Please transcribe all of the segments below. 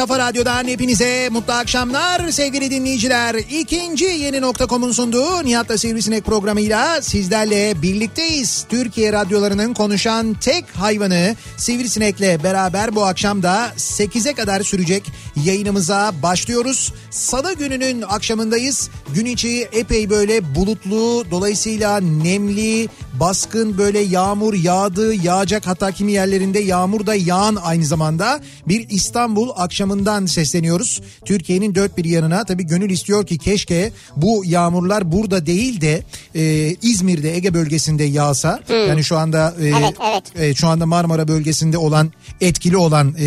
kafa radyodan hepinize mutlu akşamlar sevgili dinleyiciler. İkinci yeni nokta.com'un sunduğu Nihat'la Sivrisinek programıyla sizlerle birlikteyiz. Türkiye radyolarının konuşan tek hayvanı Sivrisinek'le beraber bu akşam da 8'e kadar sürecek yayınımıza başlıyoruz. Salı gününün akşamındayız. Gün içi epey böyle bulutlu, dolayısıyla nemli, baskın böyle yağmur yağdı, yağacak hatta kimi yerlerinde yağmur da yağan aynı zamanda bir İstanbul akşamından sesleniyoruz. Türkiye'nin dört bir yanına tabii gönül istiyor ki keşke bu yağmurlar burada değil de e, İzmir'de Ege bölgesinde yağsa. Yani şu anda e, Evet, evet. e, şu anda Marmara bölgesinde olan etkili olan e,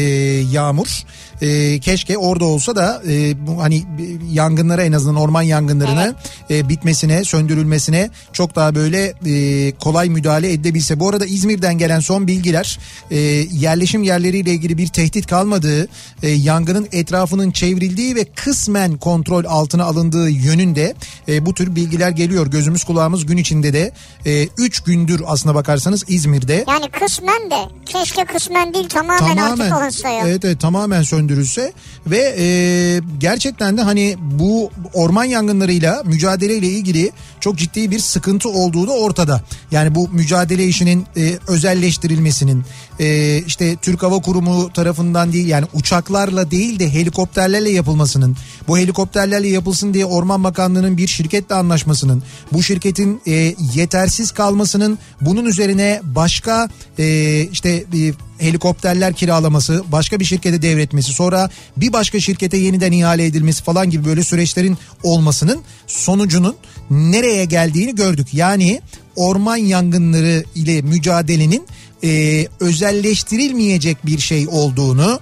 yağmur e, keşke orada olsa da e, bu hani yangınlara en azından orman yangınlarına e, bitmesine söndürülmesine çok daha böyle e, kolay müdahale edebilse. Bu arada İzmir'den gelen son bilgiler e, yerleşim yerleriyle ilgili bir tehdit kalmadığı e, yangının etrafının çevrildiği ve kısmen kontrol altına alındığı yönünde e, bu tür bilgiler geliyor. Gözümüz kulağımız gün içinde de 3 gündür aslına bakarsanız İzmir'de Yani kısmen de keşke kısmen değil tamamen, artık olunsa ya. Evet, evet tamamen söndürülse ve e, gerçekten de hani bu orman yangınlarıyla mücadeleyle ilgili çok ciddi bir sıkıntı olduğu da ortada. Yani bu mücadele işinin e, özelleştirilmesinin e, işte Türk Hava Kurumu tarafından değil yani uçaklarla değil de helikopterlerle yapılmasının bu helikopterlerle yapılsın diye Orman Bakanlığı'nın bir şirketle anlaşmasının bu şirketin e, yetersiz kalmasının bunun üzerine başka e, işte e, helikopterler kiralaması, başka bir şirkete devretmesi, sonra bir başka şirkete yeniden ihale edilmesi falan gibi böyle süreçlerin olmasının sonucunun nereye geldiğini gördük. Yani orman yangınları ile mücadelenin e, özelleştirilmeyecek bir şey olduğunu,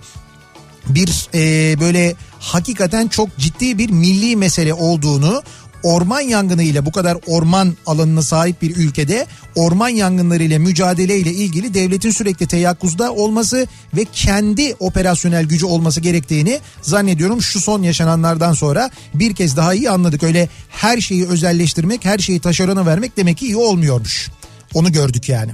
bir e, böyle hakikaten çok ciddi bir milli mesele olduğunu orman yangını ile bu kadar orman alanına sahip bir ülkede orman yangınları ile mücadele ile ilgili devletin sürekli teyakkuzda olması ve kendi operasyonel gücü olması gerektiğini zannediyorum şu son yaşananlardan sonra bir kez daha iyi anladık. Öyle her şeyi özelleştirmek, her şeyi taşerona vermek demek ki iyi olmuyormuş. Onu gördük yani.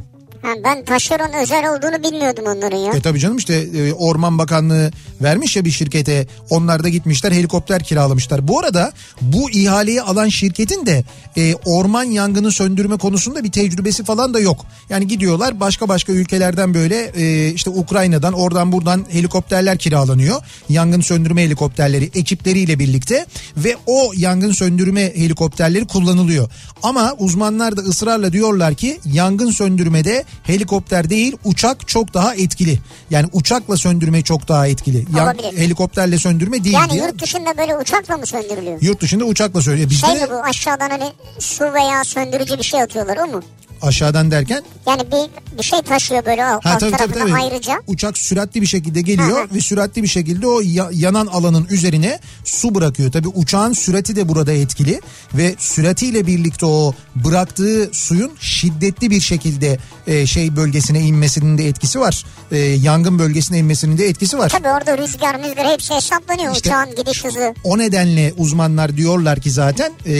Ben taşeron özel olduğunu bilmiyordum onların ya. E tabii canım işte e, Orman Bakanlığı vermiş ya bir şirkete onlar da gitmişler helikopter kiralamışlar. Bu arada bu ihaleyi alan şirketin de e, orman yangını söndürme konusunda bir tecrübesi falan da yok. Yani gidiyorlar başka başka ülkelerden böyle e, işte Ukrayna'dan oradan buradan helikopterler kiralanıyor. Yangın söndürme helikopterleri ekipleriyle birlikte ve o yangın söndürme helikopterleri kullanılıyor. Ama uzmanlar da ısrarla diyorlar ki yangın söndürmede helikopter değil uçak çok daha etkili. Yani uçakla söndürme çok daha etkili. Yan- Olabilir. helikopterle söndürme değil Yani diye. yurt dışında böyle uçakla mı söndürülüyor? Yurt dışında uçakla söylüyor. Bizde Şey mi bu aşağıdan hani su veya söndürücü bir şey atıyorlar o mu? Aşağıdan derken Yani bir, bir şey taşıyor böyle o Ha, alt tabii, tabii, tabii. ayrıca. Uçak süratli bir şekilde geliyor ve süratli bir şekilde o ya- yanan alanın üzerine su bırakıyor. Tabii uçağın sürati de burada etkili ve süratiyle birlikte o bıraktığı suyun şiddetli bir şekilde e, şey bölgesine inmesinin de etkisi var. E, yangın bölgesine inmesinin de etkisi var. Tabii orada rüzgar rüzgar hepsi hesaplanıyor İşte- uçağın gidiş hızı. O nedenle uzmanlar diyorlar ki zaten e,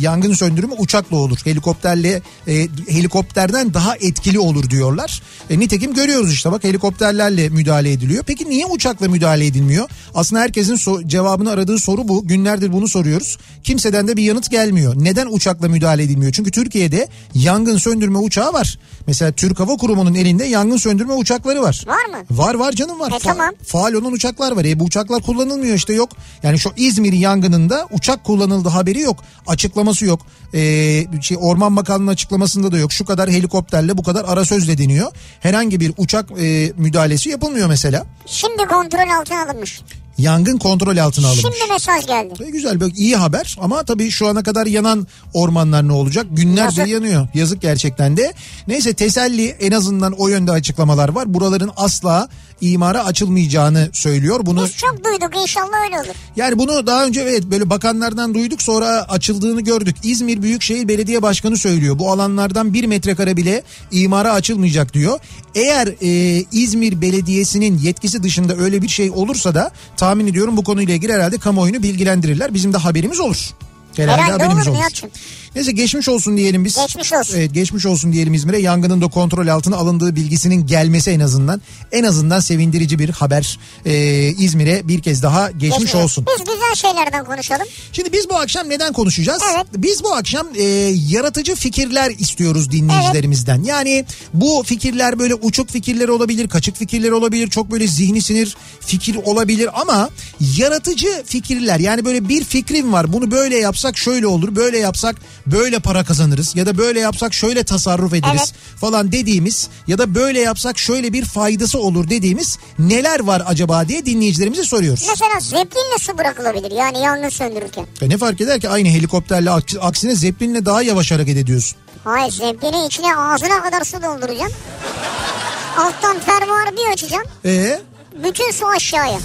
yangın söndürümü uçakla olur. Helikopterle e, helikopterden daha etkili olur diyorlar. E, nitekim görüyoruz işte bak helikopterlerle müdahale ediliyor. Peki niye uçakla müdahale edilmiyor? Aslında herkesin so- cevabını aradığı soru bu. Günlerdir bunu soruyoruz. Kimseden de bir yanıt gelmiyor. Neden uçakla müdahale edilmiyor? Çünkü Türkiye'de yangın söndürme uçağı var. Mesela Türk Hava Kurumu'nun elinde yangın söndürme uçakları var. Var mı? Var var canım var. E, Fa- tamam. faal olan uçaklar var. E bu uçaklar kullanılmıyor işte yok. Yani şu İzmir yangınında uçak kullanıldı haberi yok. Açıklaması yok. E, şey, Orman Bakanlığı'nın açıklamasında da yok. Şu kadar helikopterle bu kadar ara sözle deniyor. Herhangi bir uçak e, müdahalesi yapılmıyor mesela. Şimdi kontrol altına alınmış. Yangın kontrol altına alınmış. Şimdi mesaj geldi. E, güzel böyle iyi haber ama tabii şu ana kadar yanan ormanlar ne olacak? Günlerce Yazık. yanıyor. Yazık gerçekten de. Neyse teselli en azından o yönde açıklamalar var. Buraların asla imara açılmayacağını söylüyor. Bunu Biz çok duyduk inşallah öyle olur. yani bunu daha önce evet böyle bakanlardan duyduk sonra açıldığını gördük. İzmir Büyükşehir Belediye Başkanı söylüyor. Bu alanlardan bir metrekare bile imara açılmayacak diyor. Eğer e, İzmir Belediyesi'nin yetkisi dışında öyle bir şey olursa da tahmin ediyorum bu konuyla ilgili herhalde kamuoyunu bilgilendirirler. Bizim de haberimiz olur. Herhalde, Herhalde haberimiz olur olur. Neyse geçmiş olsun diyelim biz. Geçmiş olsun. Evet geçmiş olsun diyelim İzmir'e. Yangının da kontrol altına alındığı bilgisinin gelmesi en azından. En azından sevindirici bir haber. Ee, İzmir'e bir kez daha geçmiş, olsun. Biz güzel şeylerden konuşalım. Şimdi biz bu akşam neden konuşacağız? Evet. Biz bu akşam e, yaratıcı fikirler istiyoruz dinleyicilerimizden. Yani bu fikirler böyle uçuk fikirler olabilir, kaçık fikirler olabilir, çok böyle zihni sinir fikir olabilir ama yaratıcı fikirler yani böyle bir fikrim var. Bunu böyle yapsak şöyle olur, böyle yapsak böyle para kazanırız ya da böyle yapsak şöyle tasarruf ederiz Evet. falan dediğimiz ya da böyle yapsak şöyle bir faydası olur dediğimiz neler var acaba diye dinleyicilerimize soruyoruz. Mesela zeplinle su bırakılabilir yani yangın söndürürken. E ne fark eder ki aynı helikopterle aks- aksine zeplinle daha yavaş hareket ediyorsun. Hayır zeplini içine ağzına kadar su dolduracaksın. Alttan fermuarı bir açacaksın. E Bütün su aşağıya.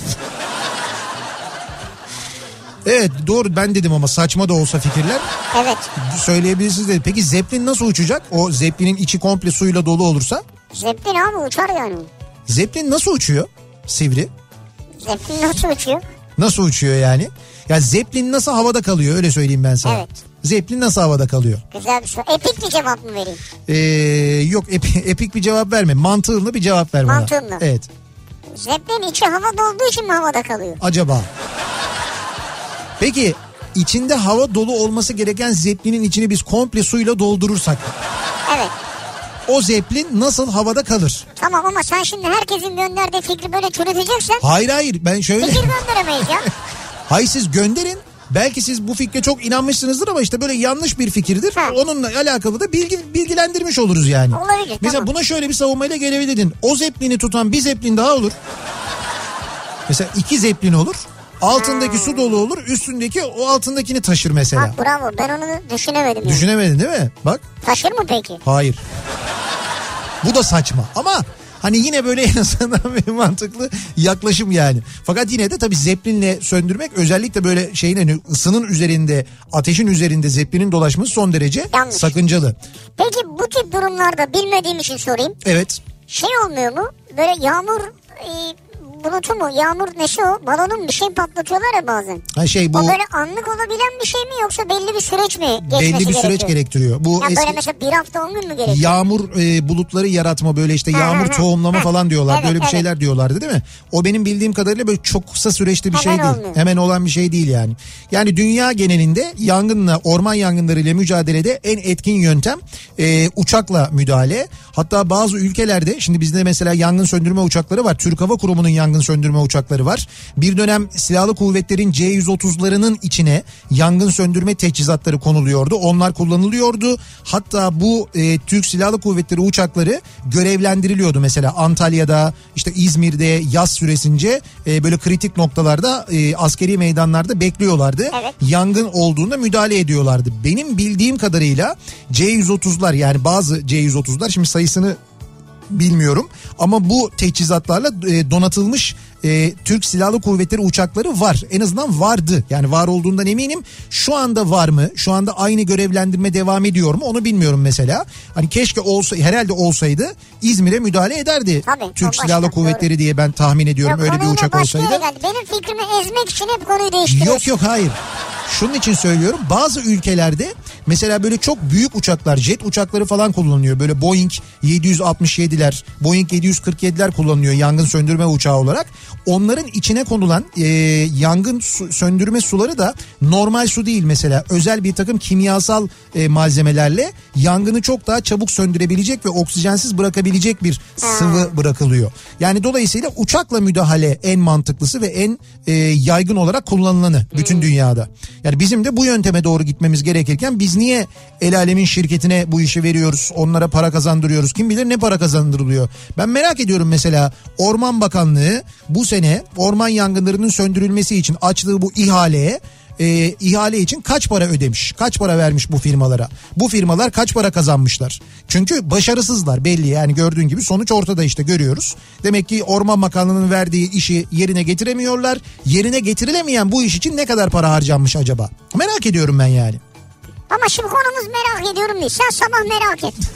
Evet doğru ben dedim ama saçma da olsa fikirler Evet. söyleyebilirsiniz dedi. Peki zeplin nasıl uçacak? O zeplinin içi komple suyla dolu olursa Zeplin abi uçar yani. zeplin nasıl uçuyor? Sivri. Zeplin nasıl uçuyor? Nasıl uçuyor yani? Ya zeplin nasıl havada kalıyor öyle söyleyeyim ben sana. Evet. Zeplin nasıl havada kalıyor? Güzel bir soru. Epik bir cevap mı vereyim? Ee, yok epi- epik bir cevap verme. Mantığınla bir cevap ver bana. Mantığımla. Evet. Zeplin içi havada olduğu için mi havada kalıyor? Acaba? Peki içinde hava dolu olması gereken zeplinin içini biz komple suyla doldurursak Evet. o zeplin nasıl havada kalır? Tamam ama sen şimdi herkesin gönderdiği fikri böyle çürüteceksen Hayır hayır ben şöyle... fikir gönderemeyiz ya. Hayır siz gönderin. Belki siz bu fikre çok inanmışsınızdır ama işte böyle yanlış bir fikirdir. Ha. Onunla alakalı da bilgi bilgilendirmiş oluruz yani. Olabilir, Mesela tamam. buna şöyle bir savunmayla gelebilirdin. O zeplini tutan bir zeplin daha olur. Mesela iki zeplin olur. Altındaki su dolu olur. Üstündeki o altındakini taşır mesela. Bak bravo ben onu düşünemedim. Yani. Düşünemedin değil mi? Bak. Taşır mı peki? Hayır. Bu da saçma ama hani yine böyle en azından bir mantıklı yaklaşım yani. Fakat yine de tabii zeplinle söndürmek özellikle böyle şeyin hani ısının üzerinde ateşin üzerinde zeplinin dolaşması son derece Yanlış. sakıncalı. Peki bu tip durumlarda bilmediğim için sorayım. Evet. Şey olmuyor mu? Böyle yağmur e, bulutu mu? Yağmur nesi o? Balonun bir şey patlatıyorlar ya bazen. Ha şey bu O böyle anlık olabilen bir şey mi yoksa belli bir süreç mi geçmesi belli bir süreç gerektiriyor. Bu Ya eski böyle mesela bir hafta on gün mü gerekiyor? yağmur e, bulutları yaratma böyle işte Ha, yağmur ha. tohumlama Ha. falan diyorlar. Evet, böyle bir evet. şeyler diyorlardı değil mi? O benim bildiğim kadarıyla böyle çok kısa süreçli bir Hemen şey değil. olmuyor. Hemen olan bir şey değil yani. Yani dünya genelinde yangınla orman yangınlarıyla mücadelede en etkin yöntem e, uçakla müdahale. Hatta bazı ülkelerde şimdi bizde mesela yangın söndürme uçakları var. Türk Hava Kurumu'nun yangın söndürme uçakları var. Bir dönem silahlı kuvvetlerin C-130'larının içine yangın söndürme teçhizatları konuluyordu. Onlar kullanılıyordu. Hatta bu e, Türk Silahlı Kuvvetleri uçakları görevlendiriliyordu mesela Antalya'da işte İzmir'de yaz süresince e, böyle kritik noktalarda e, askeri meydanlarda bekliyorlardı. Evet. Yangın olduğunda müdahale ediyorlardı. Benim bildiğim kadarıyla C-130'lar yani bazı C-130'lar şimdi sayısını bilmiyorum ama bu teçhizatlarla e, donatılmış e, Türk Silahlı Kuvvetleri uçakları var. En azından vardı. Yani var olduğundan eminim. Şu anda var mı? Şu anda aynı görevlendirme devam ediyor mu? Onu bilmiyorum mesela. Hani keşke olsa herhalde olsaydı İzmir'e müdahale ederdi. Tabii, Türk başka, Silahlı Kuvvetleri diye ben tahmin ediyorum. Yok, Öyle bir uçak olsaydı. Benim fikrimi ezmek için hep konuyu değiştiriyorsun. Yok yok hayır. Şunun için söylüyorum bazı ülkelerde mesela böyle çok büyük uçaklar jet uçakları falan kullanılıyor. Böyle Boeing 767'ler Boeing 747'ler kullanılıyor yangın söndürme uçağı olarak. Onların içine konulan e, yangın su- söndürme suları da normal su değil mesela. Özel bir takım kimyasal e, malzemelerle yangını çok daha çabuk söndürebilecek ve oksijensiz bırakabilecek bir sıvı bırakılıyor. Yani dolayısıyla uçakla müdahale en mantıklısı ve en e, yaygın olarak kullanılanı bütün dünyada. Yani bizim de bu yönteme doğru gitmemiz gerekirken biz niye el alemin şirketine bu işi veriyoruz? Onlara para kazandırıyoruz. Kim bilir ne para kazandırılıyor. Ben merak ediyorum mesela Orman Bakanlığı bu sene orman yangınlarının söndürülmesi için açtığı bu ihaleye e, ihale için kaç para ödemiş? Kaç para vermiş bu firmalara? Bu firmalar kaç para kazanmışlar? Çünkü başarısızlar belli yani gördüğün gibi sonuç ortada işte görüyoruz. Demek ki Orman Bakanlığı'nın verdiği işi yerine getiremiyorlar. Yerine getirilemeyen bu iş için ne kadar para harcanmış acaba? Merak ediyorum ben yani. Ama şimdi konumuz merak ediyorum değil. Sen sabah merak et.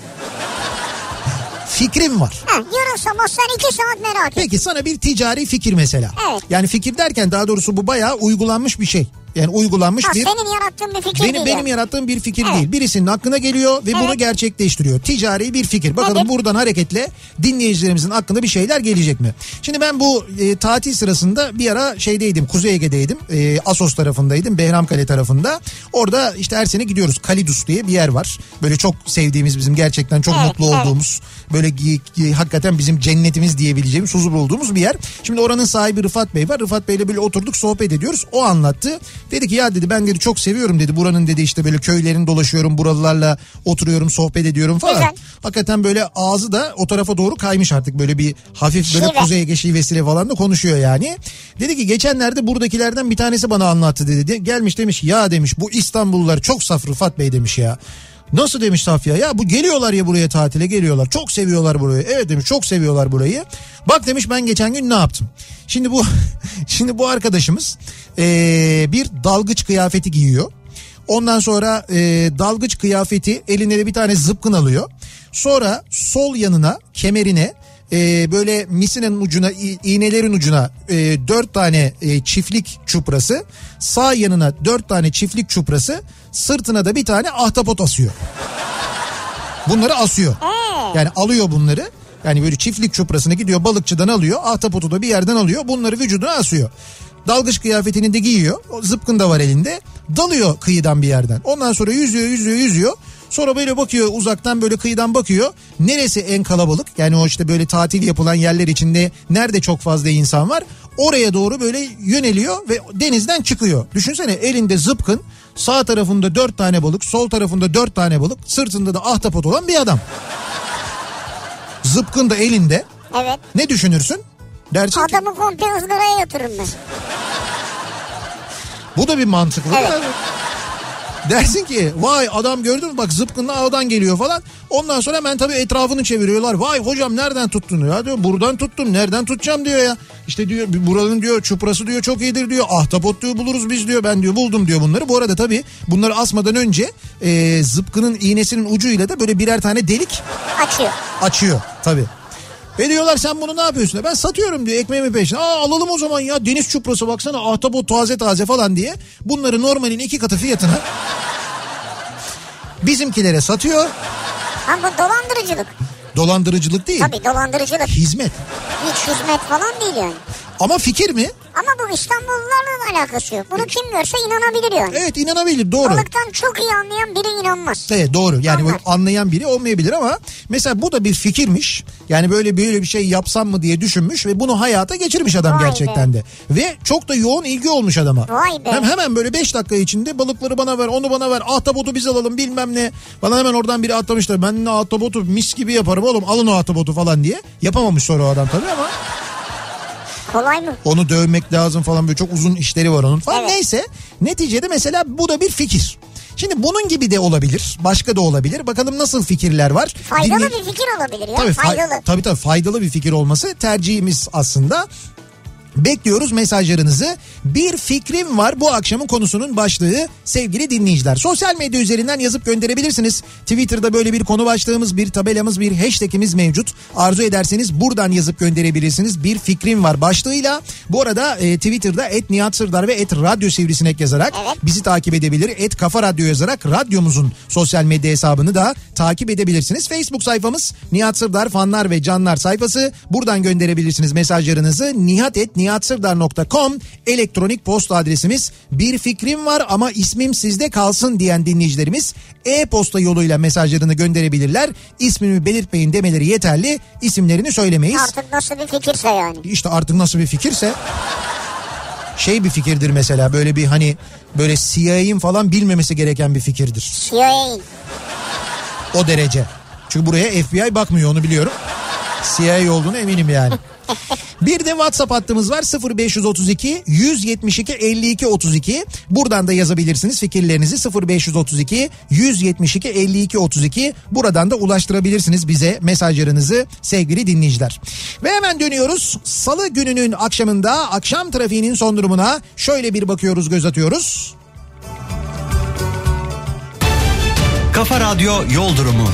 Fikrim var. Ha, yarın sabah sen iki saat merak et. Peki sana bir ticari fikir mesela. Evet. Yani fikir derken daha doğrusu bu bayağı uygulanmış bir şey. Yani uygulanmış Ha, bir senin yarattığın bir fikir benim değil. benim yani. yarattığım bir fikir Evet. değil. Birisinin aklına geliyor ve bunu Evet. gerçekleştiriyor. Ticari bir fikir. Bakalım Evet. buradan hareketle dinleyicilerimizin aklına bir şeyler gelecek mi? Şimdi ben bu e, tatil sırasında bir ara şeydeydim. Kuzey Ege'deydim. E, Asos tarafındaydım. Behramkale tarafında. Orada işte her sene gidiyoruz. Kalidus diye bir yer var. Böyle çok sevdiğimiz bizim gerçekten çok Evet, mutlu evet. olduğumuz böyle hakikaten bizim cennetimiz diyebileceğimiz huzur bulduğumuz bir yer. Şimdi oranın sahibi Rıfat Bey var. Rıfat Bey'le böyle oturduk sohbet ediyoruz. O anlattı. Dedi ki ya dedi ben dedi çok seviyorum dedi. Buranın dedi işte böyle köylerini dolaşıyorum. Buralılarla oturuyorum sohbet ediyorum falan. Güzel. Hakikaten böyle ağzı da o tarafa doğru kaymış artık. Böyle bir hafif böyle Şive. Kuzey Ege şivesiyle falan da konuşuyor yani. Dedi ki geçenlerde buradakilerden bir tanesi bana anlattı dedi. Gelmiş demiş ya demiş bu İstanbullular çok saf Rıfat Bey demiş ya. Nasıl demiş Safya ya bu geliyorlar ya buraya tatile geliyorlar. Çok seviyorlar burayı. Evet demiş çok seviyorlar burayı. Bak demiş ben geçen gün ne yaptım? Şimdi bu şimdi bu arkadaşımız eee, bir dalgıç kıyafeti giyiyor. Ondan sonra eee, dalgıç kıyafeti eline de bir tane zıpkın alıyor. Sonra sol yanına kemerine eee, böyle misinenin ucuna iğnelerin ucuna eee, dört tane eee, çiftlik çuprası sağ yanına dört tane çiftlik çuprası sırtına da bir tane ahtapot asıyor. Bunları asıyor. Yani alıyor bunları. Yani böyle çiftlik çuprasını gidiyor balıkçıdan alıyor. Ahtapotu da bir yerden alıyor. Bunları vücuduna asıyor. Dalgıç kıyafetini de giyiyor. O zıpkın da var elinde. Dalıyor kıyıdan bir yerden. Ondan sonra yüzüyor yüzüyor yüzüyor. Sonra böyle bakıyor uzaktan böyle kıyıdan bakıyor. Neresi en kalabalık? Yani o işte böyle tatil yapılan yerler içinde nerede çok fazla insan var? Oraya doğru böyle yöneliyor ve denizden çıkıyor. Düşünsene elinde zıpkın, sağ tarafında dört tane balık, sol tarafında dört tane balık, sırtında da ahtapot olan bir adam. Zıpkın da elinde. Evet. Ne düşünürsün? Dersin Adamı komple ızgaraya yatırırım ben. bu da bir mantıklı. Evet. Dersin ki vay adam gördün mü bak zıpkınla ağdan geliyor falan. Ondan sonra hemen tabii etrafını çeviriyorlar. Vay hocam nereden tuttun ya diyor. Buradan tuttum nereden tutacağım diyor ya. İşte diyor buranın diyor çuprası diyor çok iyidir diyor. Ahtapot diyor buluruz biz diyor. Ben diyor buldum diyor bunları. Bu arada tabii bunları asmadan önce e, zıpkının iğnesinin ucuyla da böyle birer tane delik Açıyor. açıyor tabii. Ve diyorlar sen bunu ne yapıyorsun? Ben satıyorum diyor ekmeğimi peşine. Aa alalım o zaman ya deniz çuprası baksana ahtapot taze taze falan diye. Bunları normalin iki katı fiyatına bizimkilere satıyor. Ha bu dolandırıcılık. Dolandırıcılık değil. Tabii dolandırıcılık. Hizmet. Hiç hizmet falan değil yani. Ama fikir mi? Ama bu İstanbullularla da alakası yok. Bunu kim görse inanabilir yani. Evet inanabilir doğru. Balıktan çok iyi anlayan biri inanmaz. Evet doğru yani Anlar. anlayan biri olmayabilir ama mesela bu da bir fikirmiş. Yani böyle böyle bir şey yapsam mı diye düşünmüş ve bunu hayata geçirmiş adam Vay gerçekten de. Ve çok da yoğun ilgi olmuş adama. Vay be. Hem hemen böyle 5 dakika içinde balıkları bana ver onu bana ver ahtapotu biz alalım bilmem ne. Bana hemen oradan biri atlamışlar ben ne ahtapotu mis gibi yaparım oğlum alın o ahtapotu falan diye. Yapamamış sonra o adam tabii ama Kolay mı? onu dövmek lazım falan böyle çok uzun işleri var onun falan. Evet. Neyse neticede mesela bu da bir fikir. Şimdi bunun gibi de olabilir. Başka da olabilir. Bakalım nasıl fikirler var. Faydalı Dinley- bir fikir olabilir ya. Tabii, fay- faydalı. tabii tabii faydalı bir fikir olması tercihimiz aslında. Bekliyoruz mesajlarınızı. Bir fikrim var bu akşamın konusunun başlığı sevgili dinleyiciler. Sosyal medya üzerinden yazıp gönderebilirsiniz. Twitter'da böyle bir konu başlığımız, bir tabelamız, bir hashtagimiz mevcut. Arzu ederseniz buradan yazıp gönderebilirsiniz. Bir fikrim var başlığıyla. Bu arada e, Twitter'da et Nihat Sırdar ve et Radyo Sivrisinek yazarak bizi takip edebilir. Et Kafa Radyo yazarak radyomuzun sosyal medya hesabını da takip edebilirsiniz. Facebook sayfamız Nihat Sırdar fanlar ve canlar sayfası. Buradan gönderebilirsiniz mesajlarınızı. nihatetnihatsırdar.com elektronik posta adresimiz. Bir fikrim var ama ismim sizde kalsın diyen dinleyicilerimiz e-posta yoluyla mesajlarını gönderebilirler. İsmimi belirtmeyin demeleri yeterli. İsimlerini söylemeyiz. Artık nasıl bir fikirse yani. İşte artık nasıl bir fikirse şey bir fikirdir mesela böyle bir hani böyle CIA'in falan bilmemesi gereken bir fikirdir. CIA'in. O derece. Çünkü buraya FBI bakmıyor onu biliyorum. CIA olduğunu eminim yani. Bir de WhatsApp hattımız var 0532 172 52 32. Buradan da yazabilirsiniz fikirlerinizi 0532 172 52 32. Buradan da ulaştırabilirsiniz bize mesajlarınızı sevgili dinleyiciler. Ve hemen dönüyoruz. Salı gününün akşamında akşam trafiğinin son durumuna şöyle bir bakıyoruz göz atıyoruz. Kafa Radyo Yol Durumu.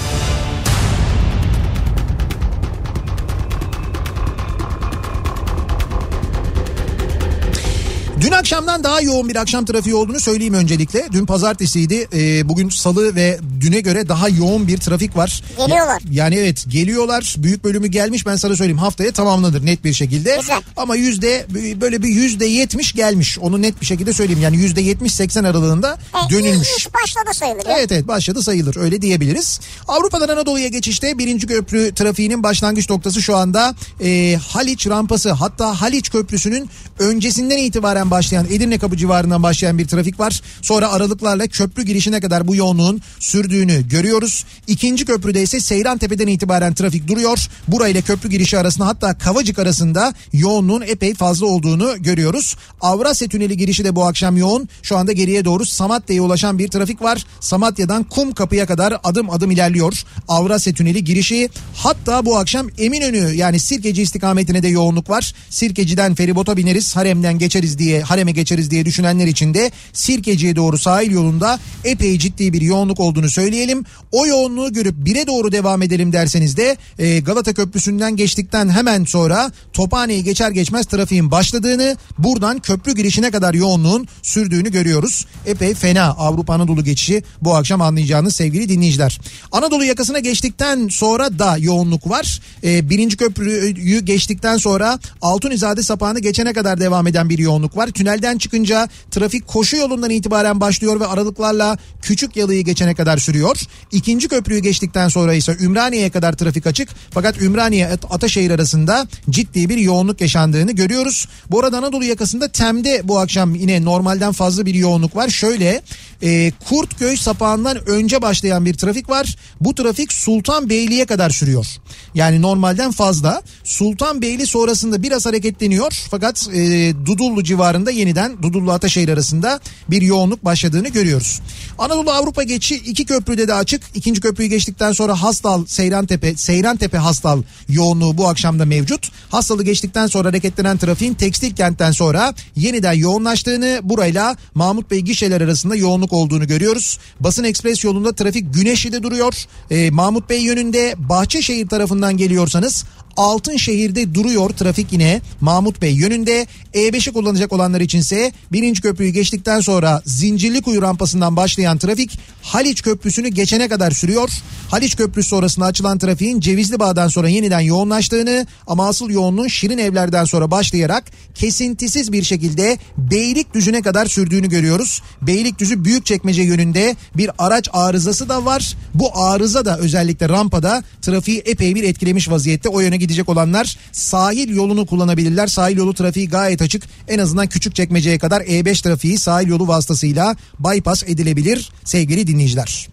Dün akşamdan daha yoğun bir akşam trafiği olduğunu söyleyeyim öncelikle. Dün pazartesiydi. Ee, bugün salı ve düne göre daha yoğun bir trafik var. Geliyorlar. Ya- yani evet geliyorlar. Büyük bölümü gelmiş ben sana söyleyeyim. Haftaya tamamlanır net bir şekilde. Güzel. Ama yüzde böyle bir yüzde yetmiş gelmiş. Onu net bir şekilde söyleyeyim. Yani yüzde yetmiş seksen aralığında E, dönülmüş. iş başladı sayılır ya. Evet evet başladı sayılır öyle diyebiliriz. Avrupa'dan Anadolu'ya geçişte birinci köprü trafiğinin başlangıç noktası şu anda e, Haliç rampası hatta Haliç köprüsünün öncesinden itibaren başlayan Edirne kapı civarından başlayan bir trafik var. Sonra aralıklarla köprü girişine kadar bu yoğunluğun sürdüğünü görüyoruz. İkinci köprüde ise Seyran Tepe'den itibaren trafik duruyor. Burayla köprü girişi arasında hatta Kavacık arasında yoğunluğun epey fazla olduğunu görüyoruz. Avrasya Tüneli girişi de bu akşam yoğun. Şu anda geriye doğru Samatya'ya ulaşan bir trafik var. Samatya'dan Kum Kapı'ya kadar adım adım ilerliyor. Avrasya Tüneli girişi hatta bu akşam Eminönü yani Sirkeci istikametine de yoğunluk var. Sirkeci'den feribota bineriz Harem'den geçeriz Harem'e geçeriz diye düşünenler için de Sirkeci'ye doğru sahil yolunda epey ciddi bir yoğunluk olduğunu söyleyelim. O yoğunluğu görüp bire doğru devam edelim derseniz de e, Galata Köprüsü'nden geçtikten hemen sonra Tophane'yi geçer geçmez trafiğin başladığını buradan köprü girişine kadar yoğunluğun sürdüğünü görüyoruz. Epey fena Avrupa Anadolu geçişi bu akşam anlayacağınız sevgili dinleyiciler. Anadolu yakasına geçtikten sonra da yoğunluk var. E, birinci köprüyü geçtikten sonra Altunizade sapağını geçene kadar devam eden bir yoğunluk var. Tünelden çıkınca trafik koşu yolundan itibaren başlıyor ve aralıklarla küçük yalıyı geçene kadar sürüyor. İkinci köprüyü geçtikten sonra ise Ümraniye'ye kadar trafik açık. Fakat Ümraniye At- Ataşehir arasında ciddi bir yoğunluk yaşandığını görüyoruz. Bu arada Anadolu yakasında Tem'de bu akşam yine normalden fazla bir yoğunluk var. Şöyle e, Kurtköy sapağından önce başlayan bir trafik var. Bu trafik Sultanbeyli'ye kadar sürüyor. Yani normalden fazla. Sultanbeyli sonrasında biraz hareketleniyor. Fakat e, Dudullu civarında yeniden Dudullu Ataşehir arasında bir yoğunluk başladığını görüyoruz. Anadolu Avrupa geçişi iki köprüde de açık. İkinci köprüyü geçtikten sonra Hastal, Seyrantepe, Seyrantepe Hastal yoğunluğu bu akşamda mevcut. Hastalı geçtikten sonra hareketlenen trafiğin tekstil kentten sonra yeniden yoğunlaştığını burayla Mahmut Bey gişeler arasında yoğunluk olduğunu görüyoruz. Basın Ekspres yolunda trafik Güneşli'de duruyor. Ee, Mahmut Bey yönünde Bahçeşehir tarafından geliyorsanız Altınşehir'de duruyor trafik yine Mahmut Bey yönünde. E5'i kullanacak olanlar içinse birinci köprüyü geçtikten sonra Zincirlikuyu rampasından başlayan trafik Haliç Köprüsü'nü geçene kadar sürüyor. Haliç Köprüsü sonrasında açılan trafiğin Cevizli Bağ'dan sonra yeniden yoğunlaştığını ama asıl yoğunluğun Şirin Evler'den sonra başlayarak kesintisiz bir şekilde Beylikdüzü'ne kadar sürdüğünü görüyoruz. Beylikdüzü Büyükçekmece yönünde bir araç arızası da var. Bu arıza da özellikle rampada trafiği epey bir etkilemiş vaziyette. O yöne gidecek olanlar sahil yolunu kullanabilirler. Sahil yolu trafiği gayet açık. En azından Küçükçekmece'ye kadar E5 trafiği sahil yolu vasıtasıyla bypass edilebilir sevgili dinleyiciler.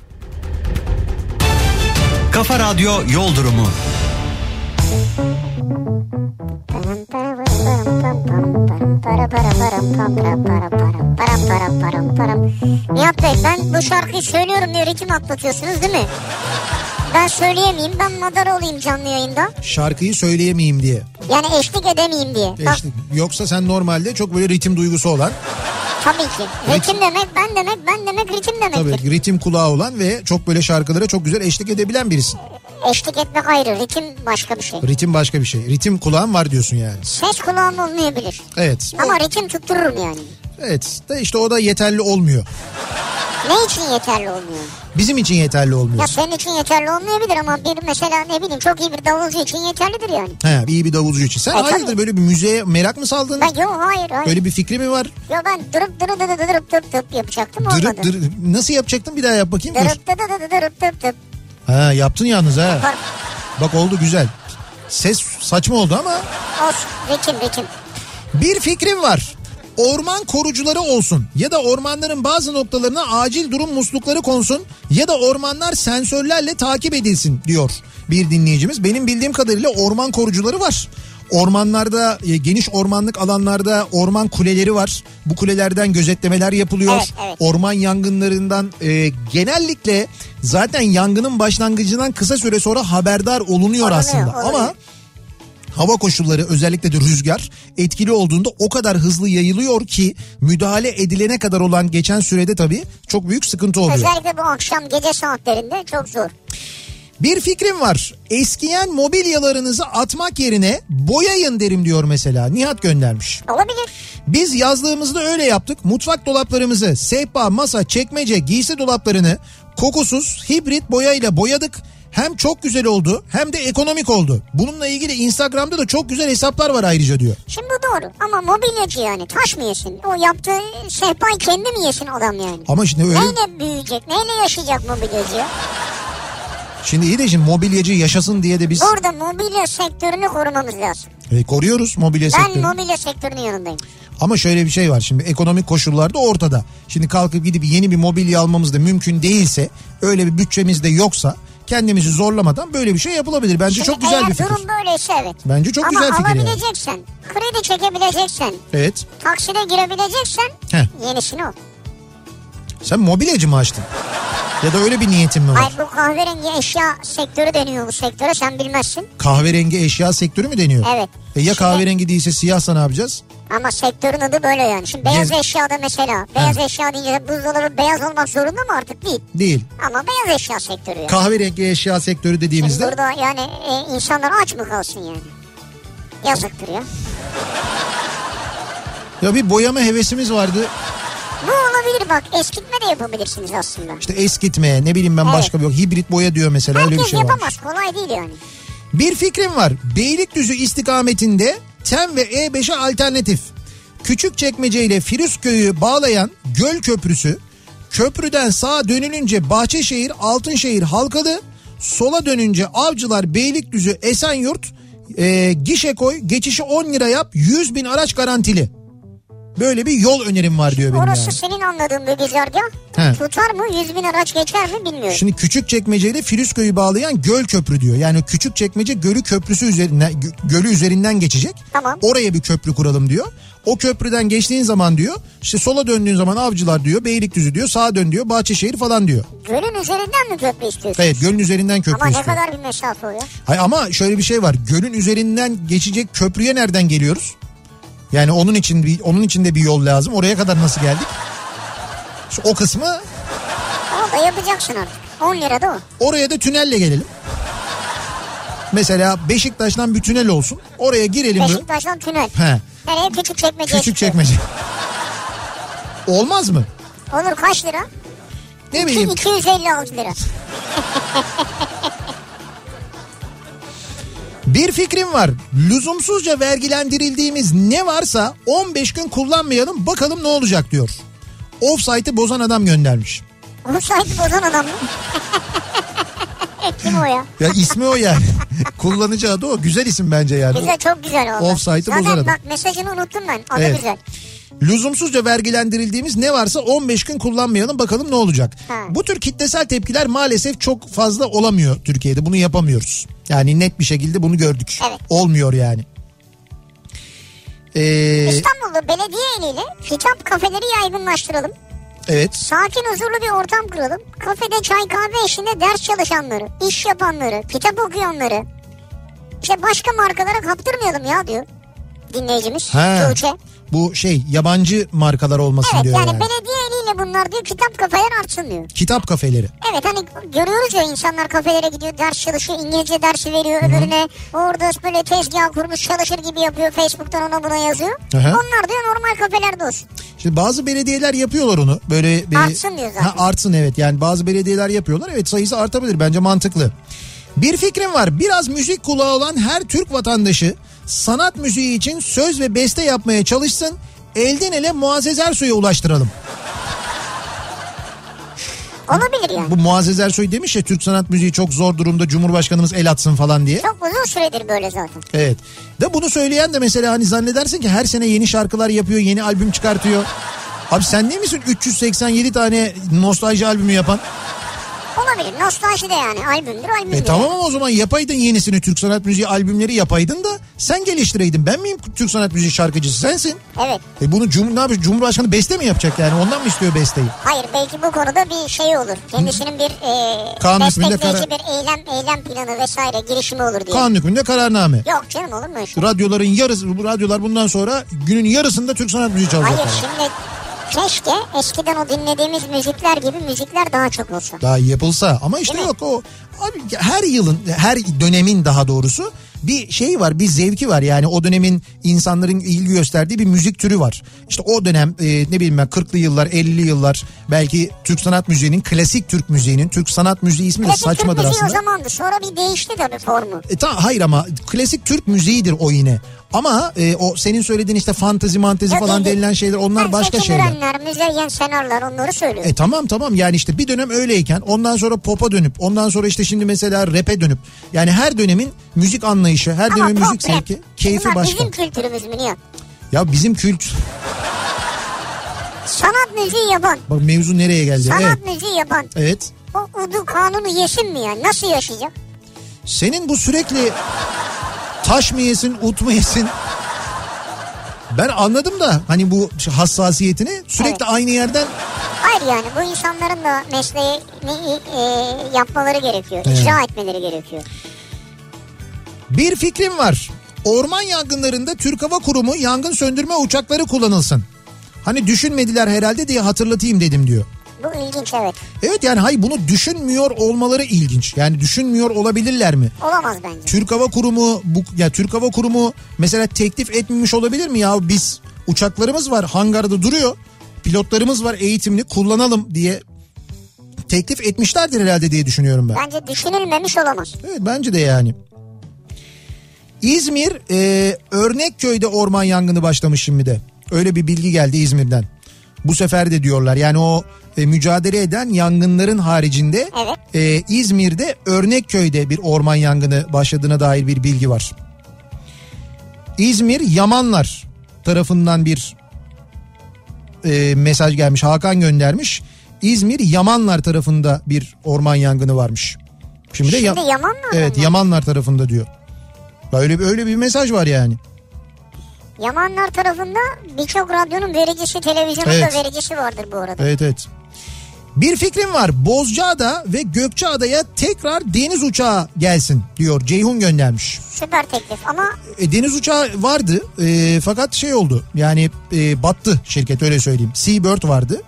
Kafa Radyo Yol Durumu. Nihat Bey ben bu şarkıyı söylüyorum diye ritim atlatıyorsunuz değil mi? Ben söyleyemeyeyim ben madar olayım canlı yayında. Şarkıyı söyleyemeyeyim diye. Yani eşlik edemeyeyim diye. İşte, yoksa sen normalde çok böyle ritim duygusu olan, tabii ki. Ritim demek ben demek ben demek ritim demektir. tabii ritim kulağı olan ve çok böyle şarkılara çok güzel eşlik edebilen birisin. Eşlik etmek ayrı ritim başka bir şey. Ritim başka bir şey. Ritim kulağın var diyorsun yani. Ses kulağım olmayabilir. Evet. Ama ritim tuttururum yani. Evet. De işte o da yeterli olmuyor. Ne için yeterli olmuyor? Bizim için yeterli olmuyor. Ya senin için yeterli olmayabilir ama bir mesela ne bileyim çok iyi bir davulcu için yeterlidir yani. He, iyi bir davulcu için. Sen E, hayırdır tabii. böyle bir müziğe merak mı saldın? Ben yok hayır hayır. Böyle bir fikri mi var? Yo ben durup durup durup durup durup durup yapacaktım olmadı. Dırıp dırıp. Nasıl yapacaktın bir daha yap bakayım. Dur. Durup durup durup durup durup durup. Ha yaptın yalnız ha. Bak oldu güzel. Ses saçma oldu ama. Olsun ritim ritim. Bir fikrim var. Orman korucuları olsun ya da ormanların bazı noktalarına acil durum muslukları konsun ya da ormanlar sensörlerle takip edilsin diyor bir dinleyicimiz. Benim bildiğim kadarıyla orman korucuları var. Ormanlarda e, geniş ormanlık alanlarda orman kuleleri var. Bu kulelerden gözetlemeler yapılıyor. Evet, evet. Orman yangınlarından e, genellikle zaten yangının başlangıcından kısa süre sonra haberdar olunuyor Olunuyor, aslında. olunuyor. Ama hava koşulları özellikle de rüzgar etkili olduğunda o kadar hızlı yayılıyor ki müdahale edilene kadar olan geçen sürede tabii çok büyük sıkıntı oluyor. Özellikle bu akşam gece saatlerinde çok zor. Bir fikrim var. Eskiyen mobilyalarınızı atmak yerine boyayın derim diyor mesela. Nihat göndermiş. Olabilir. Biz yazlığımızda öyle yaptık. Mutfak dolaplarımızı, sehpa, masa, çekmece, giysi dolaplarını kokusuz hibrit boyayla boyadık. Hem çok güzel oldu hem de ekonomik oldu. Bununla ilgili Instagram'da da çok güzel hesaplar var ayrıca diyor. Şimdi bu doğru ama mobilyacı yani taş mı yesin? O yaptığı sehpayı kendi mi yesin adam yani? Ama şimdi öyle Neyle büyüyecek? Neyle yaşayacak mobilyacı? Şimdi iyi de şimdi mobilyacı yaşasın diye de biz Burada mobilya sektörünü korumamız lazım. e, koruyoruz mobilya Ben sektörünü. mobilya sektörünün yanındayım. Ama şöyle bir şey var şimdi ekonomik koşullar da ortada. Şimdi kalkıp gidip yeni bir mobilya almamız da mümkün değilse öyle bir bütçemiz de yoksa kendimizi zorlamadan böyle bir şey yapılabilir. Bence Şimdi çok güzel bir fikir. durum böyleyse evet. Bence çok Ama güzel fikir yani. alabileceksen, kredi çekebileceksen, Evet. takside girebileceksen Heh. yenisini al. Sen mobilyacı mı açtın? Ya da öyle bir niyetin mi var? Hayır bu kahverengi eşya sektörü deniyor bu sektöre sen bilmezsin. Kahverengi eşya sektörü mü deniyor? Evet. E ya Şimdi- kahverengi değilse siyahsa ne yapacağız? Ama sektörün adı böyle yani. Şimdi beyaz Gez- eşyada mesela. Beyaz eşya deyince buzdolabı beyaz olmak zorunda mı artık? Değil. Değil. Ama beyaz eşya sektörü yani. Kahverengi eşya sektörü Şimdi dediğimizde burada yani e, insanlar aç mı kalsın yani? Yazıktır ya. ya bir boyama hevesimiz vardı. Bu olabilir bak eskitme de yapabilirsiniz aslında. İşte eskitme ne bileyim ben Evet. başka bir yok. Hibrit boya diyor mesela öyle bir Herkes şey var. yapamaz kolay değil yani. Bir fikrim var. Beylikdüzü istikametinde TEM ve E5'e alternatif. Küçükçekmece ile Firuzköy'ü bağlayan Göl Köprüsü köprüden sağa dönülünce Bahçeşehir Altınşehir Halkalı sola dönünce Avcılar Beylikdüzü Esenyurt e, gişe koy geçişi 10 lira yap 100 bin araç garantili. Böyle bir yol önerim var diyor benim Orası yani. senin anladığın bir güzergah. He. Tutar mı? 100 bin araç geçer mi bilmiyorum. Şimdi Küçükçekmece ile Firuzköy'ü bağlayan göl köprü diyor. Yani Küçükçekmece Gölü köprüsü üzerinden gö- gölü üzerinden geçecek. Tamam. Oraya bir köprü kuralım diyor. O köprüden geçtiğin zaman diyor işte sola döndüğün zaman Avcılar diyor Beylikdüzü diyor sağa dön diyor Bahçeşehir falan diyor. Gölün üzerinden mi köprü istiyorsun? Evet gölün üzerinden köprü Ama ne istiyor. kadar bir mesafe o ya? Hayır, ama şöyle bir şey var gölün üzerinden geçecek köprüye nereden geliyoruz? Yani onun için bir onun için de bir yol lazım. Oraya kadar nasıl geldik? Şu o kısmı Onu da yapacaksın artık. 10 lira da o. Oraya da tünelle gelelim. Mesela Beşiktaş'tan bir tünel olsun. Oraya girelim. Beşiktaş'tan tünel. He, Nereye küçük çekmece. küçük çekmece. Olmaz mı? Olur kaç lira? Ne bileyim. 256 lira. Bir fikrim var. Lüzumsuzca vergilendirildiğimiz ne varsa 15 gün kullanmayalım bakalım ne olacak diyor. Offsite'ı bozan adam göndermiş. O sahibi bozan adam mı? Kim o ya? Ya ismi o yani. Kullanıcı adı o. Güzel isim bence yani. Güzel çok güzel oldu. Offside'ı Zaten bozan adam. bak mesajını unuttum ben. Adı Evet. güzel. Lüzumsuzca vergilendirildiğimiz ne varsa 15 gün kullanmayalım bakalım ne olacak. Ha. Bu tür kitlesel tepkiler maalesef çok fazla olamıyor Türkiye'de. Bunu yapamıyoruz. Yani net bir şekilde bunu gördük. Evet. Olmuyor yani. Ee, İstanbul'da belediye eliyle kitap kafeleri yaygınlaştıralım. evet. Sakin huzurlu bir ortam kuralım. Kafede çay kahve eşliğinde ders çalışanları, iş yapanları, kitap okuyanları. İşte başka markalara kaptırmayalım ya diyor dinleyicimiz Ha. Tuğçe. Bu şey yabancı markalar olmasın Evet diyor yani, yani. belediye eliyle bunlar diyor kitap kafeler artsın diyor. Kitap kafeleri. Evet hani görüyoruz ya insanlar kafelere gidiyor ders çalışıyor İngilizce dersi veriyor öbürüne orada böyle tezgah kurmuş çalışır gibi yapıyor Facebook'tan ona buna yazıyor. Hı hı. Onlar diyor normal kafelerde olsun. Şimdi bazı belediyeler yapıyorlar onu. Böyle bir, Artsın diyor zaten. Ha, artsın evet. Yani bazı belediyeler yapıyorlar. Evet sayısı artabilir. Bence mantıklı. Bir fikrim var. Biraz müzik kulağı olan her Türk vatandaşı sanat müziği için söz ve beste yapmaya çalışsın. Elden ele Muazzez Ersoy'a ulaştıralım. Olabilir yani. Bu Muazzez Ersoy demiş ya Türk sanat müziği çok zor durumda Cumhurbaşkanımız el atsın falan diye. Çok uzun süredir böyle zaten. Evet. De bunu söyleyen de mesela hani zannedersin ki her sene yeni şarkılar yapıyor, yeni albüm çıkartıyor. Abi sen değil misin 387 tane nostalji albümü yapan? Olabilir. Nostalji de yani albümdür albümdür. E tamam ama o zaman yapaydın yenisini Türk sanat müziği albümleri yapaydın da sen geliştireydin. Ben miyim Türk sanat müziği şarkıcısı sensin. Evet. E bunu cum ne yapıyor? Cumhurbaşkanı beste mi yapacak yani ondan mı istiyor besteyi? Hayır belki bu konuda bir şey olur. Kendisinin bir e, Kanun destekleyici karar- bir eylem eylem planı vesaire girişimi olur diye. Kanun hükmünde kararname. Yok canım olur mu şey? Radyoların yarısı, bu radyolar bundan sonra günün yarısında Türk sanat müziği çalacak. Hayır şimdi keşke eskiden o dinlediğimiz müzikler gibi müzikler daha çok olsa. Daha yapılsa ama işte Değil mi? yok o abi her yılın her dönemin daha doğrusu bir şey var bir zevki var yani o dönemin insanların ilgi gösterdiği bir müzik türü var. İşte o dönem e, ne bileyim ben 40'lı yıllar 50'li yıllar belki Türk sanat müziğinin klasik Türk müziğinin Türk sanat müziği ismi de Klasik Türk saçmadır müziği o aslında. zamandı. Sonra bir değişti tabii formu. E, ta, hayır ama klasik Türk müziğidir o yine. Ama e, o senin söylediğin işte fantezi mantezi Yok, falan yok. denilen şeyler onlar Ben başka şeyler. Müzeyyen Senarlar onları söylüyorum. E tamam tamam yani işte bir dönem öyleyken ondan sonra pop'a dönüp ondan sonra işte şimdi mesela rap'e dönüp yani her dönemin müzik anlayışı her Ama dönemin pop, müzik zevki keyfi bunlar başka. bizim kültürümüz mü Nihat? Ya bizim kült Sanat müziği yapan, bak mevzu nereye geldi? sanat Evet. müziği yapan Evet. o udu kanunu yesin mi ya? Nasıl yaşayacak? Senin bu sürekli taş mı yesin, ut mu yesin? Ben anladım da hani bu hassasiyetini sürekli Evet. aynı yerden Hayır yani bu insanların da mesleğini e, yapmaları gerekiyor. Evet. icra etmeleri gerekiyor. bir fikrim var. Orman yangınlarında Türk Hava Kurumu yangın söndürme uçakları kullanılsın. Hani düşünmediler herhalde diye hatırlatayım dedim diyor. Bu ilginç evet. Evet yani hayır bunu düşünmüyor olmaları ilginç. Yani düşünmüyor olabilirler mi? Olamaz bence. Türk Hava Kurumu bu ya Türk Hava Kurumu mesela teklif etmemiş olabilir mi ya biz uçaklarımız var hangarda duruyor. Pilotlarımız var eğitimli kullanalım diye teklif etmişlerdir herhalde diye düşünüyorum ben. Bence düşünülmemiş olamaz. Evet bence de yani. İzmir e, Örnekköy'de orman yangını başlamış şimdi de. Öyle bir bilgi geldi İzmir'den. Bu sefer de diyorlar yani o e, mücadele eden yangınların haricinde Evet. e, İzmir'de Örnekköy'de bir orman yangını başladığına dair bir bilgi var. İzmir Yamanlar tarafından bir e, mesaj gelmiş Hakan göndermiş. İzmir Yamanlar tarafında bir orman yangını varmış. Şimdi, de Şimdi Ya- Yamanlar mı Evet bunlar? Yamanlar tarafında diyor. Böyle bir öyle bir mesaj var yani. Yamanlar tarafında birçok radyonun vericisi, televizyonun Evet. da vericisi vardır bu arada. Evet evet. Bir fikrim var. Bozcaada ve Gökçeada'ya tekrar deniz uçağı gelsin diyor. Ceyhun göndermiş. Süper teklif ama E, deniz uçağı vardı e, fakat şey oldu yani e, battı şirket öyle söyleyeyim. Seabird vardı.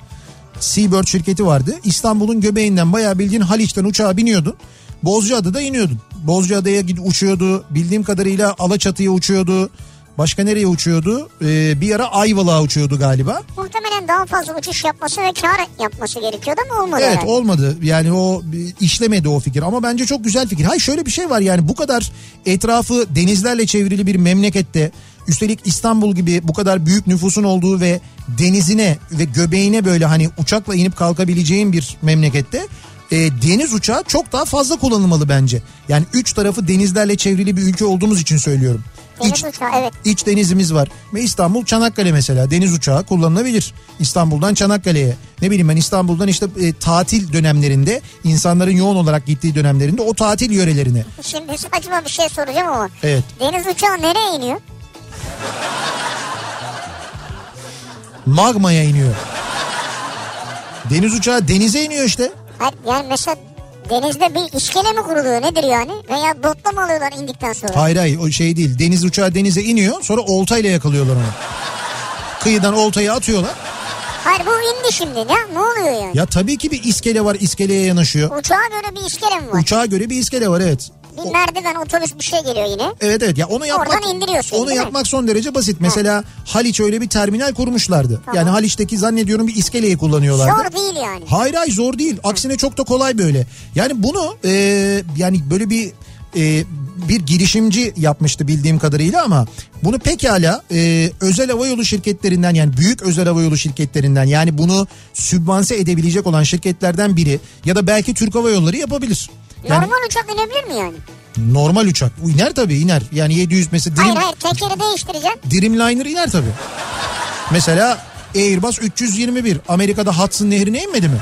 Seabird şirketi vardı. İstanbul'un göbeğinden bayağı bildiğin Haliç'ten uçağa biniyordun. Bozcaada'da iniyordun. Bozcaada'ya uçuyordu. Bildiğim kadarıyla Alaçatı'ya uçuyordu. Başka nereye uçuyordu? Ee, bir ara Ayvalık'a uçuyordu galiba. Muhtemelen daha fazla uçuş yapması ve kar yapması gerekiyordu ama olmadı Evet herhalde. olmadı. Yani o işlemedi o fikir ama bence çok güzel fikir. Hayır şöyle bir şey var yani bu kadar etrafı denizlerle çevrili bir memlekette üstelik İstanbul gibi bu kadar büyük nüfusun olduğu ve denizine ve göbeğine böyle hani uçakla inip kalkabileceğin bir memlekette e, deniz uçağı çok daha fazla kullanılmalı bence. Yani üç tarafı denizlerle çevrili bir ülke olduğumuz için söylüyorum. Deniz İç- uçağı evet. İç denizimiz var. Ve İstanbul Çanakkale mesela deniz uçağı kullanılabilir. İstanbul'dan Çanakkale'ye. Ne bileyim ben İstanbul'dan işte e, tatil dönemlerinde insanların yoğun olarak gittiği dönemlerinde o tatil yörelerine. Şimdi saçma bir şey soracağım ama. Evet. Deniz uçağı nereye iniyor? Magma'ya iniyor. Deniz uçağı denize iniyor işte. Hayır, yani mesela denizde bir iskele mi kuruluyor nedir yani? Veya botla mı alıyorlar indikten sonra? Hayır hayır o şey değil. Deniz uçağı denize iniyor sonra oltayla yakalıyorlar onu. Kıyıdan oltayı atıyorlar. Hayır bu indi şimdi ne, ne oluyor yani? Ya tabii ki bir iskele var iskeleye yanaşıyor. Uçağa göre bir iskele mi var? Uçağa göre bir iskele var evet. Bir merdiven otobüs bir şey geliyor yine. Evet evet ya onu yapmak Oradan indiriyorsun, onu değil mi? yapmak son derece basit. Mesela Haliç öyle bir terminal kurmuşlardı. Yani Haliç'teki zannediyorum bir iskeleyi kullanıyorlardı. Zor değil yani. Hayır hayır zor değil. Aksine çok da kolay böyle. Yani bunu e, yani böyle bir e, bir girişimci yapmıştı bildiğim kadarıyla ama bunu pekala e, özel havayolu şirketlerinden yani büyük özel havayolu şirketlerinden yani bunu sübvanse edebilecek olan şirketlerden biri ya da belki Türk Hava Yolları yapabilir. Yani Normal uçak inebilir mi yani? normal uçak iner tabii iner. Yani 700 mesela Dream, Hayır hayır tekeri değiştireceğim. Dreamliner iner tabii. Mesela Airbus 321 Amerika'da Hudson Nehri'ne inmedi mi?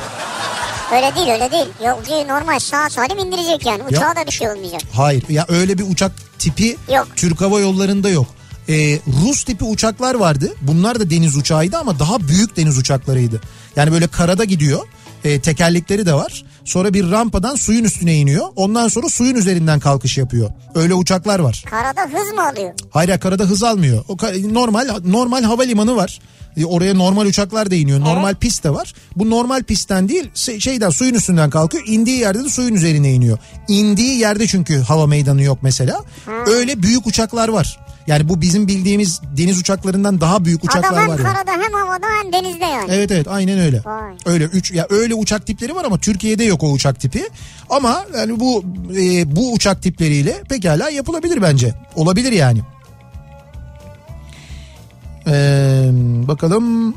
Öyle değil öyle değil. Yolcuyu normal sağ salim indirecek yani. Uçağa da bir şey olmayacak. Hayır ya öyle bir uçak tipi Yok. Türk Hava Yolları'nda yok. Ee, Rus tipi uçaklar vardı. Bunlar da deniz uçağıydı ama daha büyük deniz uçaklarıydı. Yani böyle karada gidiyor. Ee, tekerlekleri de var. Sonra bir rampadan suyun üstüne iniyor. Ondan sonra suyun üzerinden kalkış yapıyor. Öyle uçaklar var. Karada hız mı alıyor? Hayır karada hız almıyor. O normal normal havalimanı var. E, Oraya normal uçaklar da iniyor. Normal pist de var. Bu normal pistten değil şeyden suyun üstünden kalkıyor. İndiği yerde de suyun üzerine iniyor. İndiği yerde çünkü hava meydanı yok mesela. Öyle büyük uçaklar var. Yani bu bizim bildiğimiz deniz uçaklarından daha büyük uçaklar Adam hem var. yani. karada hem havada hem denizde yani. Evet evet aynen öyle. Vay. Öyle üç ya öyle uçak tipleri var ama Türkiye'de yok o uçak tipi. Ama yani bu e, bu uçak tipleriyle pekala yapılabilir bence. Olabilir yani. Ee, bakalım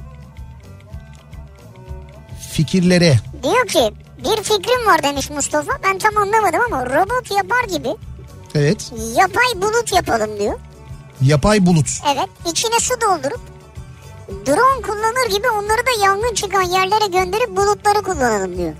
fikirlere. Diyor ki bir fikrim var demiş Mustafa. Ben tam anlamadım ama robot yapar gibi Evet. yapay bulut yapalım diyor. Yapay bulut. Evet içine su doldurup drone kullanır gibi onları da yangın çıkan yerlere gönderip bulutları kullanalım diyor.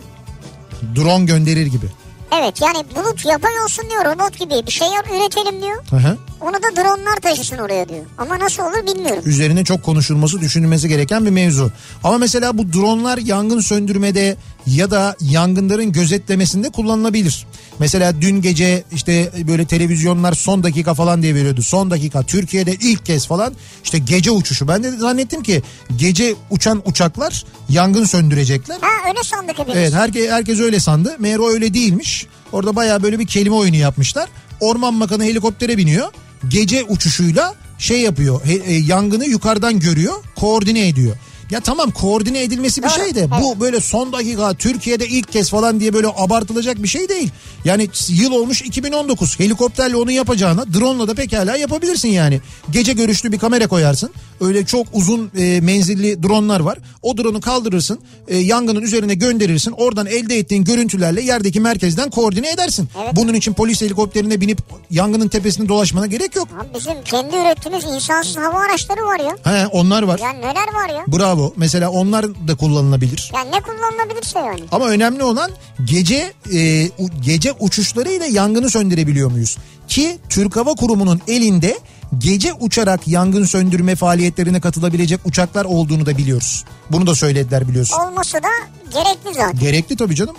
Drone gönderir gibi. Evet yani bulut yapay olsun diyor robot gibi bir şey üretelim diyor. Hı hı. Onu da dronlar taşısın oraya diyor. Ama nasıl olur bilmiyorum. üzerine çok konuşulması, düşünülmesi gereken bir mevzu. Ama mesela bu dronlar yangın söndürmede ya da yangınların gözetlemesinde kullanılabilir. Mesela dün gece işte böyle televizyonlar son dakika falan diye veriyordu. Son dakika Türkiye'de ilk kez falan işte gece uçuşu. Ben de zannettim ki gece uçan uçaklar yangın söndürecekler. Ha öyle sandık hepimiz. Evet herkes, herkes öyle sandı. Meğer o öyle değilmiş. Orada baya böyle bir kelime oyunu yapmışlar. Orman Bakanı helikoptere biniyor. Gece uçuşuyla şey yapıyor. he- e, yangını yukarıdan görüyor. Koordine ediyor. Ya tamam koordine edilmesi bir şey de bu böyle son dakika Türkiye'de ilk kez falan diye böyle abartılacak bir şey değil. Yani yıl olmuş 2019 helikopterle onu yapacağına drone'la da pekala yapabilirsin yani. Gece görüşlü bir kamera koyarsın. Öyle çok uzun e, menzilli drone'lar var. O drone'u kaldırırsın e, yangının üzerine gönderirsin. Oradan elde ettiğin görüntülerle yerdeki merkezden koordine edersin. Evet. Bunun için polis helikopterine binip yangının tepesini dolaşmana gerek yok. Abi bizim kendi ürettiğimiz insansız hava araçları var ya. He, onlar var. Ya neler var ya? Bravo. Mesela onlar da kullanılabilir. Ya ne kullanılabilirse yani. Ama önemli olan gece e, gece uçuşlarıyla yangını söndürebiliyor muyuz? Ki Türk Hava Kurumu'nun elinde gece uçarak yangın söndürme faaliyetlerine katılabilecek uçaklar olduğunu da biliyoruz. Bunu da söylediler biliyorsun. Olması da gerekli zaten. Gerekli tabii canım.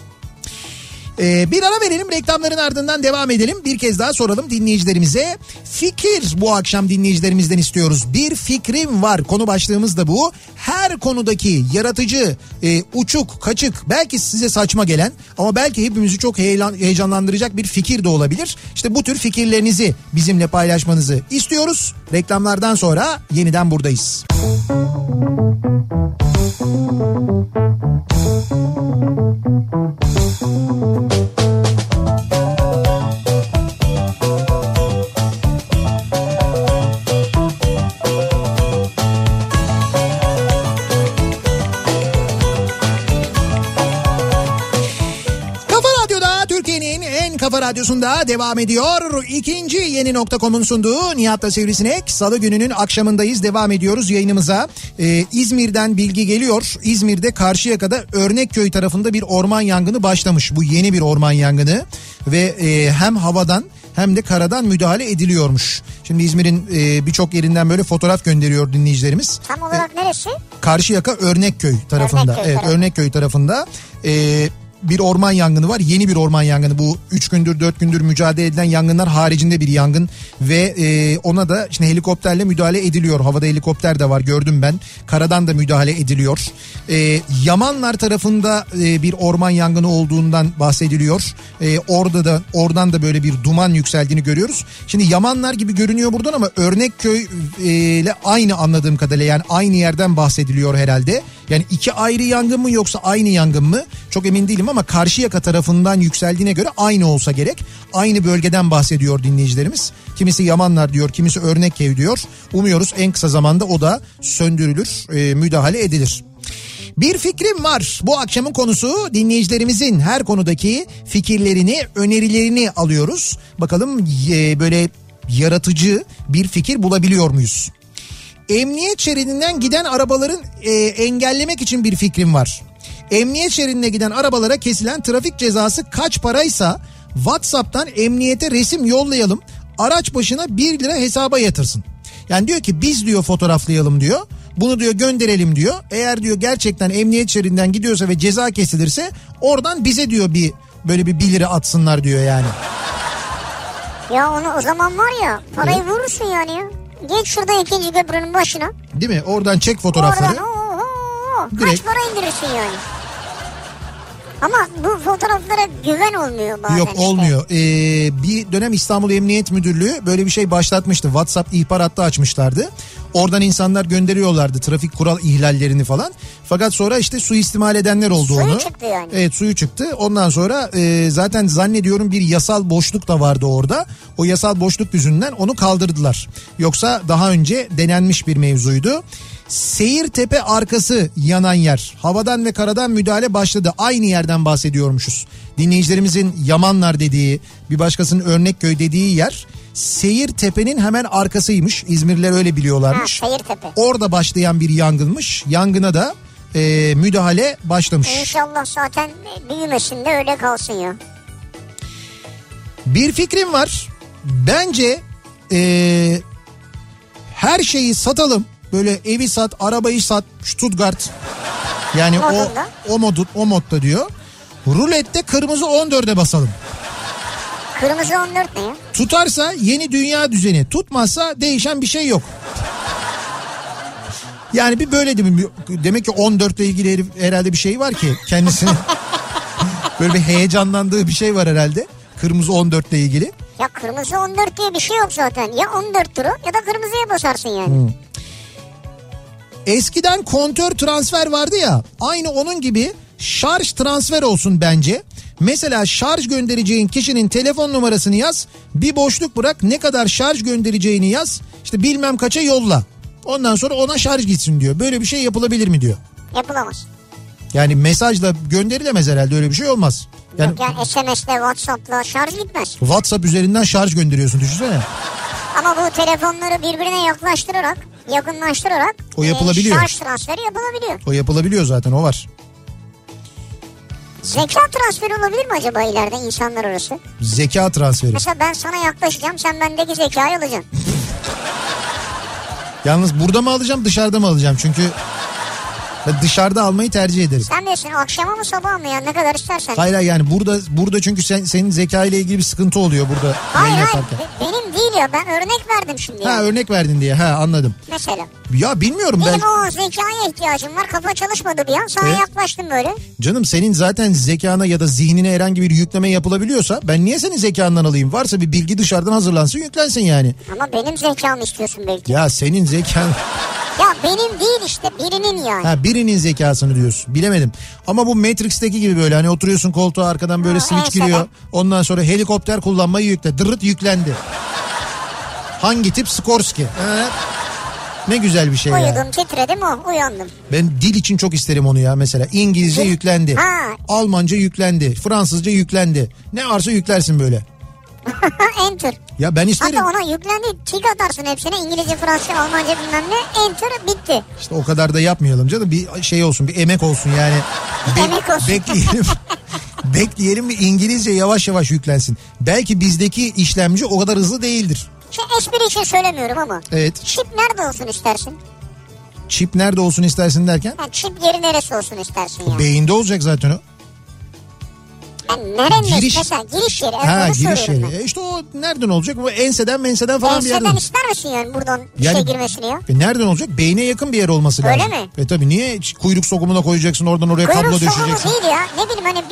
Ee, bir ara verelim reklamların ardından devam edelim. Bir kez daha soralım dinleyicilerimize. Fikir bu akşam dinleyicilerimizden istiyoruz. Bir fikrim var konu başlığımız da bu. Her konudaki yaratıcı, e, uçuk, kaçık belki size saçma gelen ama belki hepimizi çok heyelan, heyecanlandıracak bir fikir de olabilir. İşte bu tür fikirlerinizi bizimle paylaşmanızı istiyoruz. Reklamlardan sonra yeniden buradayız. Kafa radyosunda devam ediyor. İkinci yeni nokta.com'un sunduğu Nihat'la Sivrisinek. Salı gününün akşamındayız. Devam ediyoruz yayınımıza. Ee, İzmir'den bilgi geliyor. İzmir'de Karşıyaka'da Örnekköy tarafında bir orman yangını başlamış. Bu yeni bir orman yangını. Ve e, hem havadan hem de karadan müdahale ediliyormuş. Şimdi İzmir'in e, birçok yerinden böyle fotoğraf gönderiyor dinleyicilerimiz. Tam olarak neresi? Karşıyaka Örnekköy tarafında. Örnekköy evet tarafı. Örnekköy tarafında. Ee, bir orman yangını var. Yeni bir orman yangını. Bu 3 gündür 4 gündür mücadele edilen yangınlar haricinde bir yangın. Ve e, ona da şimdi helikopterle müdahale ediliyor. Havada helikopter de var gördüm ben. Karadan da müdahale ediliyor. E, Yamanlar tarafında e, bir orman yangını olduğundan bahsediliyor. E, orada da oradan da böyle bir duman yükseldiğini görüyoruz. Şimdi Yamanlar gibi görünüyor buradan ama Örnekköy e, ile aynı anladığım kadarıyla yani aynı yerden bahsediliyor herhalde. Yani iki ayrı yangın mı yoksa aynı yangın mı? Çok emin değilim ama Karşıyaka tarafından yükseldiğine göre aynı olsa gerek. Aynı bölgeden bahsediyor dinleyicilerimiz. Kimisi Yamanlar diyor, kimisi Örnekköy diyor. Umuyoruz en kısa zamanda o da söndürülür, e, müdahale edilir. Bir fikrim var. Bu akşamın konusu dinleyicilerimizin her konudaki fikirlerini, önerilerini alıyoruz. Bakalım e, böyle yaratıcı bir fikir bulabiliyor muyuz? Emniyet şeridinden giden arabaların e, engellemek için bir fikrim var. Emniyet şeridine giden arabalara kesilen trafik cezası kaç paraysa WhatsApp'tan emniyete resim yollayalım. Araç başına 1 lira hesaba yatırsın. Yani diyor ki biz diyor fotoğraflayalım diyor. Bunu diyor gönderelim diyor. Eğer diyor gerçekten emniyet şeridinden gidiyorsa ve ceza kesilirse oradan bize diyor bir böyle bir 1 lira atsınlar diyor yani. Ya onu o zaman var ya parayı vurursun yani ya. Geç şurada ikinci köprünün başına. Değil mi? Oradan çek fotoğrafları. Oradan oho, kaç Direkt. para indirirsin yani. Ama bu fotoğraflara güven olmuyor bazen Yok işte. olmuyor. Ee, bir dönem İstanbul Emniyet Müdürlüğü böyle bir şey başlatmıştı. WhatsApp ihbar hattı açmışlardı. Oradan insanlar gönderiyorlardı trafik kural ihlallerini falan. Fakat sonra işte suistimal edenler oldu Suyu onu. çıktı yani. Evet suyu çıktı. Ondan sonra e, zaten zannediyorum bir yasal boşluk da vardı orada. O yasal boşluk yüzünden onu kaldırdılar. Yoksa daha önce denenmiş bir mevzuydu. Seyirtepe arkası yanan yer. Havadan ve karadan müdahale başladı. Aynı yerden bahsediyormuşuz. Dinleyicilerimizin Yamanlar dediği, bir başkasının Örnekköy dediği yer Seyirtepe'nin hemen arkasıymış. İzmirliler öyle Ha, biliyorlarmış. Seyirtepe. Orada başlayan bir yangınmış. Yangına da e, müdahale başlamış. İnşallah zaten büyümesin de öyle kalsın ya. Bir fikrim var. Bence e, her şeyi satalım. Böyle evi sat, arabayı sat, Stuttgart. Yani o Modunda. o modu o modda diyor. Rulette kırmızı 14'e basalım. Kırmızı 14 ne ya? Tutarsa yeni dünya düzeni, tutmazsa değişen bir şey yok. Yani bir böyle değil mi? Demek ki 14 ile ilgili herif, herhalde bir şey var ki kendisine böyle bir heyecanlandığı bir şey var herhalde. Kırmızı 14 ile ilgili. Ya kırmızı 14 diye bir şey yok zaten. Ya 14 turu ya da kırmızıya basarsın yani. Eskiden kontör transfer vardı ya aynı onun gibi şarj transfer olsun bence. Mesela şarj göndereceğin kişinin telefon numarasını yaz bir boşluk bırak ne kadar şarj göndereceğini yaz işte bilmem kaça yolla. Ondan sonra ona şarj gitsin diyor. Böyle bir şey yapılabilir mi diyor. Yapılamaz. Yani mesajla gönderilemez herhalde öyle bir şey olmaz. Yani Yok yani SMS'le Whatsapp'la şarj gitmez. WhatsApp üzerinden şarj gönderiyorsun düşünsene. Ama bu telefonları birbirine yaklaştırarak, yakınlaştırarak O yapılabiliyor. e, şarj transferi yapılabiliyor. O yapılabiliyor zaten o var. Zeka transferi olabilir mi acaba ileride insanlar arası? Zeka transferi. Mesela ben sana yaklaşacağım sen bendeki zekayı alacaksın. Yalnız burada mı alacağım dışarıda mı alacağım? Çünkü dışarıda almayı tercih ederim. Sen bilirsin akşama mı sabah mı ya ne kadar istersen. Hayır hayır, yani burada burada çünkü sen, senin zeka ile ilgili bir sıkıntı oluyor burada Hayır hayır yaparken. be- benim değil ya ben örnek verdim şimdi. Ha yani. örnek verdin diye ha anladım. Mesela. Ya bilmiyorum ben Benim o zekaya ihtiyacım var kafa çalışmadı bir an sana Evet. yaklaştım böyle. canım senin zaten zekana ya da zihnine herhangi bir yükleme yapılabiliyorsa ben niye senin zekandan alayım? Varsa bir bilgi dışarıdan hazırlansın yüklensin yani. Ama benim zekamı istiyorsun belki. Ya senin zekan Ya benim değil işte birinin yani. ha birinin zekasını diyorsun. Bilemedim. Ama bu Matrix'teki gibi böyle hani oturuyorsun koltuğa arkadan böyle Ha, switch giriyor. Ondan sonra helikopter kullanmayı yükle. Dırıt yüklendi. Hangi tip? Skorsky. Ha? Ne güzel bir şey ya. Uyudum titredim o uyandım. Ben dil için çok isterim onu ya mesela. İngilizce Dil- yüklendi. Ha. Almanca yüklendi. Fransızca yüklendi. Ne varsa yüklersin böyle. Enter. Ya ben isterim. Hatta ona yüklendi tik atarsın hepsine İngilizce, Fransızca, Almanca bilmem ne. Enter bitti. İşte o kadar da yapmayalım canım. Bir şey olsun, bir emek olsun yani. Emek olsun. Bekleyelim. bekleyelim bir İngilizce yavaş yavaş yüklensin. Belki bizdeki işlemci o kadar hızlı değildir. Şey espri için söylemiyorum ama. Evet. Çip nerede olsun istersin? Çip nerede olsun istersin derken? Ha, çip yeri neresi olsun istersin ya? Beyinde olacak zaten o. Yani Giriş- mesela giriş yeri. Ha giriş yeri. E işte o nereden olacak? Bu enseden menseden falan bir Enseden yerden. ister misin yani buradan bir Yani- şey girmesini ya? E nereden olacak? Beyne yakın bir yer olması Öyle lazım. mi? E tabi niye kuyruk sokumuna koyacaksın oradan oraya kablo Kuyruk sokumu değil ya. Ne bileyim hani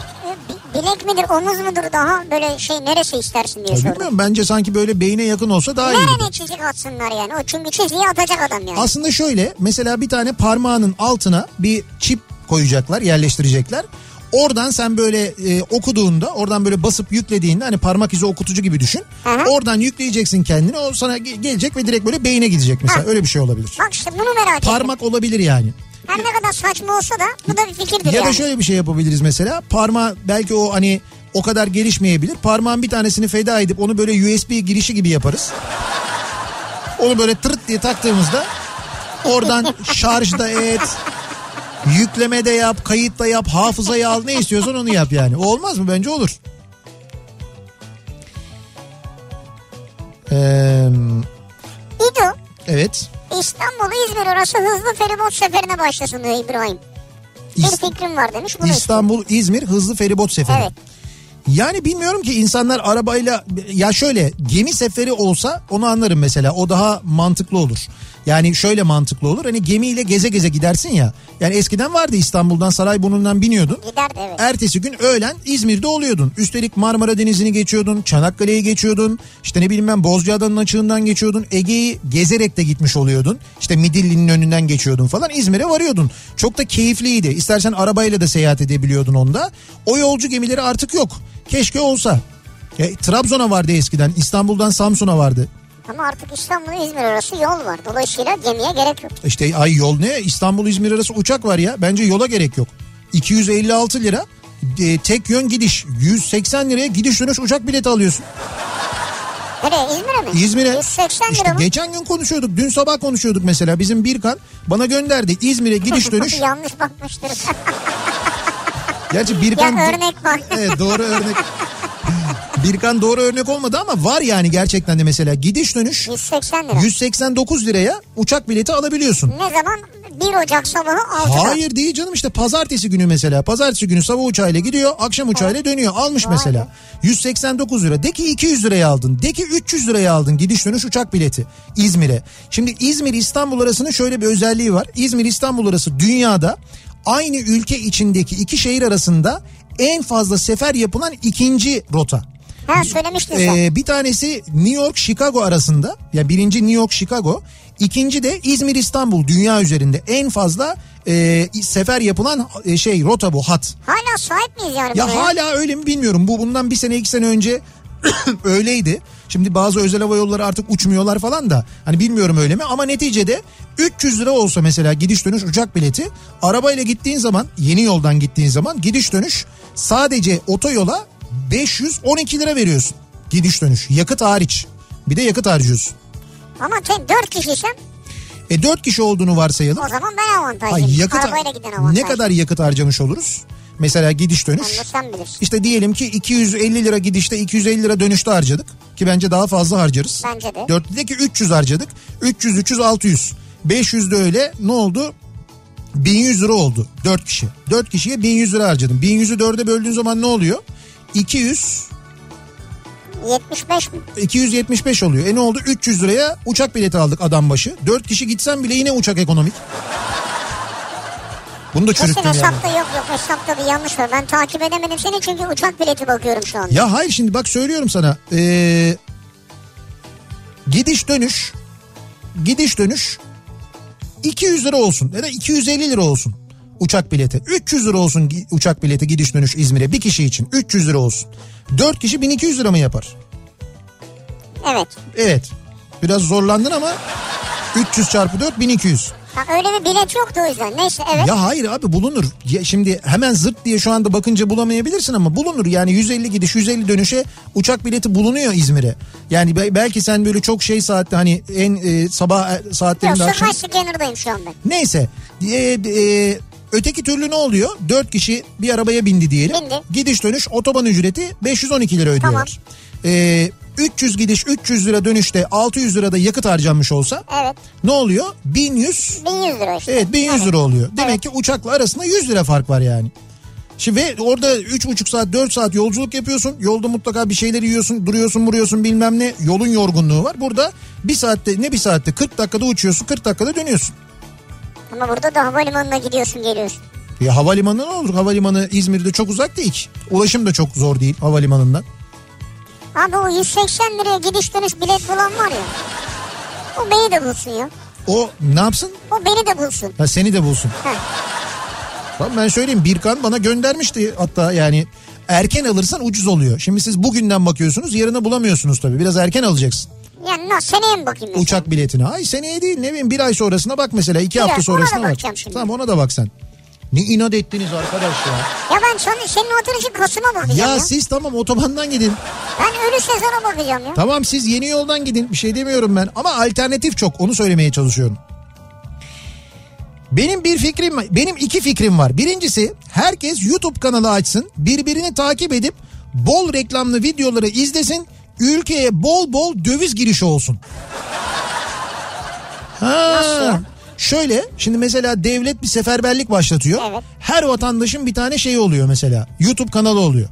bilek midir omuz mudur daha böyle şey neresi istersin diye sordum. bilmiyorum bence sanki böyle beyne yakın olsa daha iyi. gibi. Nerene çizik atsınlar yani? O çünkü çiziği atacak adam yani. Aslında şöyle mesela bir tane parmağının altına bir çip koyacaklar yerleştirecekler. Oradan sen böyle e, okuduğunda oradan böyle basıp yüklediğinde hani parmak izi okutucu gibi düşün. Hı. Oradan yükleyeceksin kendini o sana ge- gelecek ve direkt böyle beyine gidecek mesela Ha. öyle bir şey olabilir. Bak işte bunu merak ettim. Parmak olabilir yani. Her ne kadar saçma olsa da bu da bir fikirdir Ya yani. da şöyle bir şey yapabiliriz mesela. Parmağı belki o hani o kadar gelişmeyebilir. Parmağın bir tanesini feda edip onu böyle USB girişi gibi yaparız. Onu böyle tırt diye taktığımızda oradan şarj da et, yükleme de yap, kayıt da yap, hafızayı al ne istiyorsan onu yap yani. O olmaz mı? Bence olur. Ee, İdo evet. İstanbul İzmir arası hızlı feribot seferine başlasın diyor İbrahim. Bir İst- fikrim var demiş. Bunu İstanbul İzmir hızlı feribot seferi. Evet. Yani bilmiyorum ki insanlar arabayla ya şöyle gemi seferi olsa onu anlarım mesela o daha mantıklı olur. Yani şöyle mantıklı olur hani gemiyle geze geze gidersin ya. Yani eskiden vardı İstanbul'dan Sarayburnu'ndan biniyordun. Giderdi evet. Ertesi gün öğlen İzmir'de oluyordun. Üstelik Marmara Denizi'ni geçiyordun, Çanakkale'yi geçiyordun. İşte ne bileyim ben Bozcaada'nın açığından geçiyordun. Ege'yi gezerek de gitmiş oluyordun. İşte Midilli'nin önünden geçiyordun falan. İzmir'e varıyordun. Çok da keyifliydi. İstersen arabayla da seyahat edebiliyordun onda. O yolcu gemileri artık yok. Keşke olsa. Ya, Trabzon'a vardı eskiden. İstanbul'dan Samsun'a vardı. Ama artık İstanbul İzmir arası yol var. Dolayısıyla gemiye gerek yok. İşte ay yol ne? İstanbul İzmir arası uçak var ya. Bence yola gerek yok. 256 lira e, tek yön gidiş. 180 liraya gidiş dönüş uçak bileti alıyorsun. Nereye İzmir'e mi? İzmir'e. 180 İşte lira mı? geçen gün konuşuyorduk. Dün sabah konuşuyorduk mesela. Bizim Birkan bana gönderdi. İzmir'e gidiş dönüş. Yanlış bakmıştır. Gerçi ya Birkan... örnek bak. Evet doğru örnek. Birkan doğru örnek olmadı ama var yani gerçekten de mesela gidiş dönüş 180 lira. 189 liraya uçak bileti alabiliyorsun. Ne zaman? 1 Ocak sabahı 6'da. Hayır değil canım işte pazartesi günü mesela. Pazartesi günü sabah uçağıyla gidiyor akşam uçağıyla dönüyor. Almış mesela. 189 lira. De ki 200 liraya aldın. De ki 300 liraya aldın gidiş dönüş uçak bileti İzmir'e. Şimdi İzmir İstanbul arasının şöyle bir özelliği var. İzmir İstanbul arası dünyada aynı ülke içindeki iki şehir arasında en fazla sefer yapılan ikinci rota. Ha söylemiştin sen. Ee, bir tanesi New York Chicago arasında ya birinci New York Chicago ikinci de İzmir İstanbul dünya üzerinde en fazla e, sefer yapılan e, şey rota bu hat. Hala sahip miyiz yani Ya hala öyle mi bilmiyorum bu bundan bir sene iki sene önce öyleydi. Şimdi bazı özel hava yolları artık uçmuyorlar falan da hani bilmiyorum öyle mi ama neticede 300 lira olsa mesela gidiş dönüş uçak bileti arabayla gittiğin zaman yeni yoldan gittiğin zaman gidiş dönüş sadece otoyola 512 lira veriyorsun gidiş dönüş yakıt hariç bir de yakıt harcıyorsun. Ama tek 4 kişiysem E 4 kişi olduğunu varsayalım. o zaman ben avantajlıyım. yakıt, Arabayla giden avantaj. ne kadar yakıt harcamış oluruz? Mesela gidiş dönüş. Bilirsin. İşte diyelim ki 250 lira gidişte 250 lira dönüşte harcadık. Ki bence daha fazla harcarız. Bence de. Dörtlüde ki 300 harcadık. 300, 300, 600. 500 de öyle. Ne oldu? 1100 lira oldu 4 kişi. 4 kişiye 1100 lira harcadım. 1100'ü 4'e böldüğün zaman ne oluyor? 200 75 mi? 275 oluyor. E ne oldu? 300 liraya uçak bileti aldık adam başı. 4 kişi gitsen bile yine uçak ekonomik. Bunu da Kesin çürüttüm yani. hesapta yok yok hesapta bir yanlış var. Ben takip edemedim seni çünkü uçak bileti bakıyorum şu anda. Ya hayır şimdi bak söylüyorum sana. Ee, gidiş dönüş gidiş dönüş 200 lira olsun ya da 250 lira olsun uçak bileti. 300 lira olsun uçak bileti gidiş dönüş İzmir'e bir kişi için 300 lira olsun. 4 kişi 1200 lira mı yapar? Evet. Evet. Biraz zorlandın ama 300 çarpı 4 1200. Ha, öyle bir bilet yoktu o yüzden. Neyse evet. Ya hayır abi bulunur. Ya şimdi hemen zırt diye şu anda bakınca bulamayabilirsin ama bulunur. Yani 150 gidiş 150 dönüşe uçak bileti bulunuyor İzmir'e. Yani be- belki sen böyle çok şey saatte hani en e, sabah e, saatlerinde Yok akşam... Scanner'dayım şu an ben. Neyse. E, e, öteki türlü ne oluyor? 4 kişi bir arabaya bindi diyelim. Bindi. Gidiş dönüş otoban ücreti 512 lira ödüyorlar. E, 300 gidiş 300 lira dönüşte 600 lirada yakıt harcanmış olsa Evet. ne oluyor? 1100 1100 lira işte. Evet 1100 Evet. lira oluyor. Demek Evet. ki uçakla arasında 100 lira fark var yani. Şimdi ve orada 3,5 saat 4 saat yolculuk yapıyorsun. Yolda mutlaka bir şeyler yiyorsun, duruyorsun, vuruyorsun bilmem ne. Yolun yorgunluğu var. Burada bir saatte ne bir saatte 40 dakikada uçuyorsun 40 dakikada dönüyorsun. Ama burada da havalimanına gidiyorsun geliyorsun. Ya havalimanı ne olur? Havalimanı İzmir'de çok uzak değil. Ulaşım da çok zor değil havalimanından. Abi o 180 liraya gidiş dönüş bilet bulan var ya. O beni de bulsun ya. O ne yapsın? O beni de bulsun. Ha seni de bulsun. Heh. Tamam ben söyleyeyim Birkan bana göndermişti hatta yani erken alırsan ucuz oluyor. Şimdi siz bugünden bakıyorsunuz yarına bulamıyorsunuz tabii. Biraz erken alacaksın. Yani nasıl seneye mi bakayım? mesela? uçak biletine. Ay seneye değil ne bileyim bir ay sonrasına bak mesela iki Bir hafta ay, sonrasına bak. Tamam ona da bak sen. Ne inat ettiniz arkadaş ya. Ya ben senin, senin hatırın için Kasım'a bakacağım Ya ya. siz tamam otobandan gidin. Ben ölü sezona bakacağım ya. Tamam siz yeni yoldan gidin. Bir şey demiyorum ben. Ama alternatif çok. Onu söylemeye çalışıyorum. Benim bir fikrim. Benim iki fikrim var. Birincisi herkes YouTube kanalı açsın. Birbirini takip edip bol reklamlı videoları izlesin. Ülkeye bol bol döviz girişi olsun. Ha. Nasıl? Şöyle şimdi mesela devlet bir seferberlik başlatıyor. Evet. Her vatandaşın bir tane şey oluyor mesela. YouTube kanalı oluyor.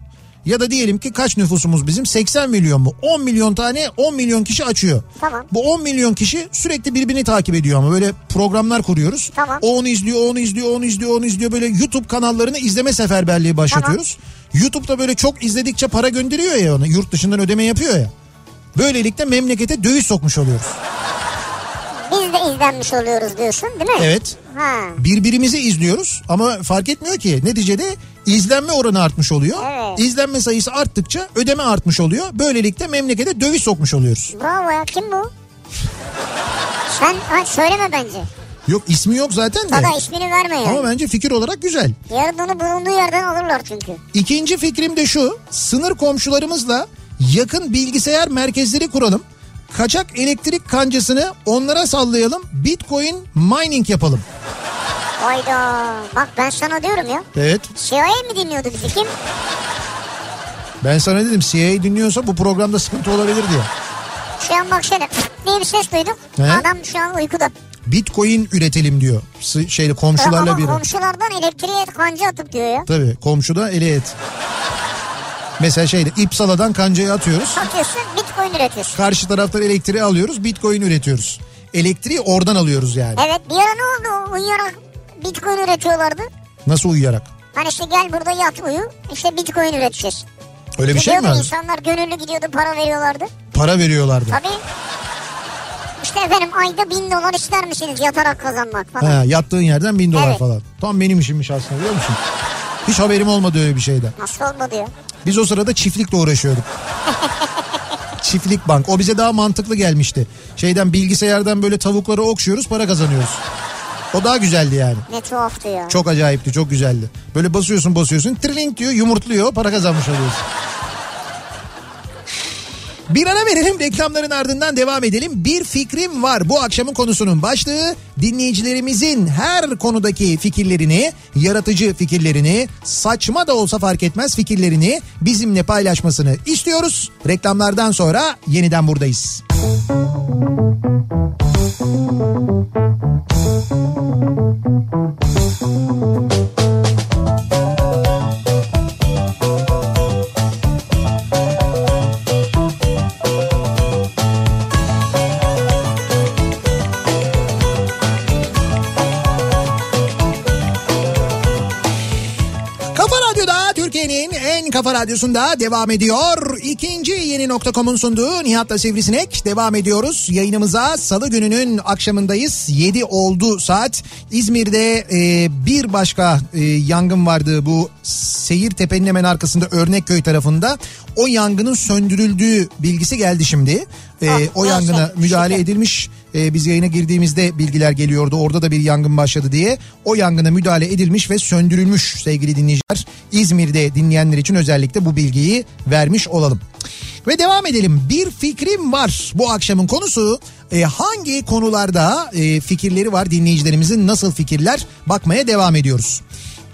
Ya da diyelim ki kaç nüfusumuz bizim 80 milyon mu? 10 milyon tane 10 milyon kişi açıyor. Tamam. Bu 10 milyon kişi sürekli birbirini takip ediyor ama böyle programlar kuruyoruz. Tamam. O onu izliyor, o onu izliyor, o onu izliyor, onu izliyor. Böyle YouTube kanallarını izleme seferberliği başlatıyoruz. YouTube'da böyle çok izledikçe para gönderiyor ya ona. Yurt dışından ödeme yapıyor ya. Böylelikle memlekete döviz sokmuş oluyoruz. Biz de izlenmiş oluyoruz diyorsun değil mi? Evet. Ha. birbirimizi izliyoruz ama fark etmiyor ki neticede izlenme oranı artmış oluyor. Evet. İzlenme sayısı arttıkça ödeme artmış oluyor. Böylelikle memlekete döviz sokmuş oluyoruz. Bravo ya kim bu? Sen ha, söyleme bence. Yok ismi yok zaten de. Sana ismini verme yani. Ama bence fikir olarak güzel. Yarın onu bulunduğu yerden alırlar çünkü. İkinci fikrim de şu. Sınır komşularımızla yakın bilgisayar merkezleri kuralım. Kaçak elektrik kancasını onlara sallayalım. Bitcoin mining yapalım. Hayda. Bak ben sana diyorum ya. Evet. CIA mi dinliyordu bizi kim? Ben sana dedim CIA dinliyorsa bu programda sıkıntı olabilir diye. Şu an bak şöyle diye bir ses duydum. He? Adam şu an uykuda. Bitcoin üretelim diyor. Şeyle komşularla Ama bir. komşulardan elektriğe kanca atıp diyor ya. Tabii komşuda eli et. Mesela şeyde İpsala'dan kancayı atıyoruz. Atıyorsun bitcoin üretiyorsun. Karşı taraftan elektriği alıyoruz. Bitcoin üretiyoruz. Elektriği oradan alıyoruz yani. Evet bir ara ne oldu uyuyarak bitcoin üretiyorlardı. Nasıl uyuyarak? Hani işte gel burada yat uyu işte bitcoin üreteceğiz. Öyle bir şey mi Gidiyordu var? insanlar gönüllü gidiyordu para veriyorlardı. Para veriyorlardı. Tabii. İşte efendim ayda bin dolar ister misiniz yatarak kazanmak falan. Ha, yattığın yerden bin dolar Evet. falan. Tam benim işimmiş aslında biliyor musun? Hiç haberim olmadı öyle bir şeyden. Nasıl olmadı ya? Biz o sırada çiftlikle uğraşıyorduk. Çiftlik bank. O bize daha mantıklı gelmişti. Şeyden bilgisayardan böyle tavukları okşuyoruz para kazanıyoruz. O daha güzeldi yani. Ne tuhaftı ya. Çok acayipti çok güzeldi. Böyle basıyorsun basıyorsun trilink diyor yumurtluyor para kazanmış oluyorsun. Bir ara verelim reklamların ardından devam edelim. Bir fikrim var bu akşamın konusunun başlığı dinleyicilerimizin her konudaki fikirlerini, yaratıcı fikirlerini, saçma da olsa fark etmez fikirlerini bizimle paylaşmasını istiyoruz. Reklamlardan sonra yeniden buradayız. Kafa Radyosu'nda devam ediyor. İkinci yeni nokta.com'un sunduğu Nihat'la Sivrisinek devam ediyoruz. Yayınımıza salı gününün akşamındayız. 7 oldu saat. İzmir'de e, bir başka e, yangın vardı bu Seyir Tepe'nin hemen arkasında Örnekköy tarafında. O yangının söndürüldüğü bilgisi geldi şimdi. E, Ah, o yangına müdahale edilmiş. E, biz yayına girdiğimizde bilgiler geliyordu. Orada da bir yangın başladı diye. O yangına müdahale edilmiş ve söndürülmüş sevgili dinleyiciler. İzmir'de dinleyenler için özellikle bu bilgiyi vermiş olalım. Ve devam edelim. Bir fikrim var. Bu akşamın konusu e, hangi konularda e, fikirleri var dinleyicilerimizin nasıl fikirler bakmaya devam ediyoruz.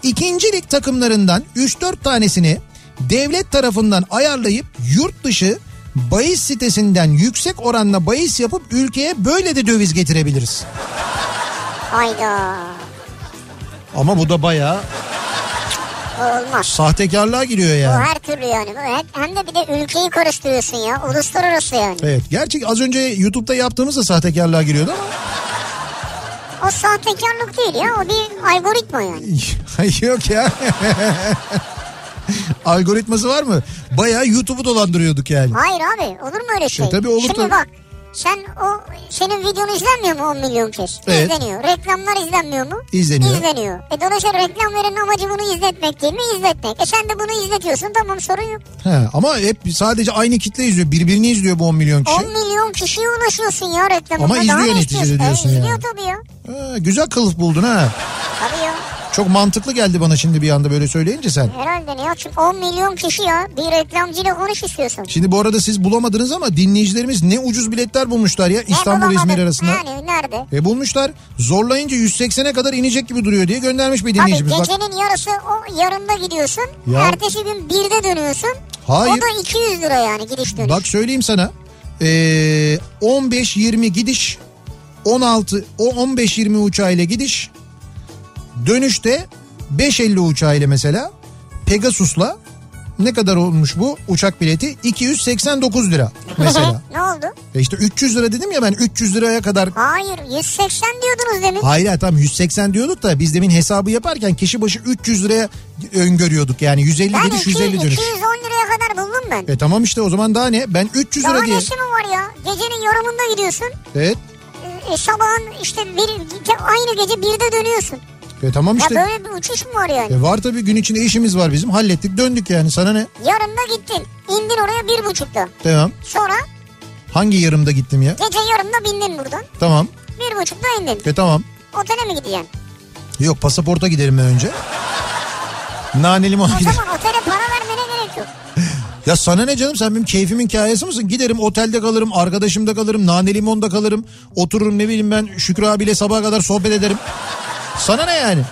İkincilik takımlarından 3-4 tanesini devlet tarafından ayarlayıp yurt dışı bahis sitesinden yüksek oranla bahis yapıp ülkeye böyle de döviz getirebiliriz. Hayda. Ama bu da bayağı Bu olmaz. sahtekarlığa giriyor Bu yani. her türlü yani. Bu hem- Hem de bir de ülkeyi karıştırıyorsun ya. Uluslararası yani. Evet gerçek az önce YouTube'da yaptığımız da sahtekarlığa giriyordu ama O sahtekarlık değil ya. O bir algoritma yani. yok ya. Algoritması var mı? Bayağı YouTube'u dolandırıyorduk yani. Hayır abi olur mu öyle şey? E tabii olur Şimdi tabii. bak sen o senin videonu izlenmiyor mu 10 milyon kez? Evet. İzleniyor. Reklamlar izlenmiyor mu? İzleniyor. İzleniyor. E dolayısıyla reklam veren amacı bunu izletmek değil mi? İzletmek. E sen de bunu izletiyorsun tamam sorun yok. He, ama hep sadece aynı kitle izliyor. Birbirini izliyor bu 10 milyon kişi. 10 milyon kişiye ulaşıyorsun ya reklamında. Ama izliyor ne neticede istiyorsun? diyorsun e, yani. İzliyor tabii ya. Ha, güzel kılıf buldun ha. Tabii ya. Çok mantıklı geldi bana şimdi bir anda böyle söyleyince sen. Herhalde ne? Çünkü 10 milyon kişi ya. Bir reklamcıyla konuş istiyorsun. Şimdi bu arada siz bulamadınız ama dinleyicilerimiz ne ucuz biletler bulmuşlar ya İstanbul İzmir arasında. Yani nerede? E bulmuşlar. Zorlayınca 180'e kadar inecek gibi duruyor diye göndermiş bir dinleyicimiz. Bak, gecenin yarısı o yarında gidiyorsun. Ya. Ertesi gün 1'de dönüyorsun. Hayır. O da 200 lira yani gidiş dönüş. bak söyleyeyim sana. Ee, 15-20 gidiş 16 o 15-20 uçağıyla gidiş dönüşte 5.50 uçağıyla mesela Pegasus'la ne kadar olmuş bu uçak bileti 289 lira mesela. ne oldu? E işte 300 lira dedim ya ben 300 liraya kadar Hayır 180 diyordunuz demin. Hayır tamam 180 diyorduk da biz demin hesabı yaparken kişi başı 300 liraya öngörüyorduk. Yani 150 ben gidiş 200, 150 dönüş. 210 liraya kadar buldum ben. E tamam işte o zaman daha ne? Ben 300 Daha lira diye. nesi mi var ya? Gecenin yorumunda gidiyorsun. Evet. E, sabahın işte bir, aynı gece 1'de dönüyorsun. E tamam Ya işte. böyle bir uçuş mu var yani? E var tabii gün içinde işimiz var bizim. Hallettik döndük yani sana ne? Yarın da gittin. İndin oraya bir buçukta. Tamam. Sonra Hangi yarımda gittim ya? gece yarımda bindin buradan. Tamam. Bir buçukta indin. E tamam. Otele mi gideceksin? Yok pasaporta giderim ben önce. Nane limon O giderim. zaman otele para vermene gerek yok. Ya sana ne canım sen benim keyfimin kayası mısın? Giderim otelde kalırım, arkadaşımda kalırım, nane limonda kalırım. Otururum ne bileyim ben Şükrü abiyle sabaha kadar sohbet ederim. Sana ne yani?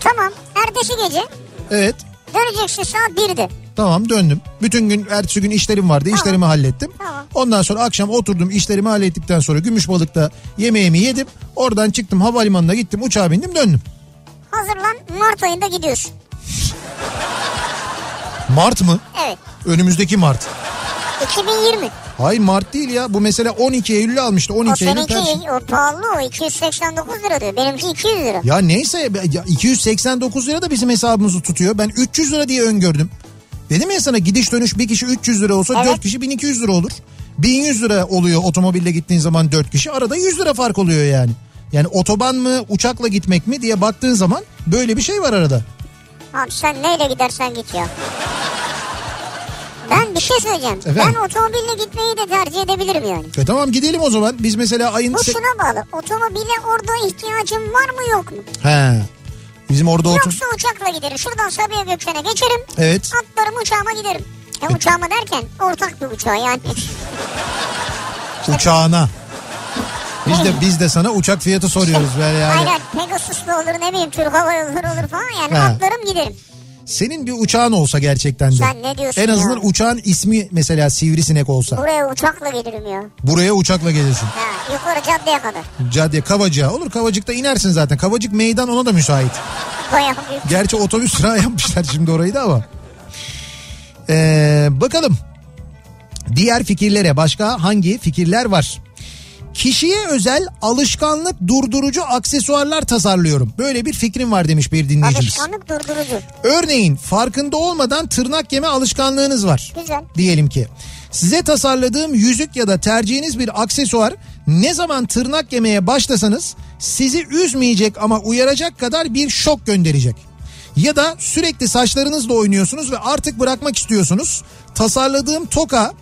Tamam. Ertesi gece Evet. döneceksin saat 1'de. Tamam döndüm. Bütün gün ertesi gün işlerim vardı. işlerimi hallettim. Tamam. Ondan sonra akşam oturdum işlerimi hallettikten sonra Gümüşbalık'ta yemeğimi yedim. Oradan çıktım havalimanına gittim uçağa bindim döndüm. Hazırlan Mart ayında gidiyorsun. Mart mı? Evet. Önümüzdeki Mart. 2020. Hayır Mart değil ya. Bu mesela 12 Eylül'ü almıştı. O 12 Eylül seninki o pahalı o 289 lira diyor. Benimki 200 lira. Ya neyse ya 289 lira da bizim hesabımızı tutuyor. Ben 300 lira diye öngördüm. Dedim ya sana gidiş dönüş bir kişi 300 lira olsa Evet. 4 kişi 1200 lira olur. 1100 lira oluyor otomobille gittiğin zaman 4 kişi. Arada 100 lira fark oluyor yani. Yani otoban mı uçakla gitmek mi diye baktığın zaman böyle bir şey var arada. Abi sen neyle gidersen git ya. Ben bir şey söyleyeceğim. Efendim? Ben otomobille gitmeyi de tercih edebilirim yani. E tamam gidelim o zaman. Biz mesela ayın... Bu şuna bağlı. Otomobile orada ihtiyacım var mı yok mu? He. Bizim orada. Yoksa uçakla giderim. Şuradan Sabiha Gökçen'e geçerim. Evet. Atlarım uçağıma giderim. Ya uçağıma derken ortak bir uçağa yani. Uçağına. Biz de biz de sana uçak fiyatı soruyoruz böyle yani. Aynen Pegasus'lu olur ne bileyim Türk Hava Yolları olur falan yani He. atlarım giderim. Senin bir uçağın olsa gerçekten de. Sen ne diyorsun En azından ya? uçağın ismi mesela sivrisinek olsa. Buraya uçakla gelirim ya. Buraya uçakla gelirsin. Ha, yukarı caddeye kadar. Cadde Kavacık'a olur Kavacık'ta inersin zaten. Kavacık meydan ona da müsait. Bayağı büyük. Gerçi otobüs durağı yapmışlar şimdi orayı da ama. Ee, bakalım. Diğer fikirlere başka hangi fikirler var? Kişiye özel alışkanlık durdurucu aksesuarlar tasarlıyorum. Böyle bir fikrim var demiş bir dinleyicimiz. Alışkanlık durdurucu. Örneğin farkında olmadan tırnak yeme alışkanlığınız var. Güzel. Diyelim ki. Size tasarladığım yüzük ya da tercihiniz bir aksesuar ne zaman tırnak yemeye başlasanız sizi üzmeyecek ama uyaracak kadar bir şok gönderecek. Ya da sürekli saçlarınızla oynuyorsunuz ve artık bırakmak istiyorsunuz. Tasarladığım toka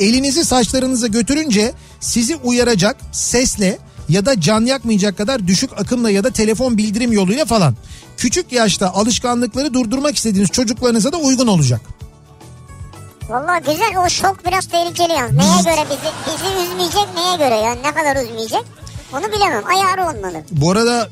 elinizi saçlarınıza götürünce sizi uyaracak sesle ya da can yakmayacak kadar düşük akımla ya da telefon bildirim yoluyla falan. Küçük yaşta alışkanlıkları durdurmak istediğiniz çocuklarınıza da uygun olacak. Vallahi güzel o şok biraz tehlikeli yalnız. Neye göre bizi, bizi üzmeyecek neye göre yani ne kadar üzmeyecek? Onu bilemem ayarı olmalı. Bu arada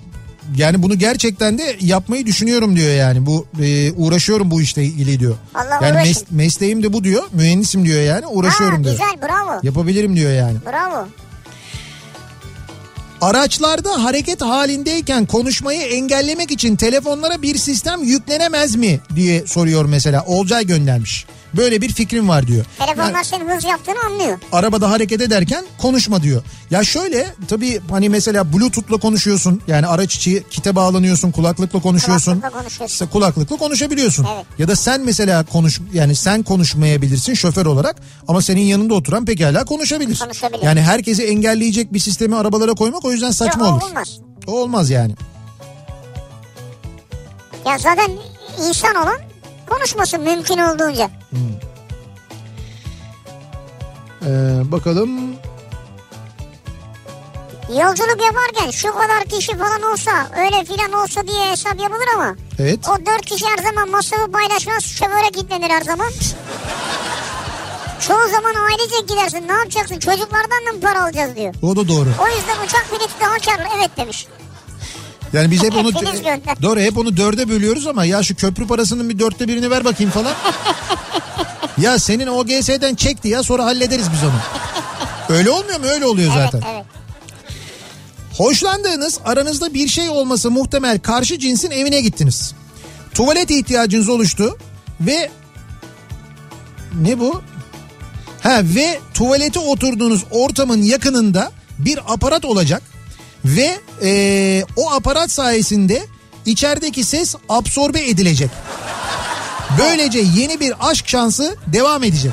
yani bunu gerçekten de yapmayı düşünüyorum diyor yani. Bu e, uğraşıyorum bu işle ilgili diyor. Allah yani uğraşın. mes- mesleğim de bu diyor. Mühendisim diyor yani. Uğraşıyorum ha, diyor. güzel bravo. Yapabilirim diyor yani. Bravo. Araçlarda hareket halindeyken konuşmayı engellemek için telefonlara bir sistem yüklenemez mi diye soruyor mesela. Olcay göndermiş. Böyle bir fikrim var diyor. Telefonlar Yani senin hız yaptığını anlıyor. arabada hareket ederken konuşma diyor. Ya şöyle tabii hani mesela bluetooth'la konuşuyorsun. Yani araç içi kite bağlanıyorsun kulaklıkla konuşuyorsun. Kulaklıkla konuşuyorsun. İşte kulaklıkla konuşabiliyorsun. Evet. Ya da sen mesela konuş yani sen konuşmayabilirsin şoför olarak ama senin yanında oturan pekala konuşabilir. Konuşabilir. Yani herkesi engelleyecek bir sistemi arabalara koymak o yüzden saçma Yok, olur. olmaz. O olmaz yani. Ya zaten insan olan konuşmasın mümkün olduğunca. Ee, bakalım Yolculuk yaparken şu kadar kişi falan olsa öyle filan olsa diye hesap yapılır ama evet. o dört kişi her zaman masrafı paylaşmaz şoföre gitlenir her zaman. Çoğu zaman ailecek gidersin ne yapacaksın çocuklardan da mı para alacağız diyor. O da doğru. O yüzden uçak bileti daha karlı evet demiş. Yani biz hep onu doğru hep onu dörde bölüyoruz ama ya şu köprü parasının bir dörtte birini ver bakayım falan. ya senin OGS'den çekti ya sonra hallederiz biz onu. Öyle olmuyor mu? Öyle oluyor Evet zaten. evet. Hoşlandığınız aranızda bir şey olması muhtemel karşı cinsin evine gittiniz. Tuvalet ihtiyacınız oluştu ve ne bu? Ha ve tuvalete oturduğunuz ortamın yakınında bir aparat olacak ve eee, o aparat sayesinde içerideki ses absorbe edilecek. Böylece yeni bir aşk şansı devam edecek.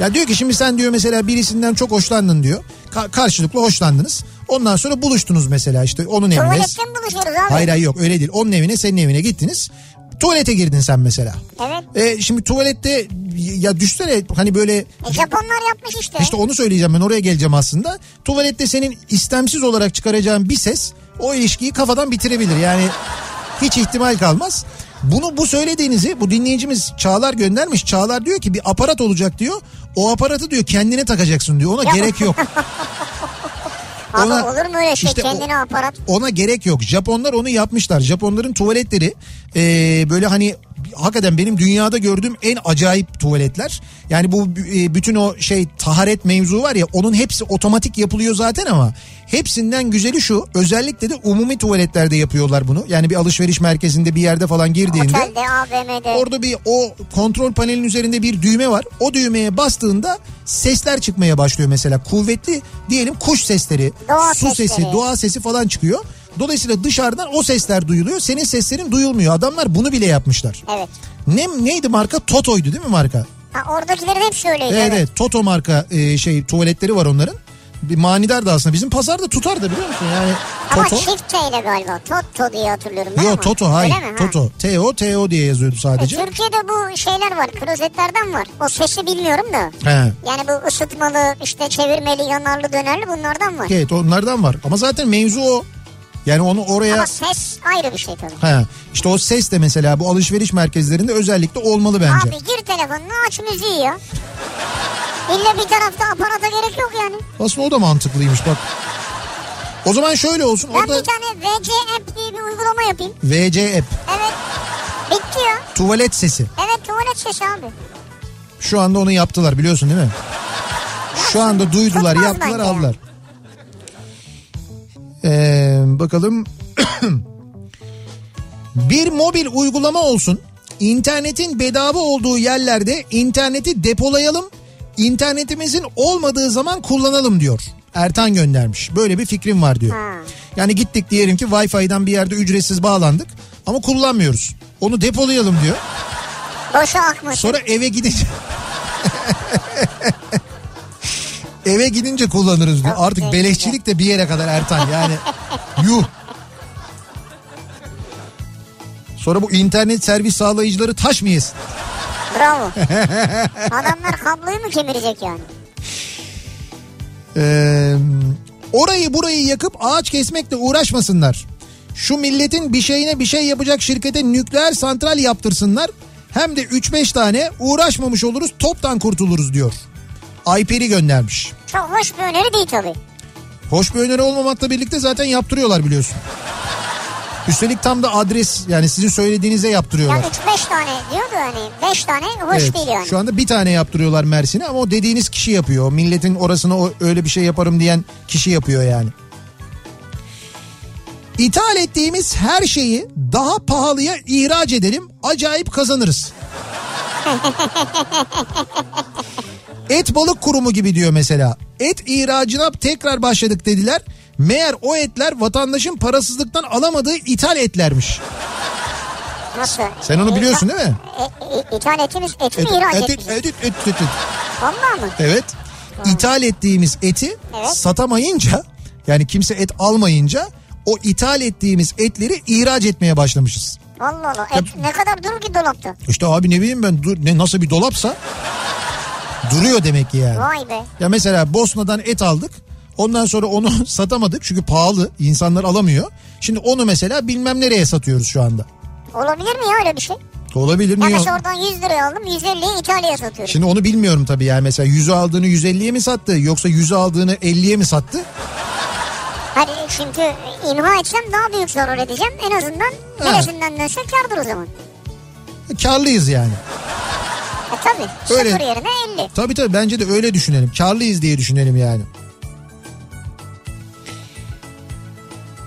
Ya diyor ki şimdi sen diyor mesela birisinden çok hoşlandın diyor. Ka- karşılıklı hoşlandınız. Ondan sonra buluştunuz mesela işte onun evine. Tuvalette mi buluşuyoruz abi? Hayır hayır yok öyle değil. Onun evine senin evine gittiniz. Tuvalete girdin sen mesela. Evet. E, şimdi tuvalette ya düşsene hani böyle E, Japonlar yapmış işte. işte onu söyleyeceğim ben oraya geleceğim aslında. Tuvalette senin istemsiz olarak çıkaracağın bir ses o ilişkiyi kafadan bitirebilir. Yani hiç ihtimal kalmaz. Bunu bu söylediğinizi bu dinleyicimiz Çağlar göndermiş. Çağlar diyor ki bir aparat olacak diyor. O aparatı diyor kendine takacaksın diyor. Ona Ya. gerek yok. Abi ona- olur mu öyle şey işte kendine aparat? Ona gerek yok. Japonlar onu yapmışlar. Japonların tuvaletleri e, böyle hani hakikaten benim dünyada gördüğüm en acayip tuvaletler. Yani bu e, bütün o şey taharet mevzu var ya onun hepsi otomatik yapılıyor zaten ama hepsinden güzeli şu özellikle de umumi tuvaletlerde yapıyorlar bunu. Yani bir alışveriş merkezinde bir yerde falan girdiğinde Otelde, AVM'de. Orada bir o kontrol panelinin üzerinde bir düğme var. O düğmeye bastığında sesler çıkmaya başlıyor mesela. Kuvvetli diyelim kuş sesleri, Doğa su sesi, sesleri. doğa sesi falan çıkıyor. Dolayısıyla dışarıdan o sesler duyuluyor. Senin seslerin duyulmuyor. Adamlar bunu bile yapmışlar. Evet. Ne neydi marka? Toto'ydu değil mi marka? Ha, oradakilerin hepsi öyleydi. Evet, evet. Toto marka e, şey tuvaletleri var onların. Bir manidar da aslında bizim pazarda tutar da biliyor musun? Yani Ama Toto. çift T ile galiba. Toto diye hatırlıyorum ben Yok ama. Toto hayır. Öyle mi? Ha. Toto. T-O T-O diye yazıyordu E, sadece. Türkiye'de bu şeyler var. Klozetlerden var. O sesi bilmiyorum da. He. Yani bu ısıtmalı, işte çevirmeli, yanarlı, dönerli bunlardan var. Evet onlardan var. Ama zaten mevzu o. Yani onu oraya... Ama ses ayrı bir şey tabii. Ha, işte o ses de mesela bu alışveriş merkezlerinde özellikle olmalı bence. Abi gir telefonunu aç müziği ya. İlla bir tarafta aparata gerek yok yani. Aslında o da mantıklıymış bak. O zaman şöyle olsun Ben orada bir tane VC App diye bir uygulama yapayım. VC app Evet. Bitti ya. tuvalet sesi. Evet tuvalet sesi abi. Şu anda onu yaptılar biliyorsun değil mi? Şu anda duydular Tutmaz yaptılar bence ya. Ee, bakalım. bir mobil uygulama olsun. İnternetin bedava olduğu yerlerde interneti depolayalım. İnternetimizin olmadığı zaman kullanalım diyor. Ertan göndermiş. Böyle bir fikrim var diyor. Yani gittik diyelim ki Wi-Fi'den bir yerde ücretsiz bağlandık ama kullanmıyoruz. Onu depolayalım diyor. Boşa akmasın. Sonra eve gidince eve gidince kullanırız diyor. Artık beleşçilik de bir yere kadar Ertan yani. Yuh. Sonra bu internet servis sağlayıcıları taş mı yesin? Bravo. Adamlar kabloyu mu kemirecek yani? Ee, orayı burayı yakıp ağaç kesmekle uğraşmasınlar. Şu milletin bir şeyine bir şey yapacak şirkete nükleer santral yaptırsınlar. Hem de 3-5 tane uğraşmamış oluruz toptan kurtuluruz diyor. Ayperi göndermiş. Çok hoş bir öneri değil tabii. Hoş bir öneri olmamakla birlikte zaten yaptırıyorlar biliyorsun. Üstelik tam da adres yani sizin söylediğinize Ya yaptırıyorlar. 3-5 tane diyordu hani 5 tane hoş Evet, değil yani. Şu anda bir tane yaptırıyorlar Mersin'e ama o dediğiniz kişi yapıyor. O Milletin orasına o, öyle bir şey yaparım diyen kişi yapıyor yani. İthal ettiğimiz her şeyi daha pahalıya ihraç edelim. Acayip kazanırız. Et balık kurumu gibi diyor mesela. Et ihracına tekrar başladık dediler. Meğer o etler vatandaşın parasızlıktan alamadığı ithal etlermiş. Nasıl? Sen onu biliyorsun değil mi? E, e, ithal etimiz et mi ihraç et, et, et, et, et, et. Valla mı? Evet. İthal ettiğimiz eti Evet. satamayınca yani kimse et almayınca o ithal ettiğimiz etleri ihraç etmeye başlamışız. Allah Allah. Et ne kadar durur ki dolapta? İşte abi ne bileyim ben dur, ne nasıl bir dolapsa duruyor demek ki yani. Vay be. Ya mesela Bosna'dan et aldık. Ondan sonra onu satamadık çünkü pahalı. insanlar alamıyor. Şimdi onu mesela bilmem nereye satıyoruz şu anda. Olabilir mi ya öyle bir şey? Olabilir mi? Ya mesela oradan 100 liraya aldım 150'ye İtalya'ya satıyorum. Şimdi onu bilmiyorum tabii yani mesela 100'ü aldığını 150'ye mi sattı yoksa 100'ü aldığını 50'ye mi sattı? Hani çünkü imha etsem daha büyük zarar edeceğim. En azından neresinden dönse kardır o zaman. Karlıyız yani. E tabii. Öyle. Sıfır yerine 50. Tabii tabii bence de öyle düşünelim. Karlıyız diye düşünelim yani.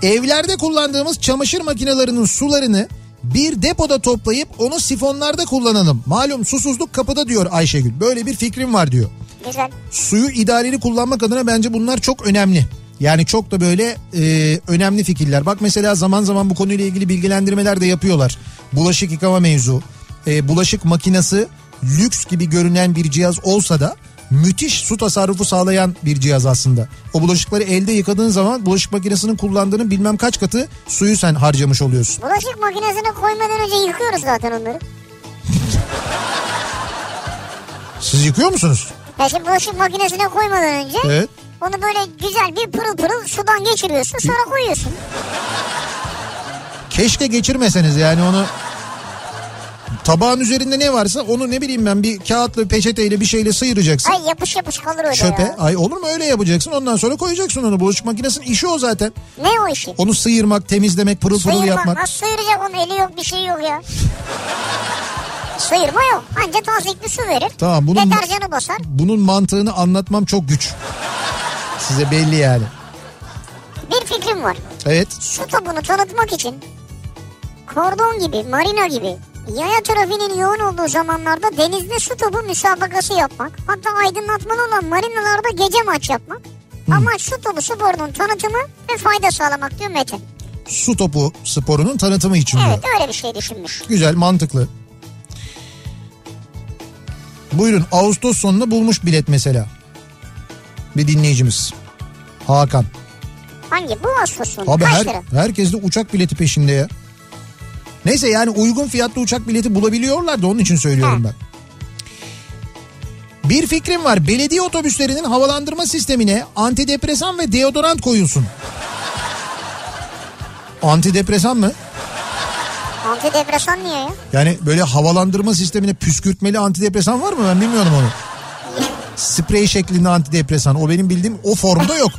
Evlerde kullandığımız çamaşır makinelerinin sularını bir depoda toplayıp onu sifonlarda kullanalım. Malum susuzluk kapıda diyor Ayşegül. Böyle bir fikrim var diyor. Güzel. Suyu idareli kullanmak adına bence bunlar çok önemli. Yani çok da böyle e, önemli fikirler. Bak mesela zaman zaman bu konuyla ilgili bilgilendirmeler de yapıyorlar. Bulaşık yıkama mevzu. E, bulaşık makinesi lüks gibi görünen bir cihaz olsa da müthiş su tasarrufu sağlayan bir cihaz aslında. O bulaşıkları elde yıkadığın zaman bulaşık makinesinin kullandığının bilmem kaç katı suyu sen harcamış oluyorsun. Bulaşık makinesine koymadan önce yıkıyoruz zaten onları. Siz yıkıyor musunuz? Ya şimdi bulaşık makinesine koymadan önce Evet. onu böyle güzel bir pırıl pırıl sudan geçiriyorsun sonra koyuyorsun. Keşke geçirmeseniz yani onu tabağın üzerinde ne varsa onu ne bileyim ben bir kağıtla peçeteyle bir şeyle sıyıracaksın. Ay yapış yapış kalır öyle Çöpe. ya. Ay olur mu öyle yapacaksın ondan sonra koyacaksın onu. Bulaşık makinesinin işi o zaten. Ne o işi? Onu sıyırmak, temizlemek, pırıl pırıl Sıyırma. yapmak. Nasıl sıyıracak onun eli yok bir şey yok ya. Sıyırma yok. Anca tazikli su verir. Tamam, bunun- Deterjanı basar. Bunun mantığını anlatmam çok güç. Size belli yani. Bir fikrim var. Evet. Su topunu tanıtmak için kordon gibi, marina gibi yaya trafiğinin yoğun olduğu zamanlarda denizde su topu müsabakası yapmak. Hatta aydınlatmalı olan marinalarda gece maç yapmak. Amaç su topu sporunun tanıtımı ve fayda sağlamak diyor Metin. Su topu sporunun tanıtımı için Evet diyor. öyle bir şey düşünmüş. Güzel, mantıklı. Buyurun Ağustos sonunda bulmuş bilet mesela. Bir dinleyicimiz. Hakan. Hangi? Bu Ağustos sonu. Abi Kaç her, lira? herkes de uçak bileti peşinde ya. Neyse yani uygun fiyatlı uçak bileti bulabiliyorlar da onun için söylüyorum Ha. ben. Bir fikrim var. Belediye otobüslerinin havalandırma sistemine antidepresan ve deodorant koyulsun. Antidepresan mı? Antidepresan niye ya? Yani böyle havalandırma sistemine püskürtmeli antidepresan var mı? Ben bilmiyorum onu. Sprey şeklinde antidepresan. O benim bildiğim o formda yok.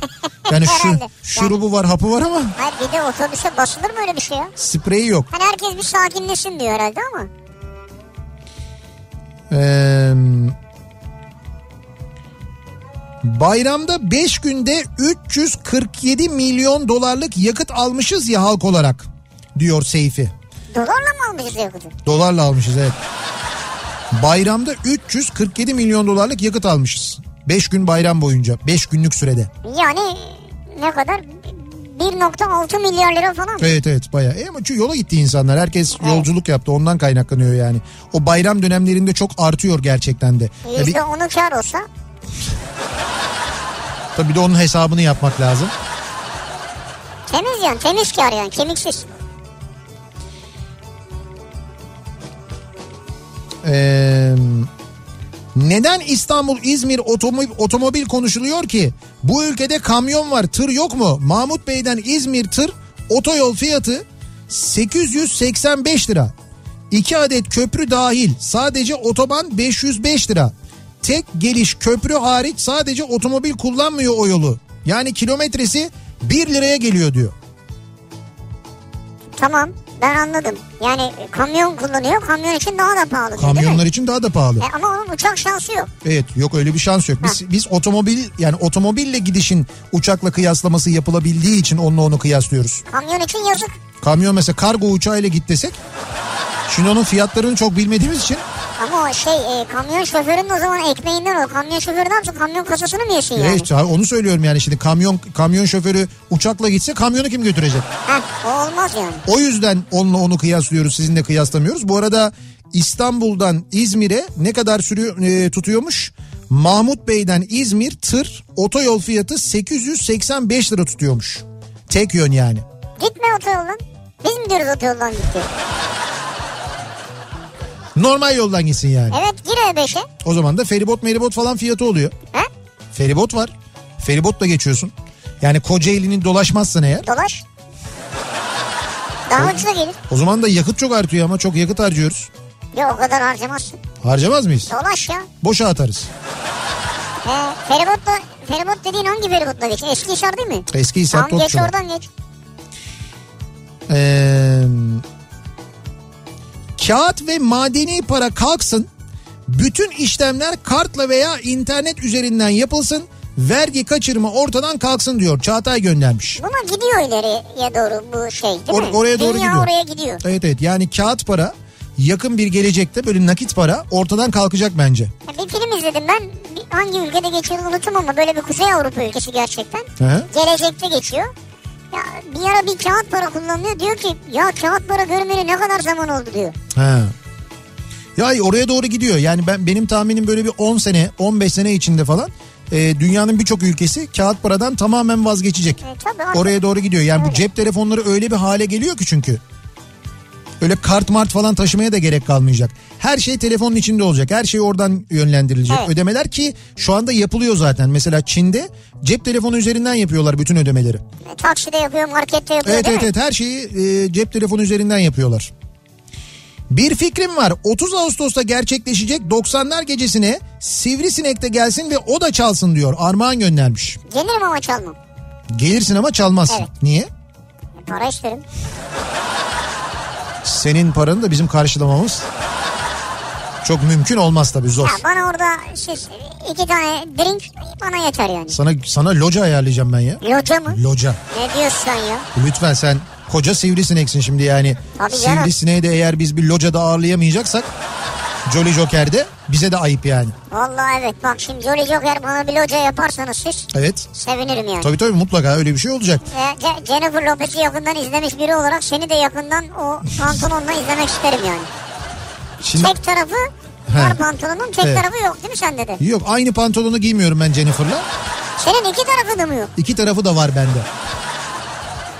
Yani şu şurubu var, hapı var ama Hayır bir de otobüse basılır mı öyle bir şey ya? spreyi yok. Hani herkes bir sakinleşsin diyor herhalde ama. Ee, bayramda 5 günde 347 milyon dolarlık yakıt almışız ya halk olarak diyor Seyfi. Dolarla mı almışız yakıtı? Dolarla almışız evet. Bayramda 347 milyon dolarlık yakıt almışız. 5 gün bayram boyunca 5 günlük sürede. Yani ne kadar? 1.6 milyar lira falan. Evet evet bayağı. E ama çünkü yola gitti insanlar. Herkes yolculuk yaptı. Ondan kaynaklanıyor yani. O bayram dönemlerinde çok artıyor gerçekten de. Ya bir, %10'u kar olsa tabii bir de onun hesabını yapmak lazım. temiz yani temiz kar yani kemiksiz. Neden İstanbul İzmir otomobil, otomobil konuşuluyor ki? Bu ülkede kamyon var tır yok mu? Mahmut Bey'den İzmir tır otoyol fiyatı 885 lira. 2 adet köprü dahil sadece otoban 505 lira. Tek geliş köprü hariç sadece otomobil kullanmıyor o yolu. Yani kilometresi 1 liraya geliyor diyor. Tamam ben anladım. Yani kamyon kullanıyor kamyon için daha da pahalı. değil mi? Kamyonlar için daha da pahalı. E ama onun uçak şansı yok. Evet yok öyle bir şans yok. Biz biz otomobil yani otomobille gidişin uçakla kıyaslaması yapılabildiği için onunla onu kıyaslıyoruz. Kamyon için yazık. Kamyon mesela kargo uçağıyla git desek şimdi onun fiyatlarını çok bilmediğimiz için Ama o şey e, kamyon şoförünün o zaman ekmeğinden o. Kamyon şoförü ne yapsın? Kamyon kasasını mı yesin yani? evet onu söylüyorum yani şimdi kamyon kamyon şoförü uçakla gitse kamyonu kim götürecek? Heh, o olmaz yani. O yüzden onunla onu kıyaslıyoruz sizinle kıyaslamıyoruz. Bu arada İstanbul'dan İzmir'e ne kadar sürüyor e, tutuyormuş? Mahmut Bey'den İzmir tır otoyol fiyatı 885 lira tutuyormuş. Tek yön yani. Gitme otoyoldan. Biz mi diyoruz otoyoldan gitti? Normal yoldan gitsin yani. Evet gir E5'e. O zaman da feribot meribot falan fiyatı oluyor. He? Feribot var. Feribotla geçiyorsun. Yani Kocaeli'nin dolaşmazsan eğer Dolaş. Daha ucuza gelir. o zaman da yakıt çok artıyor ama çok yakıt harcıyoruz. Yok o kadar harcamazsın. Harcamaz mıyız? Dolaş ya. Boşa atarız. He, feribotla, feribot dediğin hangi feribotla geç? Eski Hisar değil mi? Eski Hisar Tamam geç Topçular. oradan geç. Ee, kağıt ve madeni para kalksın. Bütün işlemler kartla veya internet üzerinden yapılsın. Vergi kaçırma ortadan kalksın diyor. Çağatay göndermiş. Buna gidiyor ileriye doğru bu şey değil Or- mi? oraya doğru Dünya gidiyor. oraya gidiyor. Evet evet yani kağıt para yakın bir gelecekte böyle nakit para ortadan kalkacak bence. Ya Bir film izledim ben. Bir- Hangi ülkede geçiyor unuttum ama böyle bir Kuzey Avrupa ülkesi gerçekten. Hı. Gelecekte geçiyor. Ya bir ara bir kağıt para kullanılıyor. Diyor ki ya kağıt para görmeli ne kadar zaman oldu diyor. Ha. Ya oraya doğru gidiyor. Yani ben benim tahminim böyle bir 10 sene, 15 sene içinde falan e, dünyanın birçok ülkesi kağıt paradan tamamen vazgeçecek. E, tabii Oraya doğru gidiyor. Yani bu Öyle. cep telefonları öyle bir hale geliyor ki çünkü. Öyle kart mart falan taşımaya da gerek kalmayacak. Her şey telefonun içinde olacak. Her şey oradan yönlendirilecek. Evet. Ödemeler ki şu anda yapılıyor zaten. Mesela Çin'de cep telefonu üzerinden yapıyorlar bütün ödemeleri. Takside yapıyor, markette yapıyor Evet evet mi? evet her şeyi e, cep telefonu üzerinden yapıyorlar. Bir fikrim var. 30 Ağustos'ta gerçekleşecek 90'lar gecesine Sivrisinek de gelsin ve o da çalsın diyor. Armağan göndermiş. Gelirim ama çalmam. Gelirsin ama çalmazsın. Evet. Niye? Para isterim. Senin paranı da bizim karşılamamız çok mümkün olmaz tabii zor. Ya bana orada siz iki tane drink bana yeter yani. Sana sana loca ayarlayacağım ben ya. Loca mı? Loca. Ne diyorsun ya? Lütfen sen koca sivrisineksin şimdi yani. Tabii. Sivrisineği de eğer biz bir locada ağırlayamayacaksak Jolly Joker'de bize de ayıp yani. Vallahi evet bak şimdi Jolly Joker bana bir loca yaparsanız siz Evet. sevinirim yani. Tabii tabii mutlaka öyle bir şey olacak. E, Ce- Jennifer Lopez'i yakından izlemiş biri olarak seni de yakından o pantolonla izlemek isterim yani. Şimdi Tek tarafı He. var pantolonun tek Evet. tarafı yok değil mi sende de? yok aynı pantolonu giymiyorum ben Jennifer'la. Senin iki tarafı da mı yok? İki tarafı da var bende.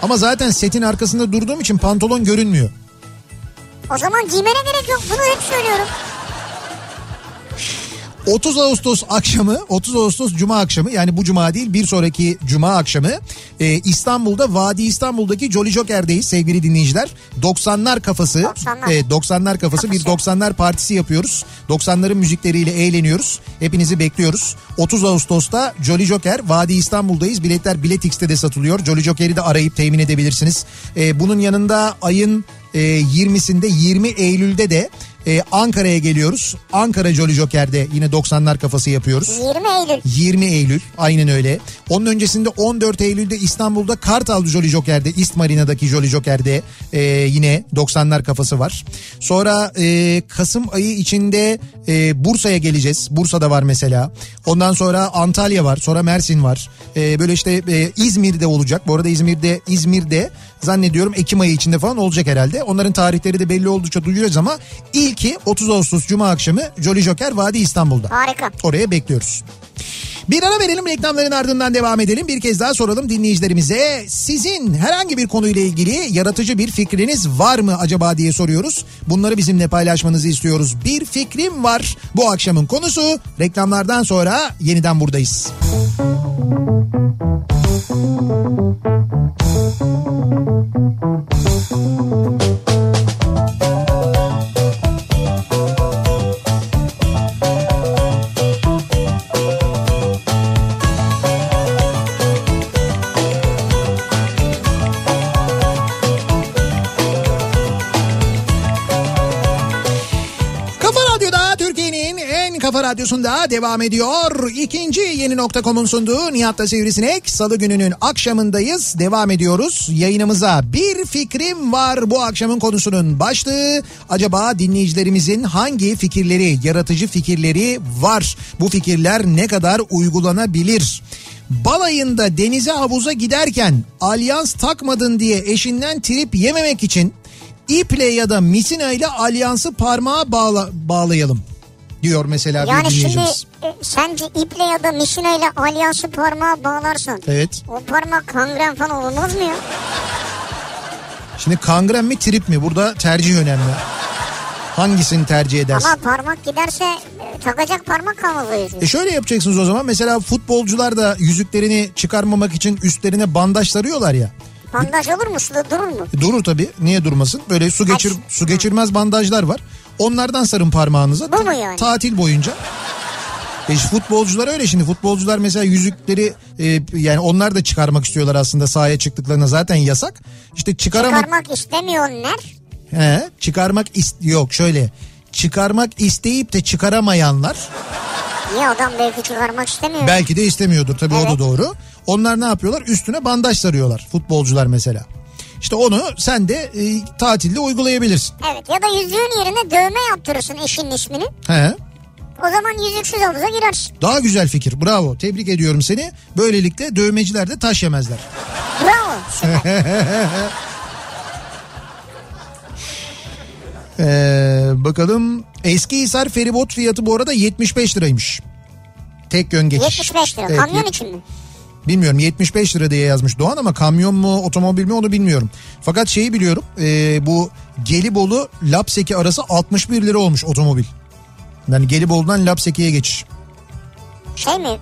Ama zaten setin arkasında durduğum için pantolon görünmüyor. O zaman giymene gerek yok bunu hep söylüyorum. 30 Ağustos akşamı 30 Ağustos Cuma akşamı yani bu Cuma değil bir sonraki Cuma akşamı e, İstanbul'da Vadi İstanbul'daki Jolly Joker'deyiz sevgili dinleyiciler. 90'lar kafası 90'lar. e, 90'lar kafası bir 90'lar partisi yapıyoruz. 90'ların müzikleriyle eğleniyoruz. Hepinizi bekliyoruz. 30 Ağustos'ta Jolly Joker Vadi İstanbul'dayız. Biletler Biletix'te de satılıyor. Jolly Joker'i de arayıp temin edebilirsiniz. E, bunun yanında ayın e, 20'sinde 20 Eylül'de de Ee, Ankara'ya geliyoruz. Ankara Jolly Joker'de yine 90'lar kafası yapıyoruz. 20 Eylül. 20 Eylül aynen öyle. Onun öncesinde 14 Eylül'de İstanbul'da Kartal Jolly Joker'de East Marina'daki Jolly Joker'de e, yine 90'lar kafası var. Sonra e, Kasım ayı içinde e, Bursa'ya geleceğiz. Bursa'da var mesela. Ondan sonra Antalya var. Sonra Mersin var. E, böyle işte e, İzmir'de olacak. Bu arada İzmir'de İzmir'de zannediyorum Ekim ayı içinde falan olacak herhalde. Onların tarihleri de belli oldukça duyuyoruz ama ilki 30 Ağustos Cuma akşamı Jolly Joker Vadi İstanbul'da. Harika. Oraya bekliyoruz. Bir ara verelim reklamların ardından devam edelim. Bir kez daha soralım dinleyicilerimize. Sizin herhangi bir konuyla ilgili yaratıcı bir fikriniz var mı acaba diye soruyoruz. Bunları bizimle paylaşmanızı istiyoruz. Bir fikrim var bu akşamın konusu. Reklamlardan sonra yeniden buradayız. Kafa Thank you. Radyosunda devam ediyor. İkinci yeni nokta.com'un sunduğu Nihat'ta Sivrisinek. Salı gününün akşamındayız. Devam ediyoruz yayınımıza. Bir fikrim var bu akşamın konusunun başlığı. Acaba dinleyicilerimizin hangi fikirleri, yaratıcı fikirleri var? Bu fikirler ne kadar uygulanabilir? Balayında denize havuza giderken alyans takmadın diye eşinden trip yememek için iple ya da misina ile alyansı parmağa bağla, bağlayalım diyor mesela bir Yani şimdi dinleyicimiz. e, sence iple ya da misina ile alyansı parmağa bağlarsan Evet. o parmak kangren falan olmaz mı ya? Şimdi kangren mi trip mi? Burada tercih önemli. Hangisini tercih edersin? Ama parmak giderse e, takacak parmak kalmaz. E şöyle yapacaksınız o zaman. Mesela futbolcular da yüzüklerini çıkarmamak için üstlerine bandaj sarıyorlar ya. Bandaj olur mu? Suda durur mu? E Durur tabii. Niye durmasın? Böyle su geçir Aç. su geçirmez bandajlar var. Onlardan sarın parmağınıza. Bu mu yani? Tatil boyunca. E futbolcular öyle şimdi. Futbolcular mesela yüzükleri e, yani onlar da çıkarmak istiyorlar aslında sahaya çıktıklarına zaten yasak. İşte çıkaramak Çıkarmak istemiyorlar. he, çıkarmak ist yok şöyle. Çıkarmak isteyip de çıkaramayanlar Niye adam belki çıkarmak istemiyor? belki de istemiyordur tabii o da Evet. doğru. Onlar ne yapıyorlar? Üstüne bandaj sarıyorlar futbolcular mesela. İşte onu sen de e, tatilde uygulayabilirsin. Evet ya da yüzüğün yerine dövme yaptırırsın eşinin ismini. He. O zaman yüzüksüz havuza girersin. Daha güzel fikir. Bravo. Tebrik ediyorum seni. Böylelikle dövmeciler de taş yemezler. Bravo. Süper. Ee, bakalım. Eskihisar feribot fiyatı bu arada 75 liraymış. Tek yön geçiş. 75 lira. Evet, Kamyon için mi? Bilmiyorum 75 lira diye yazmış Doğan ama kamyon mu otomobil mi onu bilmiyorum. Fakat şeyi biliyorum e, bu Gelibolu Lapseki arası 61 lira olmuş otomobil. Yani Gelibolu'dan Lapseki'ye geçiş. Şey mi?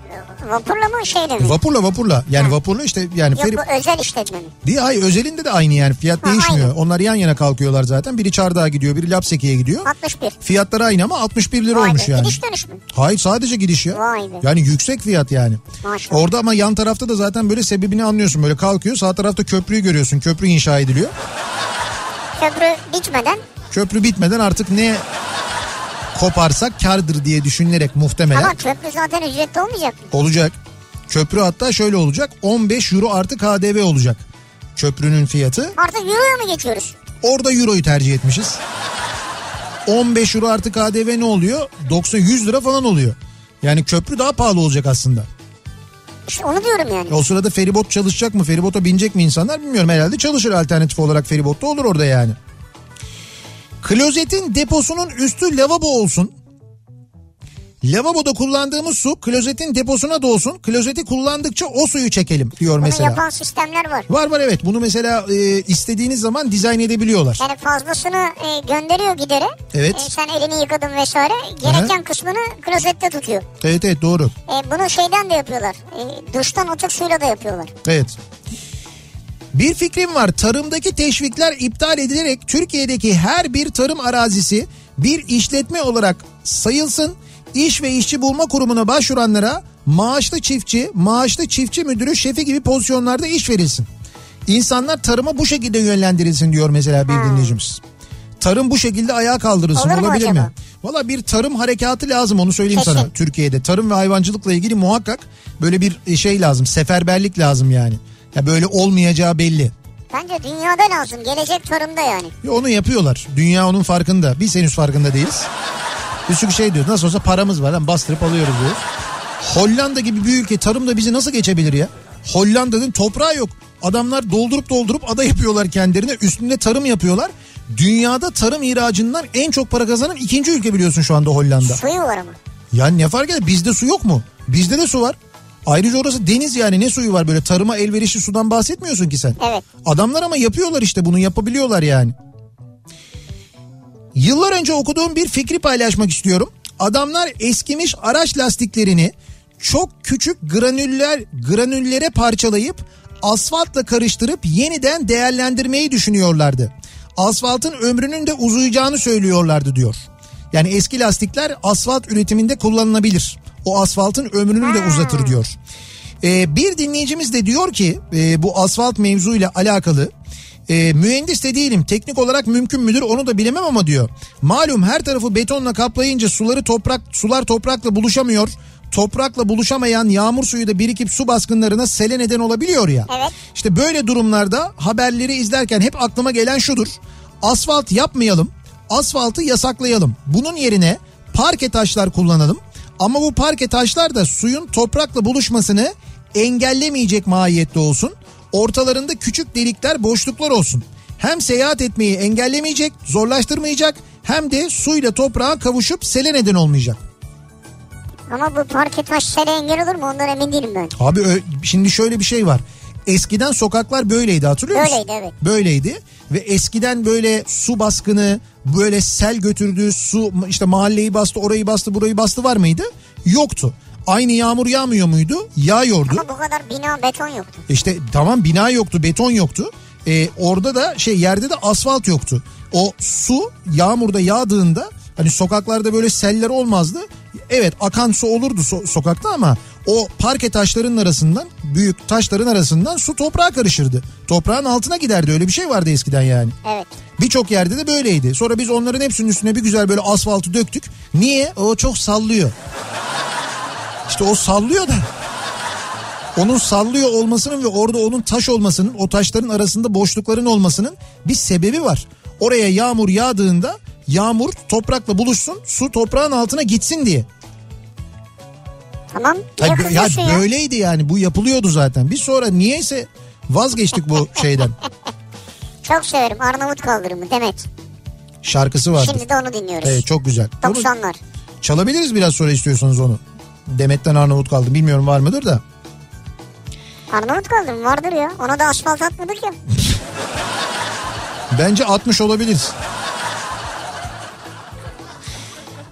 Vapurla mı şeyle mi? Vapurla vapurla yani Ha. vapurla işte yani Yok ferib... bu özel işletme mi? Değil hayır özelinde de aynı yani fiyat Ha, değişmiyor. aynı. Onlar yan yana kalkıyorlar zaten. Biri Çardağ'a gidiyor biri Lapseki'ye gidiyor. 61. Fiyatları aynı ama 61 lira Vay olmuş be. yani. Gidiş dönüş mü? Hayır sadece gidiş ya. Vay be. Yani yüksek fiyat yani. Maşallah. Orada ama yan tarafta da zaten böyle sebebini anlıyorsun. Böyle kalkıyor sağ tarafta köprüyü görüyorsun. Köprü inşa ediliyor. Köprü bitmeden Köprü bitmeden artık ne koparsak kardır diye düşünülerek muhtemelen ama köprü zaten ücretli olmayacak. olacak. Köprü hatta şöyle olacak. 15 euro artı KDV olacak. Köprünün fiyatı. Artık euroya mı geçiyoruz? Orada euroyu tercih etmişiz. 15 euro artı KDV ne oluyor? 90 100 lira falan oluyor. Yani köprü daha pahalı olacak aslında. İşte onu diyorum yani. O sırada feribot çalışacak mı? Feribota binecek mi insanlar bilmiyorum. Herhalde çalışır alternatif olarak feribotta olur orada yani. Klozetin deposunun üstü lavabo olsun. Lavaboda kullandığımız su klozetin deposuna da olsun. Klozeti kullandıkça o suyu çekelim diyor Bunu mesela. yapan sistemler var. Var var evet bunu mesela e, istediğiniz zaman dizayn edebiliyorlar. Yani fazlasını e, gönderiyor gidere. Evet. E, sen elini yıkadın vesaire. Gereken kısmını klozette tutuyor. Evet evet doğru. E, bunu şeyden de yapıyorlar. E, duştan otuk suyla da yapıyorlar. Evet. Bir fikrim var. Tarımdaki teşvikler iptal edilerek Türkiye'deki her bir tarım arazisi bir işletme olarak sayılsın. İş ve işçi bulma kurumuna başvuranlara maaşlı çiftçi, maaşlı çiftçi müdürü, şefi gibi pozisyonlarda iş verilsin. İnsanlar tarıma bu şekilde yönlendirilsin diyor mesela bir dinleyicimiz. tarım bu şekilde ayağa kaldırılsın Olur mu olabilir acaba? mi? Valla bir tarım harekatı lazım onu söyleyeyim Kesin. sana Türkiye'de. Tarım ve hayvancılıkla ilgili muhakkak böyle bir şey lazım. Seferberlik lazım yani. Ya böyle olmayacağı belli. Bence dünyada lazım. Gelecek tarımda yani. Ya onu yapıyorlar. Dünya onun farkında. Biz henüz farkında değiliz. Bir sürü şey diyor. Nasıl olsa paramız var. Lan bastırıp alıyoruz diyor. Hollanda gibi bir ülke tarımda bizi nasıl geçebilir ya? Hollanda'nın toprağı yok. Adamlar doldurup doldurup ada yapıyorlar kendilerine. Üstünde tarım yapıyorlar. Dünyada tarım ihracından en çok para kazanan ikinci ülke biliyorsun şu anda Hollanda. Suyu var ama. Yani ne fark eder? Bizde su yok mu? Bizde de su var. Ayrıca orası deniz yani ne suyu var böyle tarıma elverişli sudan bahsetmiyorsun ki sen. Evet. Adamlar ama yapıyorlar işte bunu yapabiliyorlar yani. Yıllar önce okuduğum bir fikri paylaşmak istiyorum. Adamlar eskimiş araç lastiklerini çok küçük granüller granüllere parçalayıp asfaltla karıştırıp yeniden değerlendirmeyi düşünüyorlardı. Asfaltın ömrünün de uzayacağını söylüyorlardı diyor. Yani eski lastikler asfalt üretiminde kullanılabilir. O asfaltın ömrünü de uzatır diyor. Ee, bir dinleyicimiz de diyor ki e, bu asfalt mevzuyla alakalı e, mühendis de değilim teknik olarak mümkün müdür onu da bilemem ama diyor. Malum her tarafı betonla kaplayınca suları toprak sular toprakla buluşamıyor. Toprakla buluşamayan yağmur suyu da birikip su baskınlarına sele neden olabiliyor ya. Evet. İşte böyle durumlarda haberleri izlerken hep aklıma gelen şudur. Asfalt yapmayalım, asfaltı yasaklayalım. Bunun yerine parke taşlar kullanalım. Ama bu parke taşlar da suyun toprakla buluşmasını engellemeyecek mahiyette olsun. Ortalarında küçük delikler, boşluklar olsun. Hem seyahat etmeyi engellemeyecek, zorlaştırmayacak hem de suyla toprağa kavuşup sele neden olmayacak. Ama bu parke taş sele engel olur mu ondan emin değilim ben. Abi şimdi şöyle bir şey var. Eskiden sokaklar böyleydi hatırlıyor musun? Böyleydi, evet. Böyleydi ve eskiden böyle su baskını böyle sel götürdü su işte mahalleyi bastı orayı bastı burayı bastı var mıydı? Yoktu. Aynı yağmur yağmıyor muydu? Yağıyordu. Ama bu kadar bina beton yoktu. İşte tamam bina yoktu beton yoktu. Ee, orada da şey yerde de asfalt yoktu. O su yağmurda yağdığında hani sokaklarda böyle seller olmazdı. Evet akan su olurdu so- sokakta ama o parke taşların arasından büyük taşların arasından su toprağa karışırdı. Toprağın altına giderdi öyle bir şey vardı eskiden yani. Evet. Birçok yerde de böyleydi. Sonra biz onların hepsinin üstüne bir güzel böyle asfaltı döktük. Niye? O çok sallıyor. İşte o sallıyor da. Onun sallıyor olmasının ve orada onun taş olmasının, o taşların arasında boşlukların olmasının bir sebebi var. Oraya yağmur yağdığında yağmur toprakla buluşsun, su toprağın altına gitsin diye. Tamam. Ya, Niye ya kızıyorsun ya? böyleydi yani bu yapılıyordu zaten. Biz sonra niyeyse vazgeçtik bu şeyden. Çok severim Arnavut kaldırımı Demet. Şarkısı vardı. Şimdi de onu dinliyoruz. Evet çok güzel. Onu 90'lar. çalabiliriz biraz sonra istiyorsanız onu. Demet'ten Arnavut kaldı. Bilmiyorum var mıdır da. Arnavut kaldırımı vardır ya. Ona da asfalt atmadık ya. Bence 60 olabilir.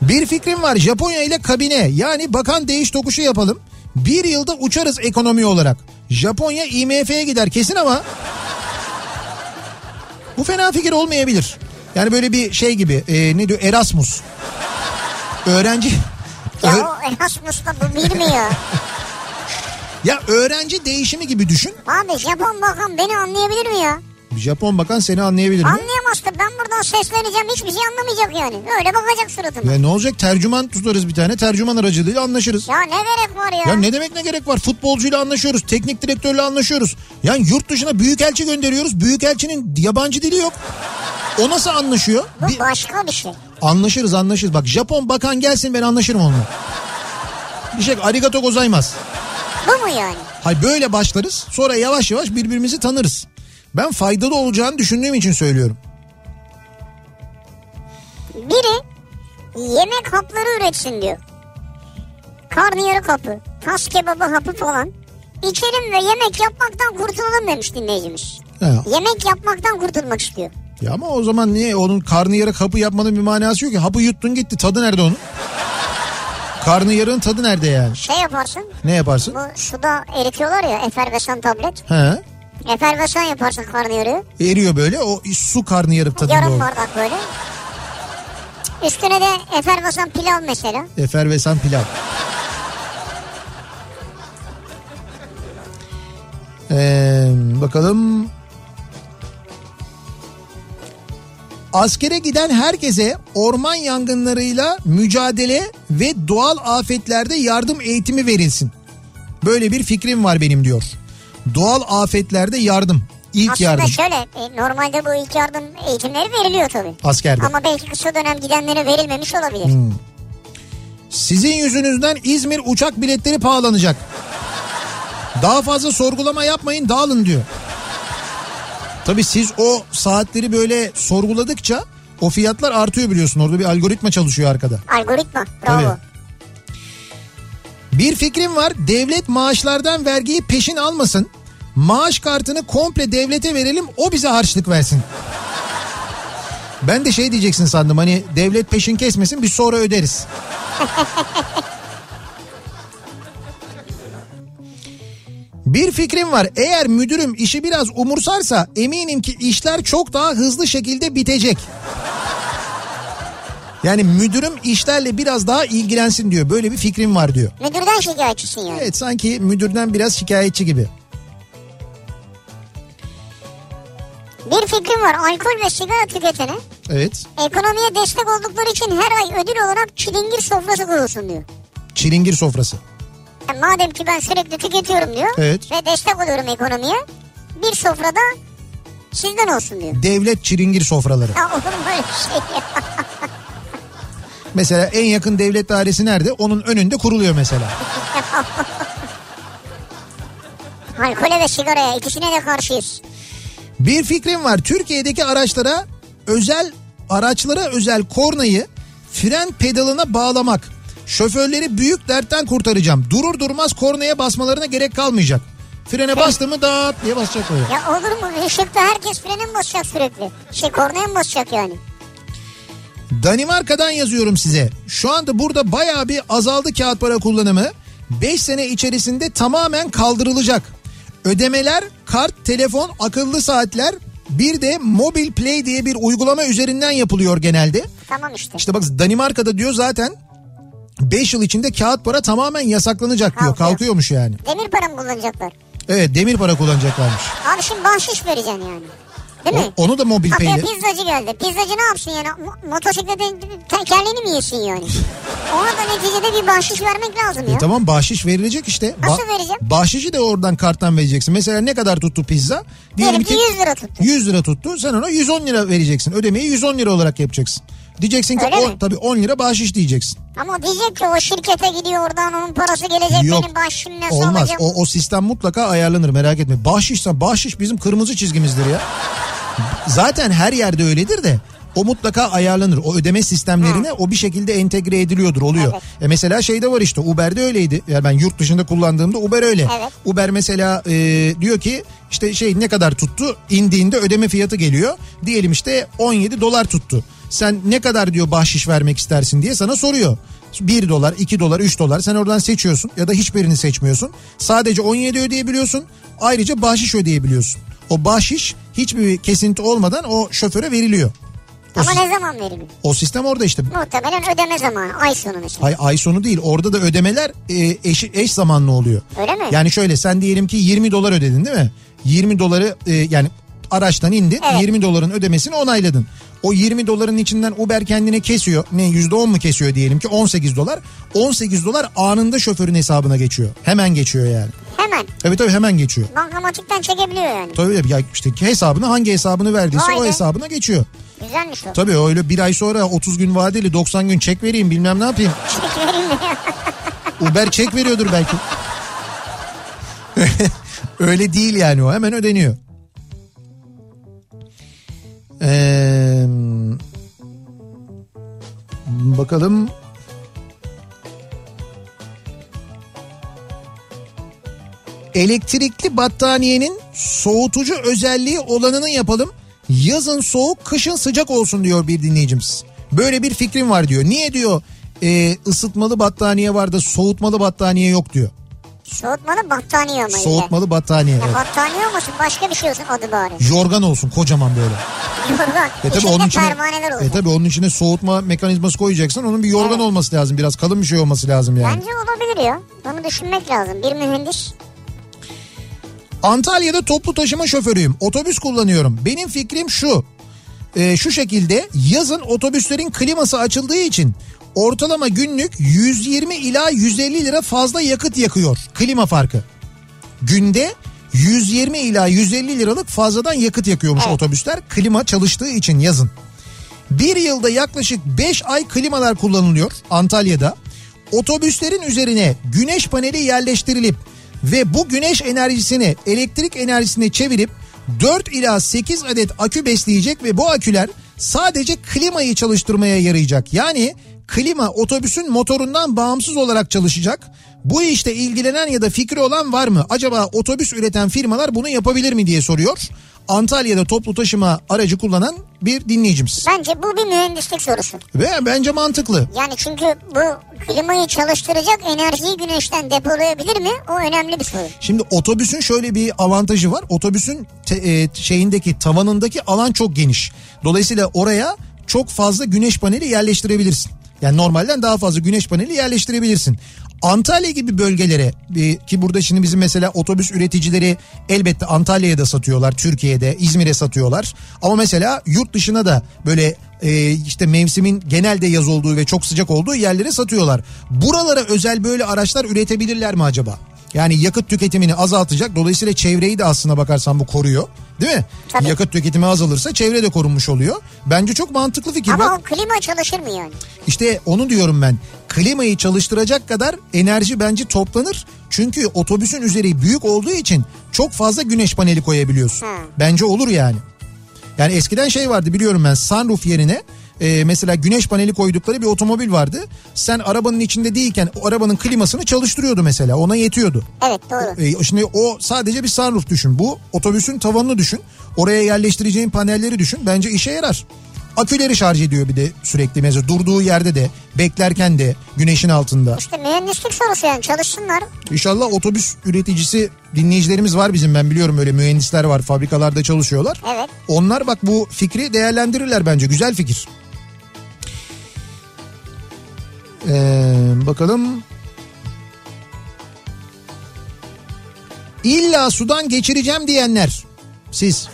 Bir fikrim var Japonya ile kabine yani bakan değiş tokuşu yapalım. Bir yılda uçarız ekonomi olarak. Japonya IMF'ye gider kesin ama bu fena fikir olmayabilir. Yani böyle bir şey gibi e, ne diyor Erasmus. Öğrenci Ya o Erasmus'ta bu bir mi ya? ya öğrenci değişimi gibi düşün. Abi Japon bakan beni anlayabilir mi ya? Japon bakan seni anlayabilir mi? Anlayamaz da ben buradan sesleneceğim hiçbir şey anlamayacak yani. Öyle bakacak suratıma. Ya ne olacak tercüman tutarız bir tane tercüman aracılığıyla anlaşırız. Ya ne gerek var ya? Ya ne demek ne gerek var? Futbolcuyla anlaşıyoruz, teknik direktörle anlaşıyoruz. Yani yurt dışına büyükelçi gönderiyoruz. Büyükelçinin yabancı dili yok. O nasıl anlaşıyor? Bu Bir, başka bir şey. anlaşırız anlaşırız. Bak Japon bakan gelsin ben anlaşırım onunla. Bir şey arigato gozaimasu. Bu mu yani? Hay böyle başlarız. Sonra yavaş yavaş birbirimizi tanırız. Ben faydalı olacağını düşündüğüm için söylüyorum. Biri yemek hapları üretsin diyor. Karnıyarık hapı, tas kebabı hapı falan. İçelim ve yemek yapmaktan kurtulalım demiş dinleyicimiz. Ha. Yemek yapmaktan kurtulmak istiyor. Ya ama o zaman niye onun karnıyarık hapı yapmanın bir manası yok ki. Hapı yuttun gitti. Tadı nerede onun? Karnıyarığın tadı nerede yani? Şey yaparsın, Ne yaparsın? bu suda eritiyorlar ya efervesan tablet. He. Efervesan yaparsın karnıyarığı. Eriyor böyle o su karnıyarık tadında Yarım bardak böyle. Üstüne de efervesan pilav mesela. Efervesan pilav. Ee, bakalım. Askere giden herkese orman yangınlarıyla mücadele ve doğal afetlerde yardım eğitimi verilsin. Böyle bir fikrim var benim diyor. Doğal afetlerde yardım. İlk Aslında yardım şöyle e, normalde bu ilk yardım eğitimleri veriliyor tabii. askerde. Ama belki kısa dönem gidenlere verilmemiş olabilir. Hmm. Sizin yüzünüzden İzmir uçak biletleri pahalanacak. Daha fazla sorgulama yapmayın dağılın diyor. Tabii siz o saatleri böyle sorguladıkça o fiyatlar artıyor biliyorsun. Orada bir algoritma çalışıyor arkada. Algoritma bravo. Tabii. Bir fikrim var. Devlet maaşlardan vergiyi peşin almasın. Maaş kartını komple devlete verelim o bize harçlık versin. Ben de şey diyeceksin sandım hani devlet peşin kesmesin biz sonra öderiz. Bir fikrim var. Eğer müdürüm işi biraz umursarsa eminim ki işler çok daha hızlı şekilde bitecek. Yani müdürüm işlerle biraz daha ilgilensin diyor. Böyle bir fikrim var diyor. Müdürden şikayetçisin yani. Evet sanki müdürden biraz şikayetçi gibi. Bir fikrim var alkol ve sigara tüketene Evet. ekonomiye destek oldukları için her ay ödül olarak çilingir sofrası kurulsun diyor. Çilingir sofrası. Yani madem ki ben sürekli tüketiyorum diyor Evet. ve destek oluyorum ekonomiye bir sofrada sizden olsun diyor. Devlet çilingir sofraları. Ya olur şey ya? Mesela en yakın devlet dairesi nerede? Onun önünde kuruluyor mesela. Alkole ve sigaraya ikisine de karşıyız. Bir fikrim var. Türkiye'deki araçlara özel araçlara özel kornayı fren pedalına bağlamak. Şoförleri büyük dertten kurtaracağım. Durur durmaz kornaya basmalarına gerek kalmayacak. Frene bastı mı dağıt diye basacak öyle. Ya olur mu? Işıkta herkes frene mi basacak sürekli? Şey kornaya mı basacak yani? Danimarka'dan yazıyorum size. Şu anda burada bayağı bir azaldı kağıt para kullanımı. 5 sene içerisinde tamamen kaldırılacak. Ödemeler, kart, telefon, akıllı saatler bir de Mobil Play diye bir uygulama üzerinden yapılıyor genelde. Tamam işte. İşte bak Danimarka'da diyor zaten 5 yıl içinde kağıt para tamamen yasaklanacak diyor. Kalkıyor. Kalkıyormuş yani. Demir para mı kullanacaklar? Evet demir para kullanacaklarmış. Abi şimdi bahşiş vereceksin yani. Değil mi? O- onu da Mobil Pay'le. pizzacı geldi. Pizzacı ne yapsın yani? Mo- Motosikletin tekerleğini mi yesin yani? Ona da neticede bir bahşiş vermek lazım ya. E tamam bahşiş verilecek işte. Nasıl vereceğim? Bahşişi de oradan karttan vereceksin. Mesela ne kadar tuttu pizza? Diyelim ki 100 lira tuttu. 100 lira tuttu. Sen ona 110 lira vereceksin. Ödemeyi 110 lira olarak yapacaksın. Diyeceksin ki Öyle o, mi? tabii 10 lira bahşiş diyeceksin. Ama diyecek ki o şirkete gidiyor oradan onun parası gelecek Yok. benim bahşişim nasıl Olmaz. alacağım? O, o sistem mutlaka ayarlanır merak etme. Bahşişse bahşiş bizim kırmızı çizgimizdir ya. Zaten her yerde öyledir de o mutlaka ayarlanır. O ödeme sistemlerine o bir şekilde entegre ediliyordur oluyor. Evet. E mesela şeyde var işte Uber'de öyleydi. Yani ben yurt dışında kullandığımda Uber öyle. Evet. Uber mesela e, diyor ki işte şey ne kadar tuttu indiğinde ödeme fiyatı geliyor. Diyelim işte 17 dolar tuttu. Sen ne kadar diyor bahşiş vermek istersin diye sana soruyor. 1 dolar, 2 dolar, 3 dolar sen oradan seçiyorsun ya da hiçbirini seçmiyorsun. Sadece 17 ödeyebiliyorsun. Ayrıca bahşiş ödeyebiliyorsun. O bahşiş hiçbir kesinti olmadan o şoföre veriliyor. O, Ama ne zaman verilir? o sistem orada işte. Muhtemelen ödeme zamanı ay sonu mesela. Ay, ay sonu değil orada da ödemeler e, eş, eş zamanlı oluyor. Öyle mi? Yani şöyle sen diyelim ki 20 dolar ödedin değil mi? 20 doları e, yani araçtan indin Evet. 20 doların ödemesini onayladın. O 20 doların içinden Uber kendine kesiyor. Ne %10 mu kesiyor diyelim ki 18 dolar. 18 dolar anında şoförün hesabına geçiyor. Hemen geçiyor yani. Hemen Evet tabii hemen geçiyor. bankamatikten çekebiliyor yani. Tabii ya işte hesabını hangi hesabını verdiyse Vay o be. hesabına geçiyor. Güzelmiş o. Tabii öyle bir ay sonra 30 gün vadeli 90 gün çek vereyim bilmem ne yapayım. Çek vereyim mi? Uber çek veriyordur belki. Öyle değil yani o hemen ödeniyor. Ee, bakalım. Elektrikli battaniyenin soğutucu özelliği olanını yapalım. Yazın soğuk, kışın sıcak olsun diyor bir dinleyicimiz. Böyle bir fikrim var diyor. Niye diyor e, ısıtmalı battaniye var da soğutmalı battaniye yok diyor. Soğutmalı battaniye ama Soğutmalı battaniye. Ya evet. battaniye olmasın başka bir şey olsun adı bari. Yorgan olsun kocaman böyle. Yorgan. E tabi onun içine pervaneler olsun. e tabi onun içine soğutma mekanizması koyacaksın. Onun bir yorgan Evet. olması lazım. Biraz kalın bir şey olması lazım yani. Bence olabilir ya. Bunu düşünmek lazım. Bir mühendis. Antalya'da toplu taşıma şoförüyüm. Otobüs kullanıyorum. Benim fikrim şu. e, şu şekilde yazın otobüslerin kliması açıldığı için ortalama günlük 120 ila 150 lira fazla yakıt yakıyor klima farkı. Günde 120 ila 150 liralık fazladan yakıt yakıyormuş otobüsler klima çalıştığı için yazın. Bir yılda yaklaşık 5 ay klimalar kullanılıyor Antalya'da. Otobüslerin üzerine güneş paneli yerleştirilip ve bu güneş enerjisini elektrik enerjisine çevirip 4 ila 8 adet akü besleyecek ve bu aküler sadece klimayı çalıştırmaya yarayacak. Yani klima otobüsün motorundan bağımsız olarak çalışacak. Bu işte ilgilenen ya da fikri olan var mı? Acaba otobüs üreten firmalar bunu yapabilir mi diye soruyor. Antalya'da toplu taşıma aracı kullanan bir dinleyicimiz. Bence bu bir mühendislik sorusu. Ve bence mantıklı. Yani çünkü bu klimayı çalıştıracak enerjiyi güneşten depolayabilir mi? O önemli bir soru. Şimdi otobüsün şöyle bir avantajı var. Otobüsün te- e, şeyindeki tavanındaki alan çok geniş. Dolayısıyla oraya çok fazla güneş paneli yerleştirebilirsin. Yani normalden daha fazla güneş paneli yerleştirebilirsin. Antalya gibi bölgelere e, ki burada şimdi bizim mesela otobüs üreticileri elbette Antalya'ya da satıyorlar, Türkiye'de, İzmir'e satıyorlar. Ama mesela yurt dışına da böyle e, işte mevsimin genelde yaz olduğu ve çok sıcak olduğu yerlere satıyorlar. Buralara özel böyle araçlar üretebilirler mi acaba? Yani yakıt tüketimini azaltacak. Dolayısıyla çevreyi de aslına bakarsan bu koruyor. Değil mi? Tabii. Yakıt tüketimi azalırsa çevre de korunmuş oluyor. Bence çok mantıklı fikir. Ama Bak o klima çalışır mı yani? işte onu diyorum ben. Klimayı çalıştıracak kadar enerji bence toplanır. Çünkü otobüsün üzeri büyük olduğu için çok fazla güneş paneli koyabiliyorsun. Hmm. Bence olur yani. Yani eskiden şey vardı biliyorum ben sunroof yerine e, mesela güneş paneli koydukları bir otomobil vardı. Sen arabanın içinde değilken o arabanın klimasını çalıştırıyordu mesela ona yetiyordu. Evet doğru. E, şimdi o sadece bir sunroof düşün. Bu otobüsün tavanını düşün. Oraya yerleştireceğin panelleri düşün. Bence işe yarar. Aküleri şarj ediyor bir de sürekli mesela durduğu yerde de beklerken de güneşin altında. İşte mühendislik sorusu yani çalışsınlar. İnşallah otobüs üreticisi dinleyicilerimiz var bizim ben biliyorum öyle mühendisler var fabrikalarda çalışıyorlar. Evet. Onlar bak bu fikri değerlendirirler bence güzel fikir. Ee, bakalım. İlla sudan geçireceğim diyenler. Siz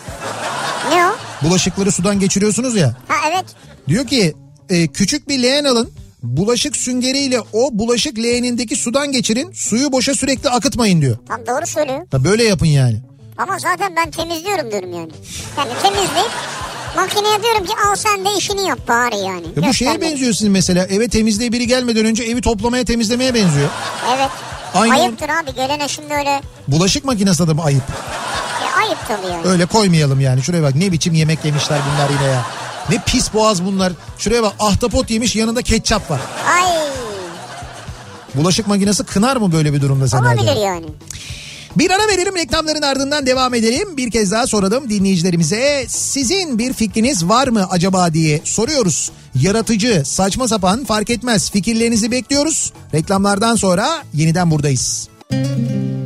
Ne o? bulaşıkları sudan geçiriyorsunuz ya. Ha evet. Diyor ki e, küçük bir leğen alın. Bulaşık süngeriyle o bulaşık leğenindeki sudan geçirin. Suyu boşa sürekli akıtmayın diyor. Tam doğru söylüyor. Ha, böyle yapın yani. Ama zaten ben temizliyorum diyorum yani. Yani temizleyip makineye diyorum ki al sen de işini yap bari yani. Ya bu şeye benziyor sizin mesela eve temizliğe biri gelmeden önce evi toplamaya temizlemeye benziyor. Evet. Aynı- Ayıptır abi gelene şimdi öyle Bulaşık makinesi de mi ayıp? e, ayıp tabii yani. Öyle koymayalım yani. Şuraya bak ne biçim yemek yemişler bunlar yine ya. Ne pis boğaz bunlar. Şuraya bak ahtapot yemiş yanında ketçap var. Ay Bulaşık makinesi kınar mı böyle bir durumda sen olabilir Erdem? yani. Bir ara verelim reklamların ardından devam edelim. Bir kez daha soralım dinleyicilerimize. Sizin bir fikriniz var mı acaba diye soruyoruz. Yaratıcı, saçma sapan fark etmez fikirlerinizi bekliyoruz. Reklamlardan sonra yeniden buradayız. Biten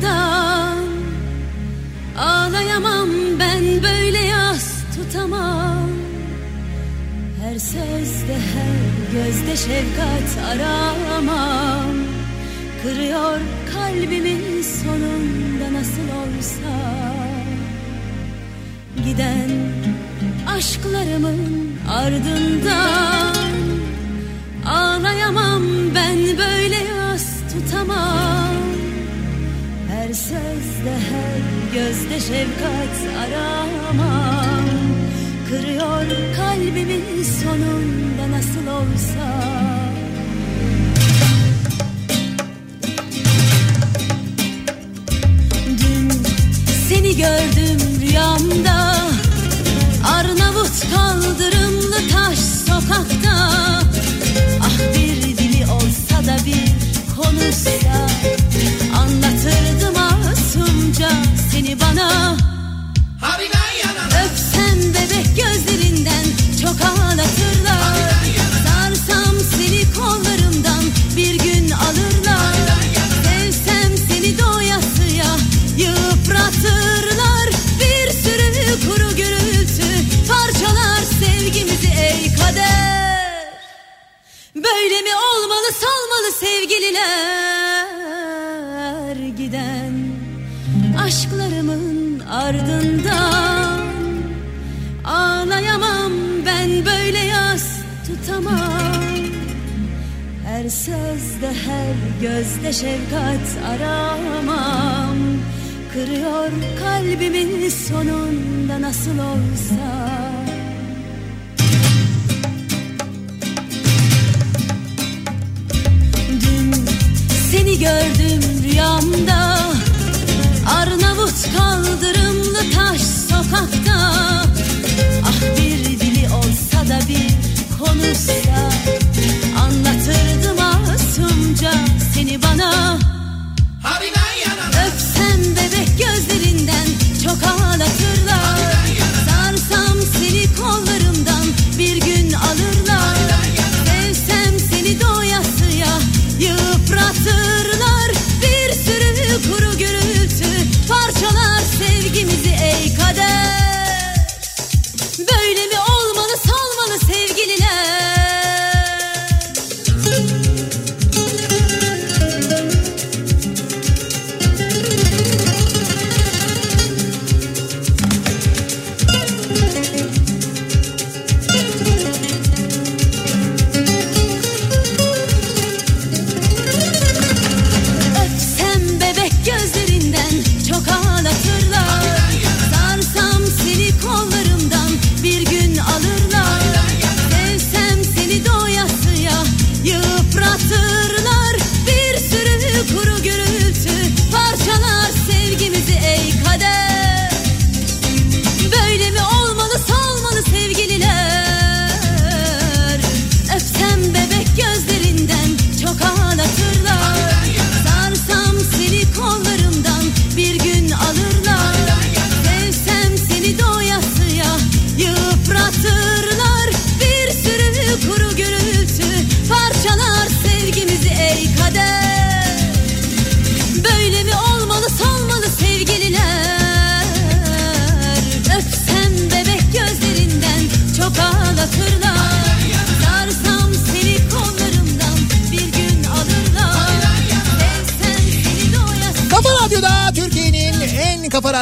ardından Ağlayamam ben böyle yas tutamam. Her sözde her gözde şefkat aramam. Kırıyor kalbimin sonunda nasıl olsa. Giden aşklarımın ardından. Ağlayamam ben böyle yas tutamam Her sözde her gözde şefkat aramam Kırıyor kalbimin sonunda nasıl olsa. Dün seni gördüm rüyamda. Arnavut kaldırımlı taş sokakta. Ah bir dili olsa da bir konuşsa seni bana. Öpsem bebek gözlerinden çok ağlatırlar. Sarsam seni kollarımdan bir gün alırlar. Sevsem seni doyasıya yıpratırlar. Bir sürü kuru gürültü parçalar sevgimizi ey kader. Böyle mi olmalı salmalı sevgililer? Ardından Ağlayamam ben böyle yas tutamam. Her sözde her gözde şefkat aramam. Kırıyor kalbimin sonunda nasıl olsa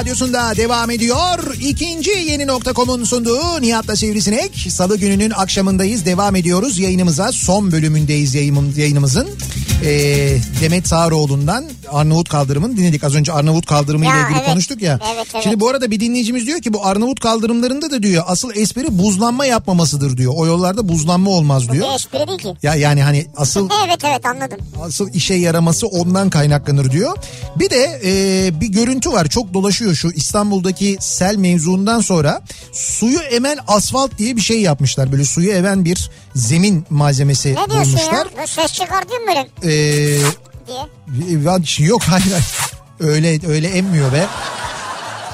radyosunda devam ediyor. İkinci yeni nokta.com'un sunduğu Nihat'la Sivrisinek. Salı gününün akşamındayız. Devam ediyoruz yayınımıza. Son bölümündeyiz yayınım, yayınımızın. Ee, Demet Sağroğlu'ndan Arnavut kaldırımını dinledik. Az önce Arnavut kaldırımı ile Ya, ilgili evet. konuştuk ya. Evet, evet. Şimdi bu arada bir dinleyicimiz diyor ki bu Arnavut kaldırımlarında da diyor asıl espri buzlanma yapmamasıdır diyor. O yollarda buzlanma olmaz diyor. Bir espri değil ki. Ya yani hani asıl Evet evet anladım. asıl işe yaraması ondan kaynaklanır diyor. Bir de e, bir görüntü var çok dolaşıyor şu İstanbul'daki sel mevzuundan sonra suyu emen asfalt diye bir şey yapmışlar. Böyle suyu emen bir zemin malzemesi Ne diyorsun bulmuşlar. ya? Böyle ses çıkartıyor mu böyle Ee, diye? Ya yok hayır, öyle öyle emmiyor be.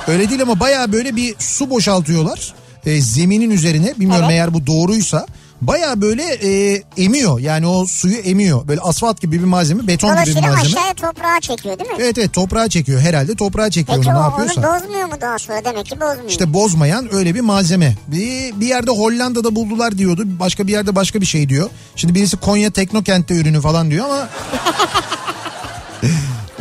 Öyle değil ama baya böyle bir su boşaltıyorlar e, zeminin üzerine. Bilmiyorum Evet. eğer bu doğruysa. Baya böyle e, emiyor yani o suyu emiyor. Böyle asfalt gibi bir malzeme beton gibi bir malzeme. aşağıya toprağa çekiyor değil mi? Evet evet toprağa çekiyor herhalde toprağa çekiyor Peki onu o ne onu yapıyorsa. bozmuyor mu daha sonra? Demek ki bozmuyor. İşte bozmayan öyle bir malzeme. Bir, bir yerde Hollanda'da buldular diyordu. Başka bir yerde başka bir şey diyor. Şimdi birisi Konya Teknokent'te ürünü falan diyor ama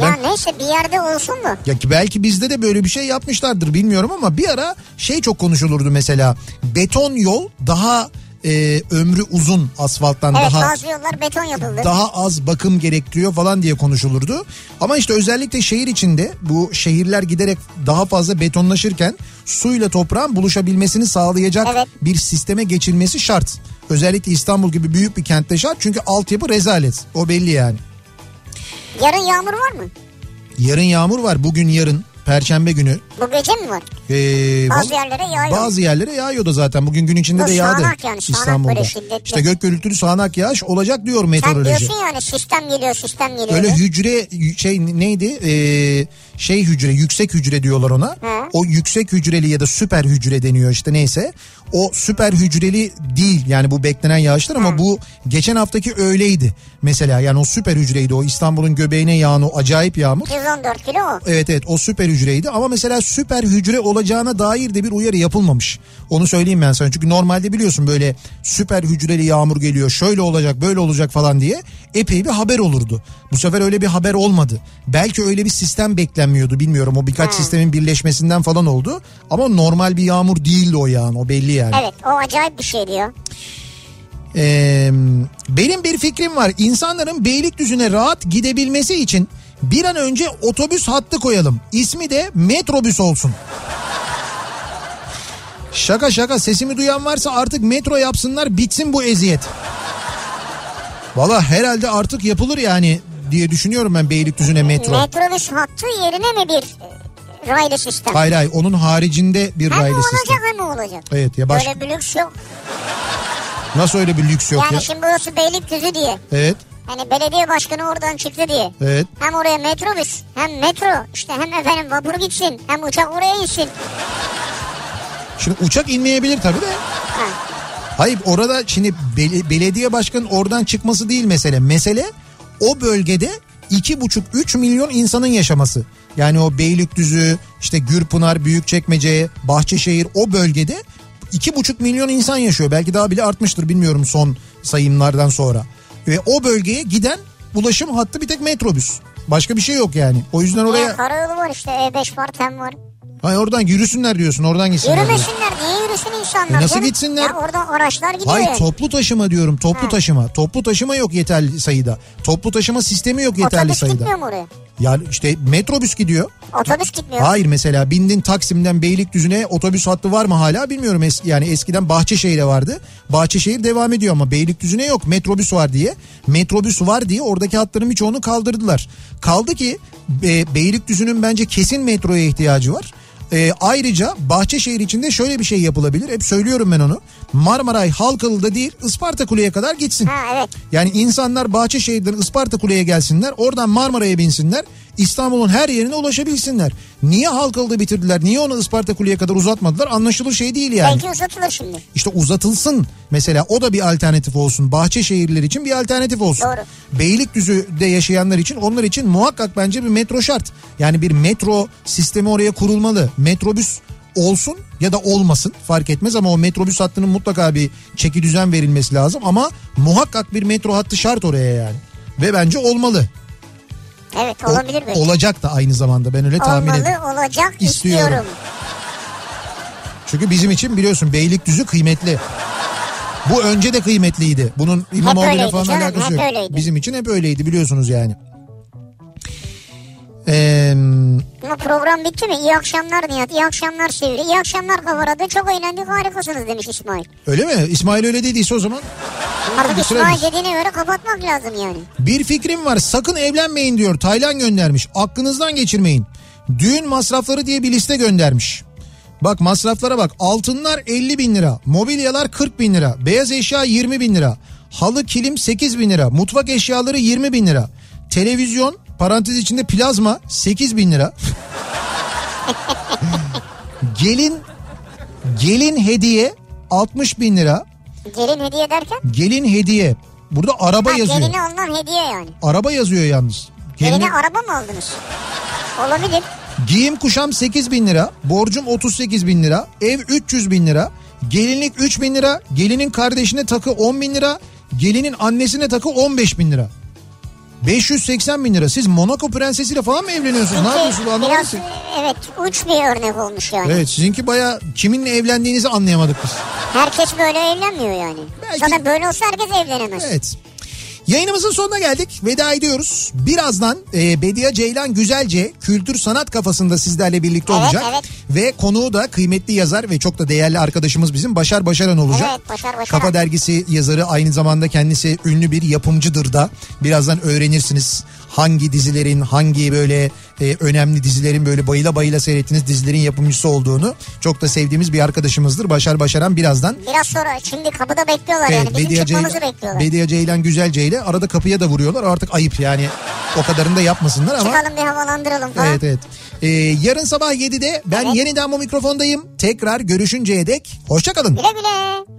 ya neyse bir yerde olsun mu? ya ki belki bizde de böyle bir şey yapmışlardır bilmiyorum ama bir ara şey çok konuşulurdu mesela. Beton yol daha e, ömrü uzun asfalttan Evet daha bazı yollar beton yapıldı. daha az bakım gerektiriyor falan diye konuşulurdu. Ama işte özellikle şehir içinde bu şehirler giderek daha fazla betonlaşırken suyla toprağın buluşabilmesini sağlayacak Evet. bir sisteme geçilmesi şart. Özellikle İstanbul gibi büyük bir kentte şart çünkü altyapı rezalet. O belli yani. Yarın yağmur var mı? Yarın yağmur var bugün yarın Perşembe günü. Bu gece mi var? Ee, Bazı vallahi- yerlere yağıyor. Bazı yerlere yağıyor da zaten. Bugün gün içinde Bu de yağdı. sağanak yani, sağanak İstanbul'da. böyle şiddetli. İşte gök gürültülü sağanak yağış olacak diyor Sen meteoroloji. diyorsun yani sistem geliyor sistem geliyor. Öyle hücre şey neydi? Ee, şey hücre, yüksek hücre diyorlar ona. Hı. O yüksek hücreli ya da süper hücre deniyor işte neyse. O süper hücreli değil yani bu beklenen yağışlar ama bu geçen haftaki öyleydi. Mesela yani o süper hücreydi o İstanbul'un göbeğine yağan o acayip yağmur. 114 kilo o. Evet evet o süper hücreydi ama mesela süper hücre olacağına dair de bir uyarı yapılmamış. Onu söyleyeyim ben sana. Çünkü normalde biliyorsun böyle süper hücreli yağmur geliyor. Şöyle olacak böyle olacak falan diye epey bir haber olurdu. Bu sefer öyle bir haber olmadı. Belki öyle bir sistem beklenmiyordu bilmiyorum. O birkaç sistemin birleşmesinden falan oldu. Ama normal bir yağmur değildi o yağın o belli yani. Evet o acayip bir şey diyor. Ee, benim bir fikrim var. İnsanların Beylikdüzü'ne rahat gidebilmesi için bir an önce otobüs hattı koyalım. İsmi de metrobüs olsun. Şaka şaka sesimi duyan varsa artık metro yapsınlar bitsin bu eziyet. Valla herhalde artık yapılır yani diye düşünüyorum ben Beylikdüzü'ne metro. Metrobüs hattı yerine mi bir e, raylı sistem? Hayır hayır onun haricinde bir Hem raylı olacak sistem. hem mi olacak? Evet ya baş... Böyle bir lüks yok. nasıl öyle bir lüks yok yani ya? şimdi burası Beylikdüzü diye. Evet Hani belediye başkanı oradan çıktı diye. evet. Hem oraya metrobüs hem metro işte hem efendim vapur gitsin hem uçak oraya insin. Şimdi uçak inmeyebilir tabii de. Ha. Hayır orada şimdi bel- belediye başkanının oradan çıkması değil mesele. Mesele o bölgede iki buçuk üç milyon insanın yaşaması. Yani o Beylikdüzü, işte Gürpınar, Büyükçekmece, Bahçeşehir o bölgede iki buçuk milyon insan yaşıyor. Belki daha bile artmıştır bilmiyorum son sayımlardan sonra. Ve o bölgeye giden ulaşım hattı bir tek metrobüs. Başka bir şey yok yani. O yüzden Ya oraya karayolu var işte E5 var TEM var. Hayır, oradan yürüsünler diyorsun oradan gitsinler. Yürümesinler niye yürüsün insanlar? E nasıl canım? gitsinler? Ya orada araçlar gidiyor Hayır yani. toplu taşıma diyorum toplu Ha. taşıma. Toplu taşıma yok yeterli sayıda. Toplu taşıma sistemi yok yeterli Otobüs sayıda. gitmiyor mu oraya? Yani işte metrobüs gidiyor. Otobüs gitmiyor. Hayır mesela bindin Taksim'den Beylikdüzü'ne otobüs hattı var mı hala bilmiyorum. Es- yani eskiden Bahçeşehir'e vardı. Bahçeşehir devam ediyor ama Beylikdüzü'ne yok metrobüs var diye. Metrobüs var diye oradaki hatların birçoğunu kaldırdılar. Kaldı ki e, Beylikdüzü'nün bence kesin metroya ihtiyacı var. E, ayrıca Bahçeşehir içinde şöyle bir şey yapılabilir. Hep söylüyorum ben onu. Marmaray Halkalı'da değil Isparta Kule'ye kadar gitsin. Ha evet. Yani insanlar Bahçeşehir'den Isparta Kule'ye gelsinler. Oradan Marmara'ya binsinler. İstanbul'un her yerine ulaşabilsinler. Niye Halkalı'da bitirdiler? Niye onu Isparta Kule'ye kadar uzatmadılar? Anlaşılır şey değil yani. Belki uzatılır şimdi. İşte uzatılsın. Mesela o da bir alternatif olsun. Bahçeşehirliler için bir alternatif olsun. Doğru. Beylikdüzü'de yaşayanlar için onlar için muhakkak bence bir metro şart. Yani bir metro sistemi oraya kurulmalı. Metrobüs olsun ya da olmasın fark etmez ama o metrobüs hattının mutlaka bir çeki düzen verilmesi lazım ama muhakkak bir metro hattı şart oraya yani. Ve bence olmalı. Evet olabilir belki. olacak da aynı zamanda ben öyle tahmin Olmalı ediyorum. olacak İstiyorum. istiyorum. Çünkü bizim için biliyorsun Beylikdüzü kıymetli. Bu önce de kıymetliydi. Bunun İmamoğlu'yla falan canım, alakası yok. öyleydi. Bizim için hep öyleydi biliyorsunuz yani. Ee, Ama program bitti mi? İyi akşamlar Nihat. İyi akşamlar Sivri. İyi akşamlar Kavarada. Çok eğlendik harikasınız demiş İsmail. öyle mi? İsmail öyle dediyse o zaman. Artık. İsmail dediğine göre kapatmak lazım yani. Bir fikrim var sakın evlenmeyin diyor. Taylan göndermiş. Aklınızdan geçirmeyin. Düğün masrafları diye bir liste göndermiş. Bak masraflara bak. Altınlar 50 bin lira. Mobilyalar 40 bin lira. Beyaz eşya 20 bin lira. Halı kilim 8 bin lira. Mutfak eşyaları 20 bin lira. Televizyon parantez içinde plazma 8 bin lira. gelin gelin hediye 60 bin lira. Gelin hediye derken? Gelin hediye. Burada araba Ha, yazıyor. geline alınan hediye yani. Araba yazıyor yalnız. Geline Geline, araba mı aldınız? Olabilir. giyim kuşam 8 bin lira. Borcum 38 bin lira. Ev 300 bin lira. Gelinlik 3 bin lira. Gelinin kardeşine takı 10 bin lira. Gelinin annesine takı 15 bin lira. 580 bin lira. Siz Monaco prensesiyle falan mı evleniyorsunuz? ne yapıyorsunuz anlamadım Biraz ki. evet uç bir örnek olmuş yani. Evet sizinki baya kiminle evlendiğinizi anlayamadık biz. Herkes böyle evlenmiyor yani. Belki- Zaten böyle olsa herkes evlenemez. Evet. Yayınımızın sonuna geldik. Veda ediyoruz. Birazdan e, Bediye Ceylan Güzelce kültür sanat kafasında sizlerle birlikte Evet, olacak. evet. Ve konuğu da kıymetli yazar ve çok da değerli arkadaşımız bizim Başar Başaran olacak. Evet, Başar Başaran. Kafa Dergisi yazarı aynı zamanda kendisi ünlü bir yapımcıdır da. Birazdan öğrenirsiniz hangi dizilerin hangi böyle e, önemli dizilerin böyle bayıla bayıla seyrettiğiniz dizilerin yapımcısı olduğunu. Çok da sevdiğimiz bir arkadaşımızdır. Başar Başaran birazdan Biraz sonra şimdi kapıda bekliyorlar yani. Bizim Bediye çıkmamızı Ceylan, bekliyorlar. Bediye Ceylan Güzelce ile arada kapıya da vuruyorlar. Artık ayıp yani. O kadarını da yapmasınlar ama. Çıkalım bir havalandıralım falan. Evet evet. Ee, yarın sabah 7'de ben Evet. yeniden bu mikrofondayım. Tekrar görüşünceye dek hoşçakalın. Güle güle.